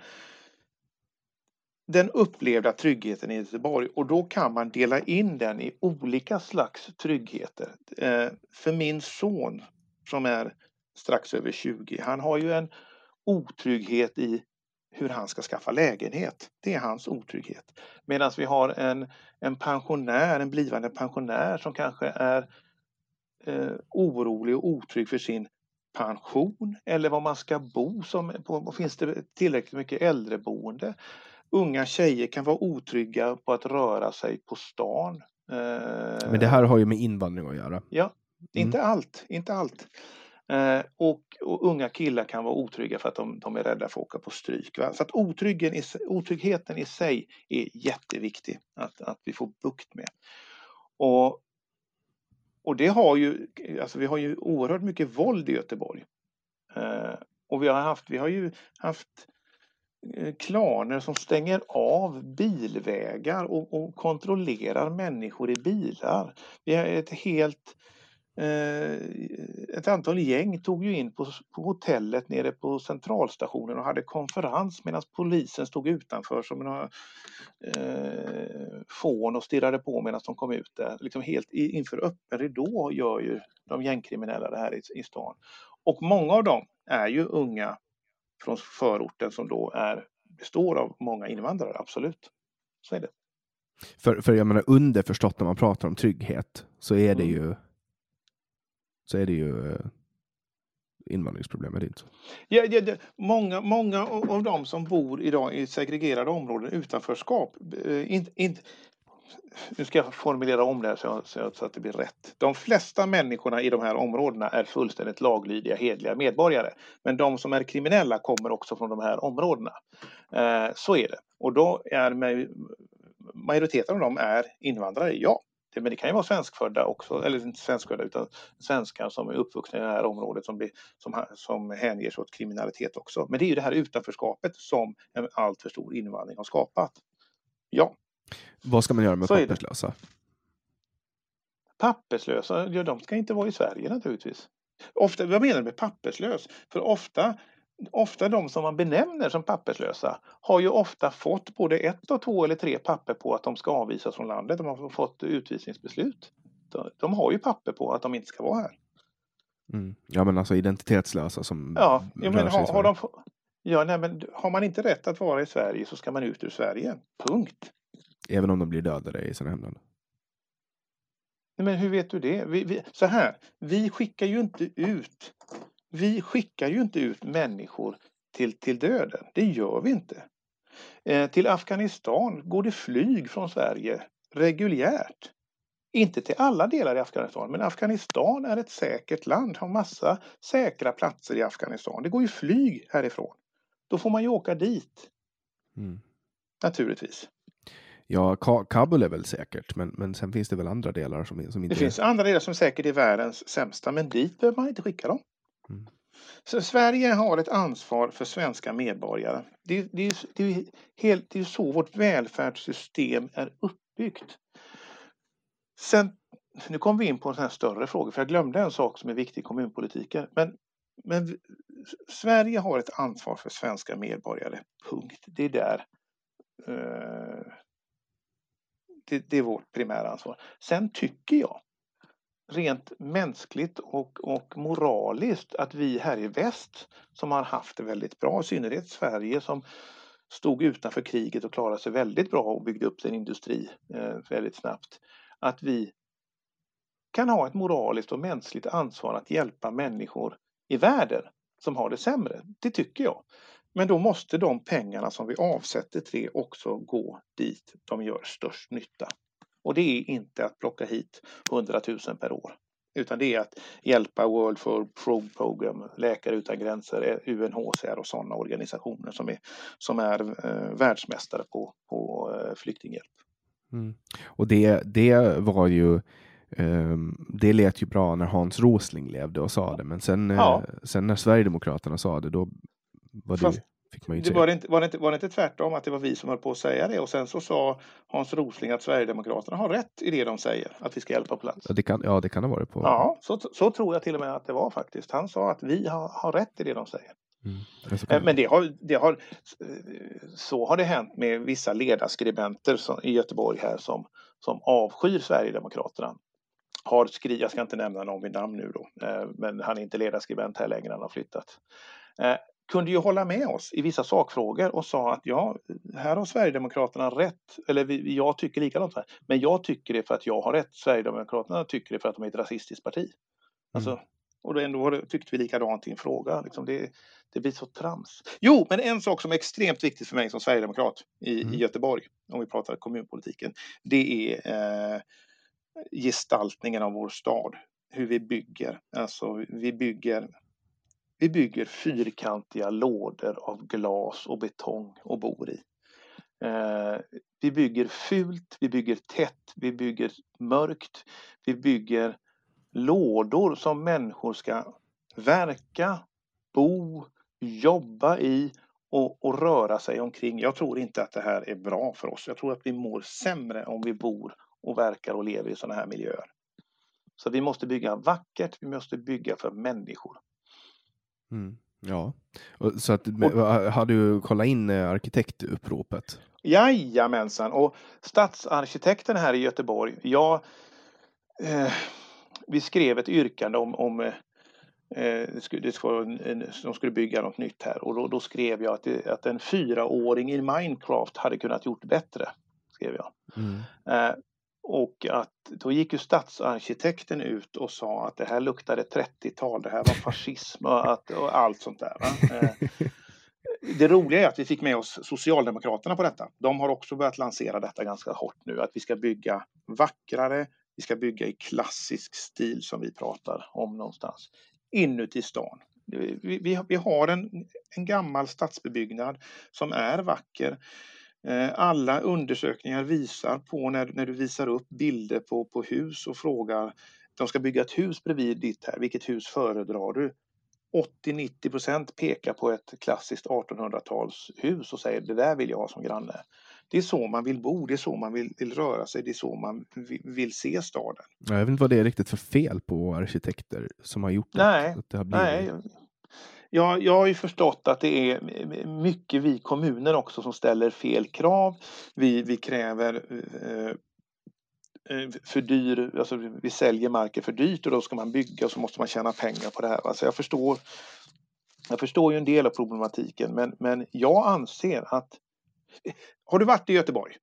den upplevda tryggheten i Göteborg och då kan man dela in den i olika slags tryggheter. Eh, för min son som är strax över 20, han har ju en otrygghet i hur han ska skaffa lägenhet. Det är hans otrygghet. Medan vi har en, en pensionär, en blivande pensionär som kanske är eh, orolig och otrygg för sin pension eller var man ska bo. Som, på, finns det tillräckligt mycket äldreboende? Unga tjejer kan vara otrygga på att röra sig på stan. Eh, Men det här har ju med invandring att göra. Ja, Mm. inte allt, inte allt. Eh, och, och unga killar kan vara otrygga för att de, de är rädda för att åka på stryk. Va? Så att otryggen i, otryggheten i sig är jätteviktig att, att vi får bukt med. Och, och det har ju, alltså vi har ju oerhört mycket våld i Göteborg. Eh, och vi har haft, vi har ju haft eh, klaner som stänger av bilvägar och, och kontrollerar människor i bilar. Vi har ett helt ett antal gäng tog ju in på, på hotellet nere på centralstationen och hade konferens medan polisen stod utanför som några eh, fån och stirrade på medan de kom ut där. Liksom helt inför öppen ridå gör ju de gängkriminella det här i, i stan. Och många av dem är ju unga från förorten som då är, består av många invandrare, absolut. Så är det. För, för jag menar underförstått när man pratar om trygghet så är det Mm. ju så är det ju eh, invandringsproblem, är det inte så? Ja, ja, det, många, många av de som bor idag i segregerade områden, utanförskap, eh, in, inte, nu ska jag formulera om det här så, jag, så, jag, så att det blir rätt. De flesta människorna i de här områdena är fullständigt laglydiga, hedliga medborgare. Men de som är kriminella kommer också från de här områdena. Eh, så är det. Och då är majoriteten av dem är invandrare, ja. Det- Men det kan ju vara svenskfödda också, eller inte svenskfödda utan svenskar som är uppvuxna i det här området som, blir, som, som hänger sig åt kriminalitet också. Men det är ju det här utanförskapet som en alltför stor invandring har skapat. Ja, Vad ska man göra med Så papperslösa? papperslösa, ja de ska inte vara i Sverige naturligtvis. Ofta, vad menar du med papperslös? För ofta, ofta de som man benämner som papperslösa har ju ofta fått både ett och två eller tre papper på att de ska avvisas från landet. De har fått utvisningsbeslut. De, de har ju papper på att de inte ska vara här. Mm. Ja, men alltså identitetslösa som Ja, rör men sig i har, har, Sverige. de, få- ja, nej, men har man inte rätt att vara i Sverige så ska man ut ur Sverige. Punkt. Även om de blir dödade i sina hemländer. Men hur vet du det? Vi, vi, så här, vi skickar ju inte ut vi skickar ju inte ut människor till, till döden. Det gör vi inte. Eh, till Afghanistan går det flyg från Sverige reguljärt. Inte till alla delar i Afghanistan, men Afghanistan är ett säkert land, har massa säkra platser i Afghanistan. Det går ju flyg härifrån. Då får man ju åka dit. Mm. Naturligtvis. Ja, Kabul är väl säkert, men, men sen finns det väl andra delar som, som inte Det finns andra delar som säkert är världens sämsta, men dit behöver man inte skicka dem. Mm. Så Sverige har ett ansvar för svenska medborgare. Det, det, det, är, helt, det är så vårt välfärdssystem är uppbyggt. Sen, nu kom vi in på en sån större fråga, för jag glömde en sak som är viktig i kommunpolitiken. Men, men Sverige har ett ansvar för svenska medborgare, punkt. Det är där eh, det, det, är vårt primära ansvar. Sen tycker jag rent mänskligt och, och moraliskt att vi här i väst som har haft det väldigt bra, i synnerhet Sverige som stod utanför kriget och klarade sig väldigt bra och byggde upp sin industri eh, väldigt snabbt. Att vi kan ha ett moraliskt och mänskligt ansvar att hjälpa människor i världen som har det sämre. Det tycker jag. Men då måste de pengarna som vi avsätter till det också gå dit de gör störst nytta. Och det är inte att plocka hit 100 000 per år. Utan det är att hjälpa World Food Program, Läkare utan gränser, UNHCR och sådana organisationer som är, som är eh, världsmästare på, på eh, flyktinghjälp. Mm. Och det, det var ju um, det lät ju bra när Hans Rosling levde och sa det, men sen, ja. eh, sen när Sverigedemokraterna sa det, då var det Fast, fick man ju det var, det inte, var, det inte, var det inte tvärtom att det var vi som höll på att säga det och sen så sa Hans Rosling att Sverigedemokraterna har rätt i det de säger, att vi ska hjälpa på plats. Ja, det kan, ja, det kan ha varit på. Ja, så, så tror jag till och med att det var faktiskt. Han sa att vi har, har rätt i det de säger. Mm. Det Men det har, det har, så har det hänt med vissa ledarskribenter som, i Göteborg här som, som avskyr Sverigedemokraterna. Har skrivit, jag ska inte nämna någon vid namn nu då, eh, men han är inte ledarskribent här längre, han har flyttat. Kunde ju hålla med oss i vissa sakfrågor och sa att ja, här har Sverigedemokraterna rätt, eller vi, jag tycker likadant här, men jag tycker det för att jag har rätt. Sverigedemokraterna tycker det för att de är ett rasistiskt parti. Alltså, mm. och då ändå tyckte vi likadant i en fråga. Liksom det, det blir så trams. Jo, men en sak som är extremt viktigt för mig som sverigedemokrat i, mm. i Göteborg, om vi pratar kommunpolitiken, det är eh, gestaltningen av vår stad. Hur vi bygger. Alltså, vi bygger vi bygger fyrkantiga lådor av glas och betong och bor i. Eh, vi bygger fult, vi bygger tätt, vi bygger mörkt. Vi bygger lådor som människor ska verka, bo, jobba i och, och, röra sig omkring. Jag tror inte att det här är bra för oss. Jag tror att vi mår sämre om vi bor och verkar och lever i sådana här miljöer. Så vi måste bygga vackert, vi måste bygga för människor. Mm. Ja, så att, har du kollat in eh, arkitektuppropet? Jajamensan, och stadsarkitekten här i Göteborg, jag, eh, vi skrev ett yrkande om, om eh, det skulle, det skulle, de skulle bygga något nytt här och då, då skrev jag att, det, att en fyraåring i Minecraft hade kunnat gjort bättre. skrev jag. Mm. Eh, och att då gick ju stadsarkitekten ut och sa att det här luktade 30-tal, det här var fascism och, att, och allt sånt där. Eh, det roliga är att vi fick med oss Socialdemokraterna på detta. De har också börjat lansera detta ganska hårt nu, att vi ska bygga vackrare, vi ska bygga i klassisk stil som vi pratar om någonstans, inuti stan. Vi, vi, vi har en, en gammal stadsbebyggnad som är vacker Eh, alla undersökningar visar på när, när du visar upp bilder på, på hus och frågar de ska bygga ett hus bredvid ditt här, vilket hus föredrar du? 80-90 procent pekar på ett klassiskt 1800-talshus och säger det där vill jag ha som granne. Det är så man vill bo, det är så man vill, vill röra sig, det är så man vill, vill se staden. Jag vet inte vad det är riktigt för fel på arkitekter som har gjort nej, att det har blivit... Nej, jag, jag har ju förstått att det är mycket vi kommuner också som ställer fel krav. Vi, vi kräver eh, eh för dyr, alltså vi säljer marken för dyrt och då ska man bygga och så måste man tjäna pengar på det här. Alltså jag, förstår, jag förstår ju en del av problematiken men, men jag anser att... Har du varit i Göteborg?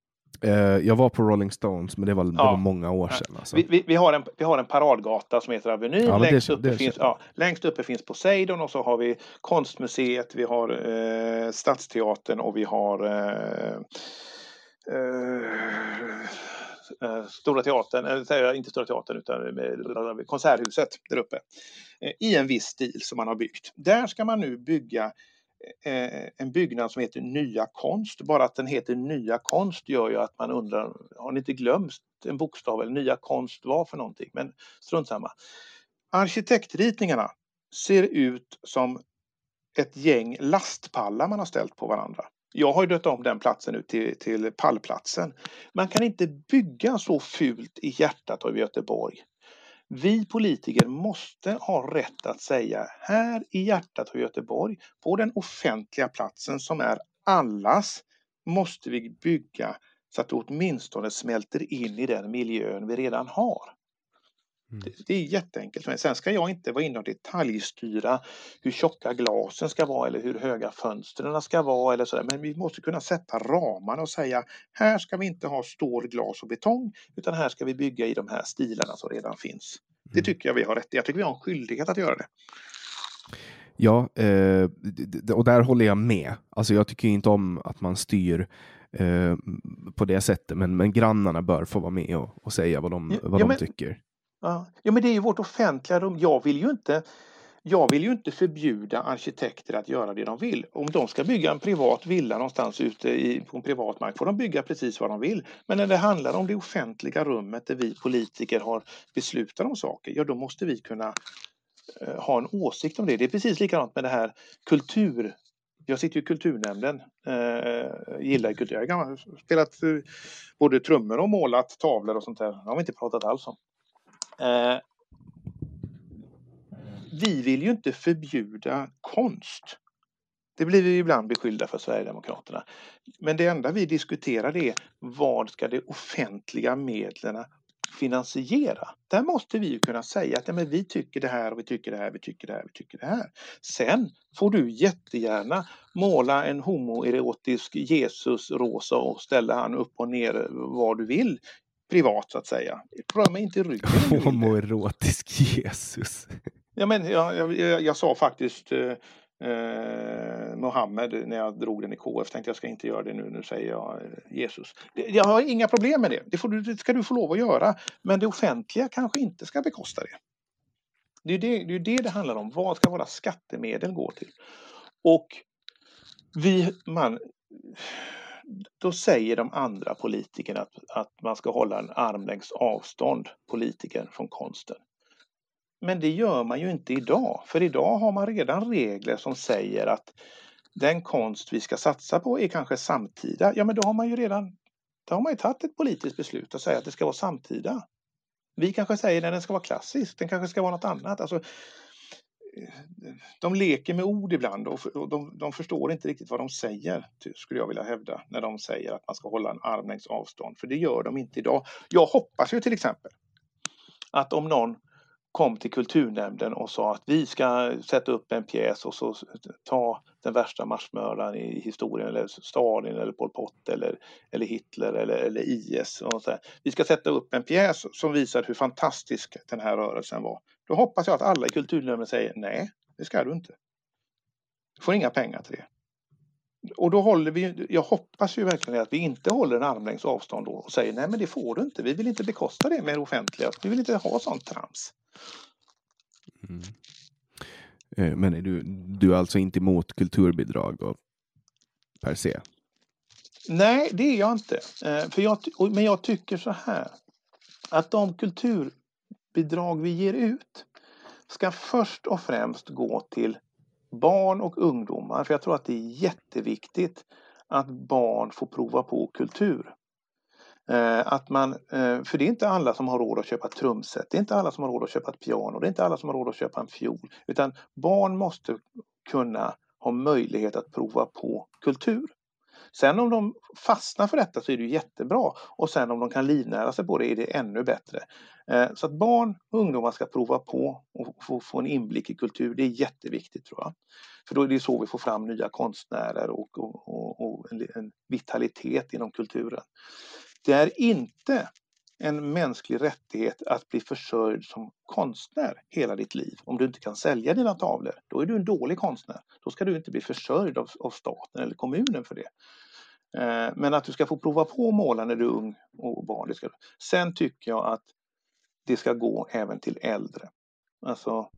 Eh, jag var på Rolling Stones, men det var, det var många år sedan. Alltså. Vi, vi, vi, har en, vi har en paradgata som heter Avenyn. Ja, längst, det, uppe det, finns, ja, längst uppe finns Poseidon och så har vi Konstmuseet, vi har eh, Stadsteatern och vi har eh, eh, eh Stora Teatern, eller inte Stora Teatern utan Konserthuset där uppe. Eh, I en viss stil som man har byggt. Där ska man nu bygga Eh, Eh, en byggnad som heter Nya Konst. Bara att den heter Nya Konst gör ju att man undrar, har ni inte glömt en bokstav eller Nya Konst var för någonting? Men strunt samma. Arkitektritningarna ser ut som ett gäng lastpallar man har ställt på varandra. Jag har ju döpt om den platsen nu till, till pallplatsen. Man kan inte bygga så fult i hjärtat av Göteborg vi politiker måste ha rätt att säga här i hjärtat av Göteborg, på den offentliga platsen som är allas, måste vi bygga så att det åtminstone smälter in i den miljön vi redan har. Mm. Det, det, är jätteenkelt. Men sen ska jag inte vara inne och detaljstyra hur tjocka glasen ska vara eller hur höga fönstren ska vara eller sådär. Men vi måste kunna sätta ramarna och säga här ska vi inte ha stål, glas och betong utan här ska vi bygga i de här stilarna som redan finns. Det mm. tycker jag vi har rätt Jag tycker vi har en skyldighet att göra det. Ja, eh, och där håller jag med. Alltså jag tycker inte om att man styr eh, på det sättet, men, men grannarna bör få vara med och, och säga vad de, vad ja, de men, tycker. Ja. ja, men det är ju vårt offentliga rum. Jag vill ju inte jag vill ju inte förbjuda arkitekter att göra det de vill. Om de ska bygga en privat villa någonstans ute i, på en privat mark får de bygga precis vad de vill. Men när det handlar om det offentliga rummet där vi politiker har beslutat om saker, ja då måste vi kunna eh, ha en åsikt om det. Det är precis likadant med det här kultur jag sitter i kulturnämnden, eh, gillar kultur. Jag har spelat eh, både trummor och målat tavlor och sånt där. Det har vi inte pratat alls om. Eh, vi vill ju inte förbjuda konst. Det blir vi ibland beskyllda för Sverigedemokraterna. Men det enda vi diskuterar är vad ska de offentliga medlen finansiera? Där måste vi ju kunna säga att ja, men vi tycker det här och vi tycker det här, vi tycker det här, vi tycker det här. Sen får du jättegärna måla en homoerotisk Jesus rosa och ställa han upp och ner var du vill privat så att säga. Rör mig inte i ryggen. Homoerotisk Jesus. Ja, men jag, jag, jag sa faktiskt eh, eh, Mohammed när jag drog den i KF. Tänkte jag ska inte göra det nu. Nu säger jag eh, Jesus. Jag har inga problem med det. Det, får du, det ska du få lov att göra. Men det offentliga kanske inte ska bekosta det. Det är det det, är det, det handlar om. Vad ska våra skattemedel gå till? Och vi, man, då säger de andra politikerna att, att man ska hålla en armlängds avstånd, politikern från konsten. Men det gör man ju inte idag, för idag har man redan regler som säger att den konst vi ska satsa på är kanske samtida. Ja, men då har man ju redan då har man ju tagit ett politiskt beslut att säga att det ska vara samtida. Vi kanske säger att den ska vara klassisk, den kanske ska vara något annat. Alltså, de leker med ord ibland och de, de förstår inte riktigt vad de säger, skulle jag vilja hävda, när de säger att man ska hålla en armlängds avstånd, för det gör de inte idag. Jag hoppas ju till exempel att om någon kom till kulturnämnden och sa att vi ska sätta upp en pjäs och så ta den värsta marsmördaren i historien eller Stalin eller Pol Pot eller, eller Hitler eller, eller IS. Och så Vi ska sätta upp en pjäs som visar hur fantastisk den här rörelsen var. Då hoppas jag att alla i kulturnämnden säger nej, det ska du inte. Du får inga pengar till det. Och då håller vi, jag hoppas ju verkligen att vi inte håller en armlängds avstånd då och säger nej men det får du inte, vi vill inte bekosta det med det offentliga, vi vill inte ha sånt trams. Mm. Eh, men är du, du är alltså inte emot kulturbidrag och, per se? Nej, det är jag inte. Eh, för jag, men jag tycker så här att de bidrag vi ger ut ska först och främst gå till barn och ungdomar. För jag tror att det är jätteviktigt att barn får prova på kultur. Eh, att man, eh, för det är inte alla som har råd att köpa ett trumset, det är inte alla som har råd att köpa ett piano, det är inte alla som har råd att köpa en fiol. Utan barn måste kunna ha möjlighet att prova på kultur. Sen om de fastnar för detta så är det jättebra och sen om de kan livnära sig på det är det ännu bättre. Eh, så att barn och ungdomar ska prova på och få, få en inblick i kultur, det är jätteviktigt tror jag. För då är det så vi får fram nya konstnärer och, och, och, och en, en, vitalitet inom kulturen. Det är inte en mänsklig rättighet att bli försörjd som konstnär hela ditt liv. Om du inte kan sälja dina tavlor, då är du en dålig konstnär. Då ska du inte bli försörjd av, av staten eller kommunen för det. Eh, men att du ska få prova på att måla när du är ung och barn. Det ska. Sen tycker jag att det ska gå även till äldre. Alltså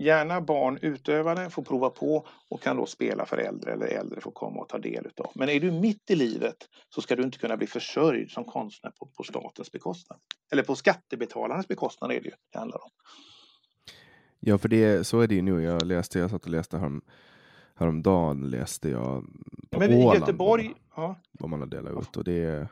gärna barn utövare får prova på och kan då spela för äldre eller äldre får komma och ta del utav. Men är du mitt i livet så ska du inte kunna bli försörjd som konstnär på, på statens bekostnad. Eller på skattebetalarnas bekostnad är det ju det handlar om. Ja, för det, så är det ju nu. Jag läste, jag satt och läste härom, häromdagen läste jag på Men i Åland Göteborg, ja, vad man har delat ut och det,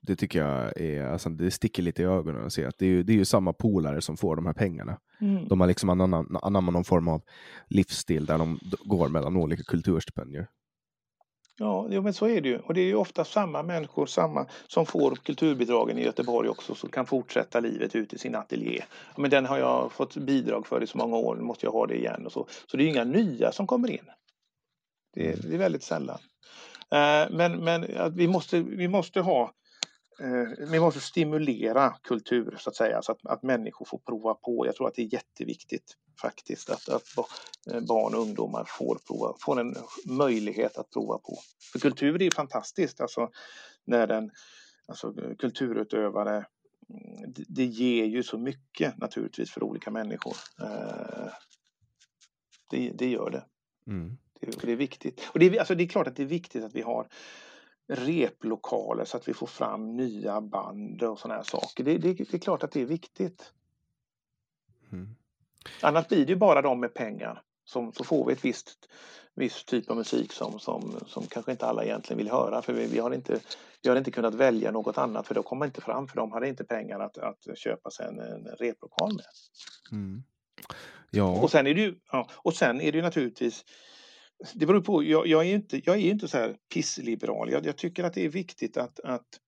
det tycker jag är, alltså, det sticker lite i ögonen att se att det är, ju, det är ju samma polare som får de här pengarna. mm. De har liksom anammat anammat någon form av livsstil där de går mellan olika kulturstipendier. Ja, men så är det ju. Och det är ju ofta samma människor samma, som får kulturbidragen i Göteborg också som kan fortsätta livet ut i sin ateljé. Men den har jag fått bidrag för i så många år, nu måste jag ha det igen. Och så. så det är inga nya som kommer in. Det är, det är väldigt sällan. Eh, men men vi, måste, vi måste ha vi måste stimulera kultur så att säga så att, att människor får prova på. Jag tror att det är jätteviktigt faktiskt att, att eh, barn och ungdomar får, prova, får en möjlighet att prova på. För kultur är fantastiskt, alltså när den alltså, kulturutövare mm, det, det ger ju så mycket naturligtvis för olika människor. Eh, det, det gör det. Mm. Det, det är viktigt. Och det är, alltså det är klart att det är viktigt att vi har replokaler så att vi får fram nya band och sådana här saker. Det, det, det är klart att det är viktigt. Mm. Annars blir det ju bara de med pengar. Som, så får vi ett visst viss typ av musik som, som, som kanske inte alla egentligen vill höra. För vi, vi, har inte, vi har inte kunnat välja något annat för då kommer inte fram för de hade inte pengar att, att köpa sig en, en replokal med. Mm. Ja, Och sen är det ju, ja, och sen är det naturligtvis det beror på, jag, jag är inte, jag är inte så här pissliberal. Jag, jag tycker att det är viktigt att, att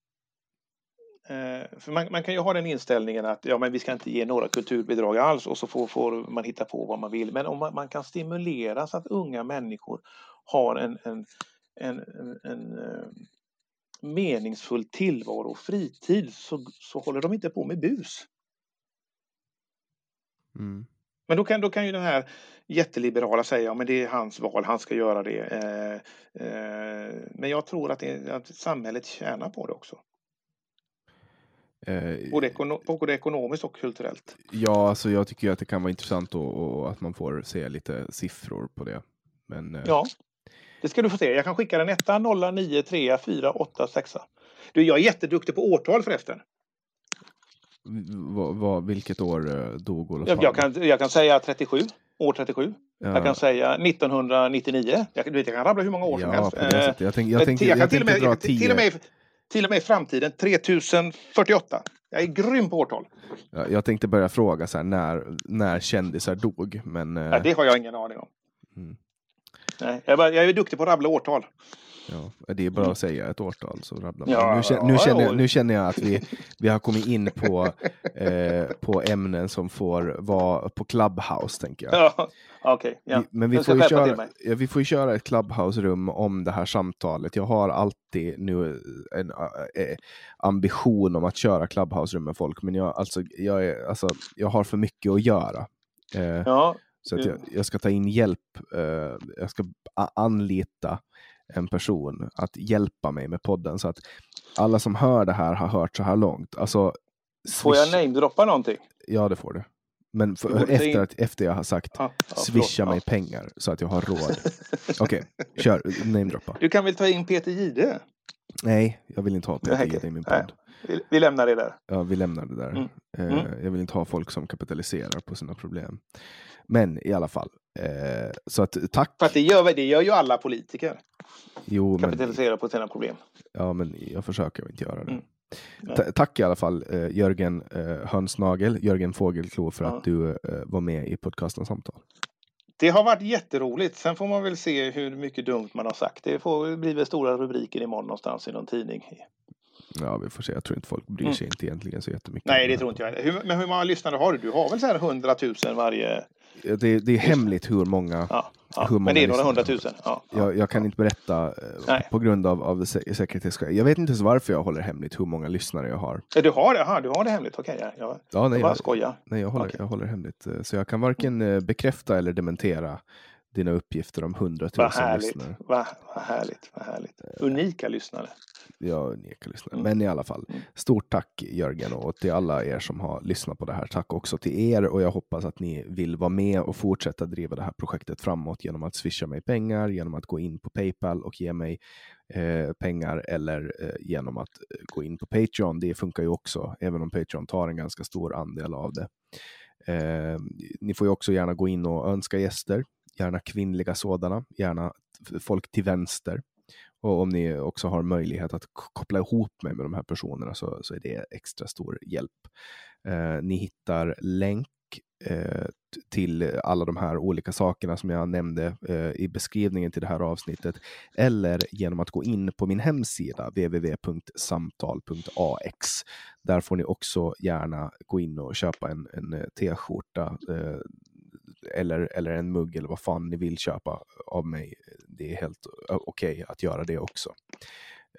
eh, för man, man kan ju ha den inställningen att ja, men vi ska inte ge några kulturbidrag alls och så får, får man hitta på vad man vill. Men om man, man kan stimulera så att unga människor har en, en, en, en, en eh, meningsfull tillvaro och fritid så, så håller de inte på med bus. mm. Men då kan, då kan ju den här jätteliberala säga att ja, det är hans val, han ska göra det. Eh, eh, men jag tror att, det, att samhället tjänar på det också. Eh, Både, ekono, både ekonomiskt och kulturellt. ja, alltså jag tycker att det kan vara intressant och, och att man får se lite siffror på det. Men eh, Ja, det ska du få se. Jag kan skicka den etta, nolla, nio, trea, fyra, åtta, sexa. Du, jag är jätteduktig på årtal förresten. Vad, vad, vilket år eh, dog Olof Jag, jag, kan, jag kan säga 37, år 37. Ja. Jag kan säga 1999. Jag, vet, jag kan rabbla hur många år som Ja, helst. på det sättet. Jag tänk- jag Eh, tänkte- jag kan till och, med, dra till, tio. och med, till och med i framtiden 3048. Jag är grym på årtal. Ja, jag tänkte börja fråga så här, när, när kändisar dog, men eh, Ja, det har jag ingen aning om. Mm. Nej, jag, är bara, jag är duktig på att rabbla årtal. Ja, det är bara att säga ett årtal så rabblar man. Ja, nu, känner, nu, känner, nu känner jag att vi, vi har kommit in på, eh, på ämnen som får vara på Clubhouse, tänker jag. Ja, Okej, ja. Vi, men vi får, ju köra, ja, vi får ju köra ett Clubhouse-rum om det här samtalet. Jag har alltid nu en eh, ambition om att köra Clubhouse-rum med folk, men jag, alltså, jag, är, alltså, jag har för mycket att göra. Eh, Ja, Så att jag, jag ska ta in hjälp, eh, jag ska anlita en person att hjälpa mig med podden så att alla som hör det här har hört så här långt. Alltså, får jag swish- namedroppa någonting? Ja, det får du. Men för, efter, att, efter jag har sagt Ja, ja, swisha förlåt. mig Ja. pengar så att jag har råd. Okej, kör. Namedroppa. Du kan väl ta in Peter Jihde? Nej, jag vill inte ha Peter. Jihde i min podd. Vi, vi lämnar det där. Ja, vi lämnar det där. Mm. Eh, Mm. Jag vill inte ha folk som kapitaliserar på sina problem. Men i alla fall. Eh, så att tack. För att det gör, det gör ju alla politiker. Jo, men, Kapitalisera på sina problem. ja, men jag försöker inte göra det. Mm. Tack i alla fall eh, Jörgen Hönsnagel, Jörgen Fågelklo för Ja. att du eh, var med i podcasten Samtal. Det har varit jätteroligt. Sen får man väl se hur mycket dumt man har sagt. Det får bli stora rubriker imorgon någonstans i någon tidning. Ja, vi får se. Jag tror inte folk bryr sig mm. inte egentligen så jättemycket. Nej, det tror inte jag. Hur, men hur många lyssnare har du? Du har väl så här 100 000 varje? Det, det är hemligt hur många. Ja, ja. Hur många men det är några hundratusen. Ja, jag, jag, kan inte berätta eh, Nej. på grund av, av säkerhetsskäl. Jag vet inte ens varför jag håller hemligt hur många lyssnare jag har. Du har det? Aha, du har det hemligt? Okej, okay, jag, ja, nej, jag bara skojar. Nej, jag håller, okay. jag håller hemligt. Eh, så jag kan varken eh, bekräfta eller dementera dina uppgifter om hundratusen lyssnare. Vad, vad härligt, vad härligt. Unika lyssnare. Ja, unika lyssnare. Mm. Men i alla fall, mm. stort tack Jörgen och till alla er som har lyssnat på det här. Tack också till er och jag hoppas att ni vill vara med och fortsätta driva det här projektet framåt genom att swisha mig pengar, genom att gå in på Paypal och ge mig eh, pengar eller eh, genom att eh, gå in på Patreon. Det funkar ju också, även om Patreon tar en ganska stor andel av det. Eh, ni får ju också gärna gå in och önska gäster gärna kvinnliga sådana, gärna folk till vänster. Och om ni också har möjlighet att koppla ihop mig med de här personerna så, så är det extra stor hjälp. Eh, ni hittar länk eh, till alla de här olika sakerna som jag nämnde eh, i beskrivningen till det här avsnittet eller genom att gå in på min hemsida www.samtal.ax. Där får ni också gärna gå in och köpa en, en eh, t-skjorta eh, eller, eller en mugg eller vad fan ni vill köpa av mig. Det är helt okej okay att göra det också.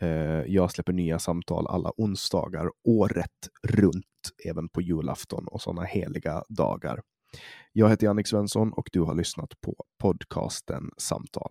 Eh, jag släpper nya samtal alla onsdagar året runt, även på julafton och sådana heliga dagar. Jag heter Jannik Svensson och du har lyssnat på podcasten Samtal.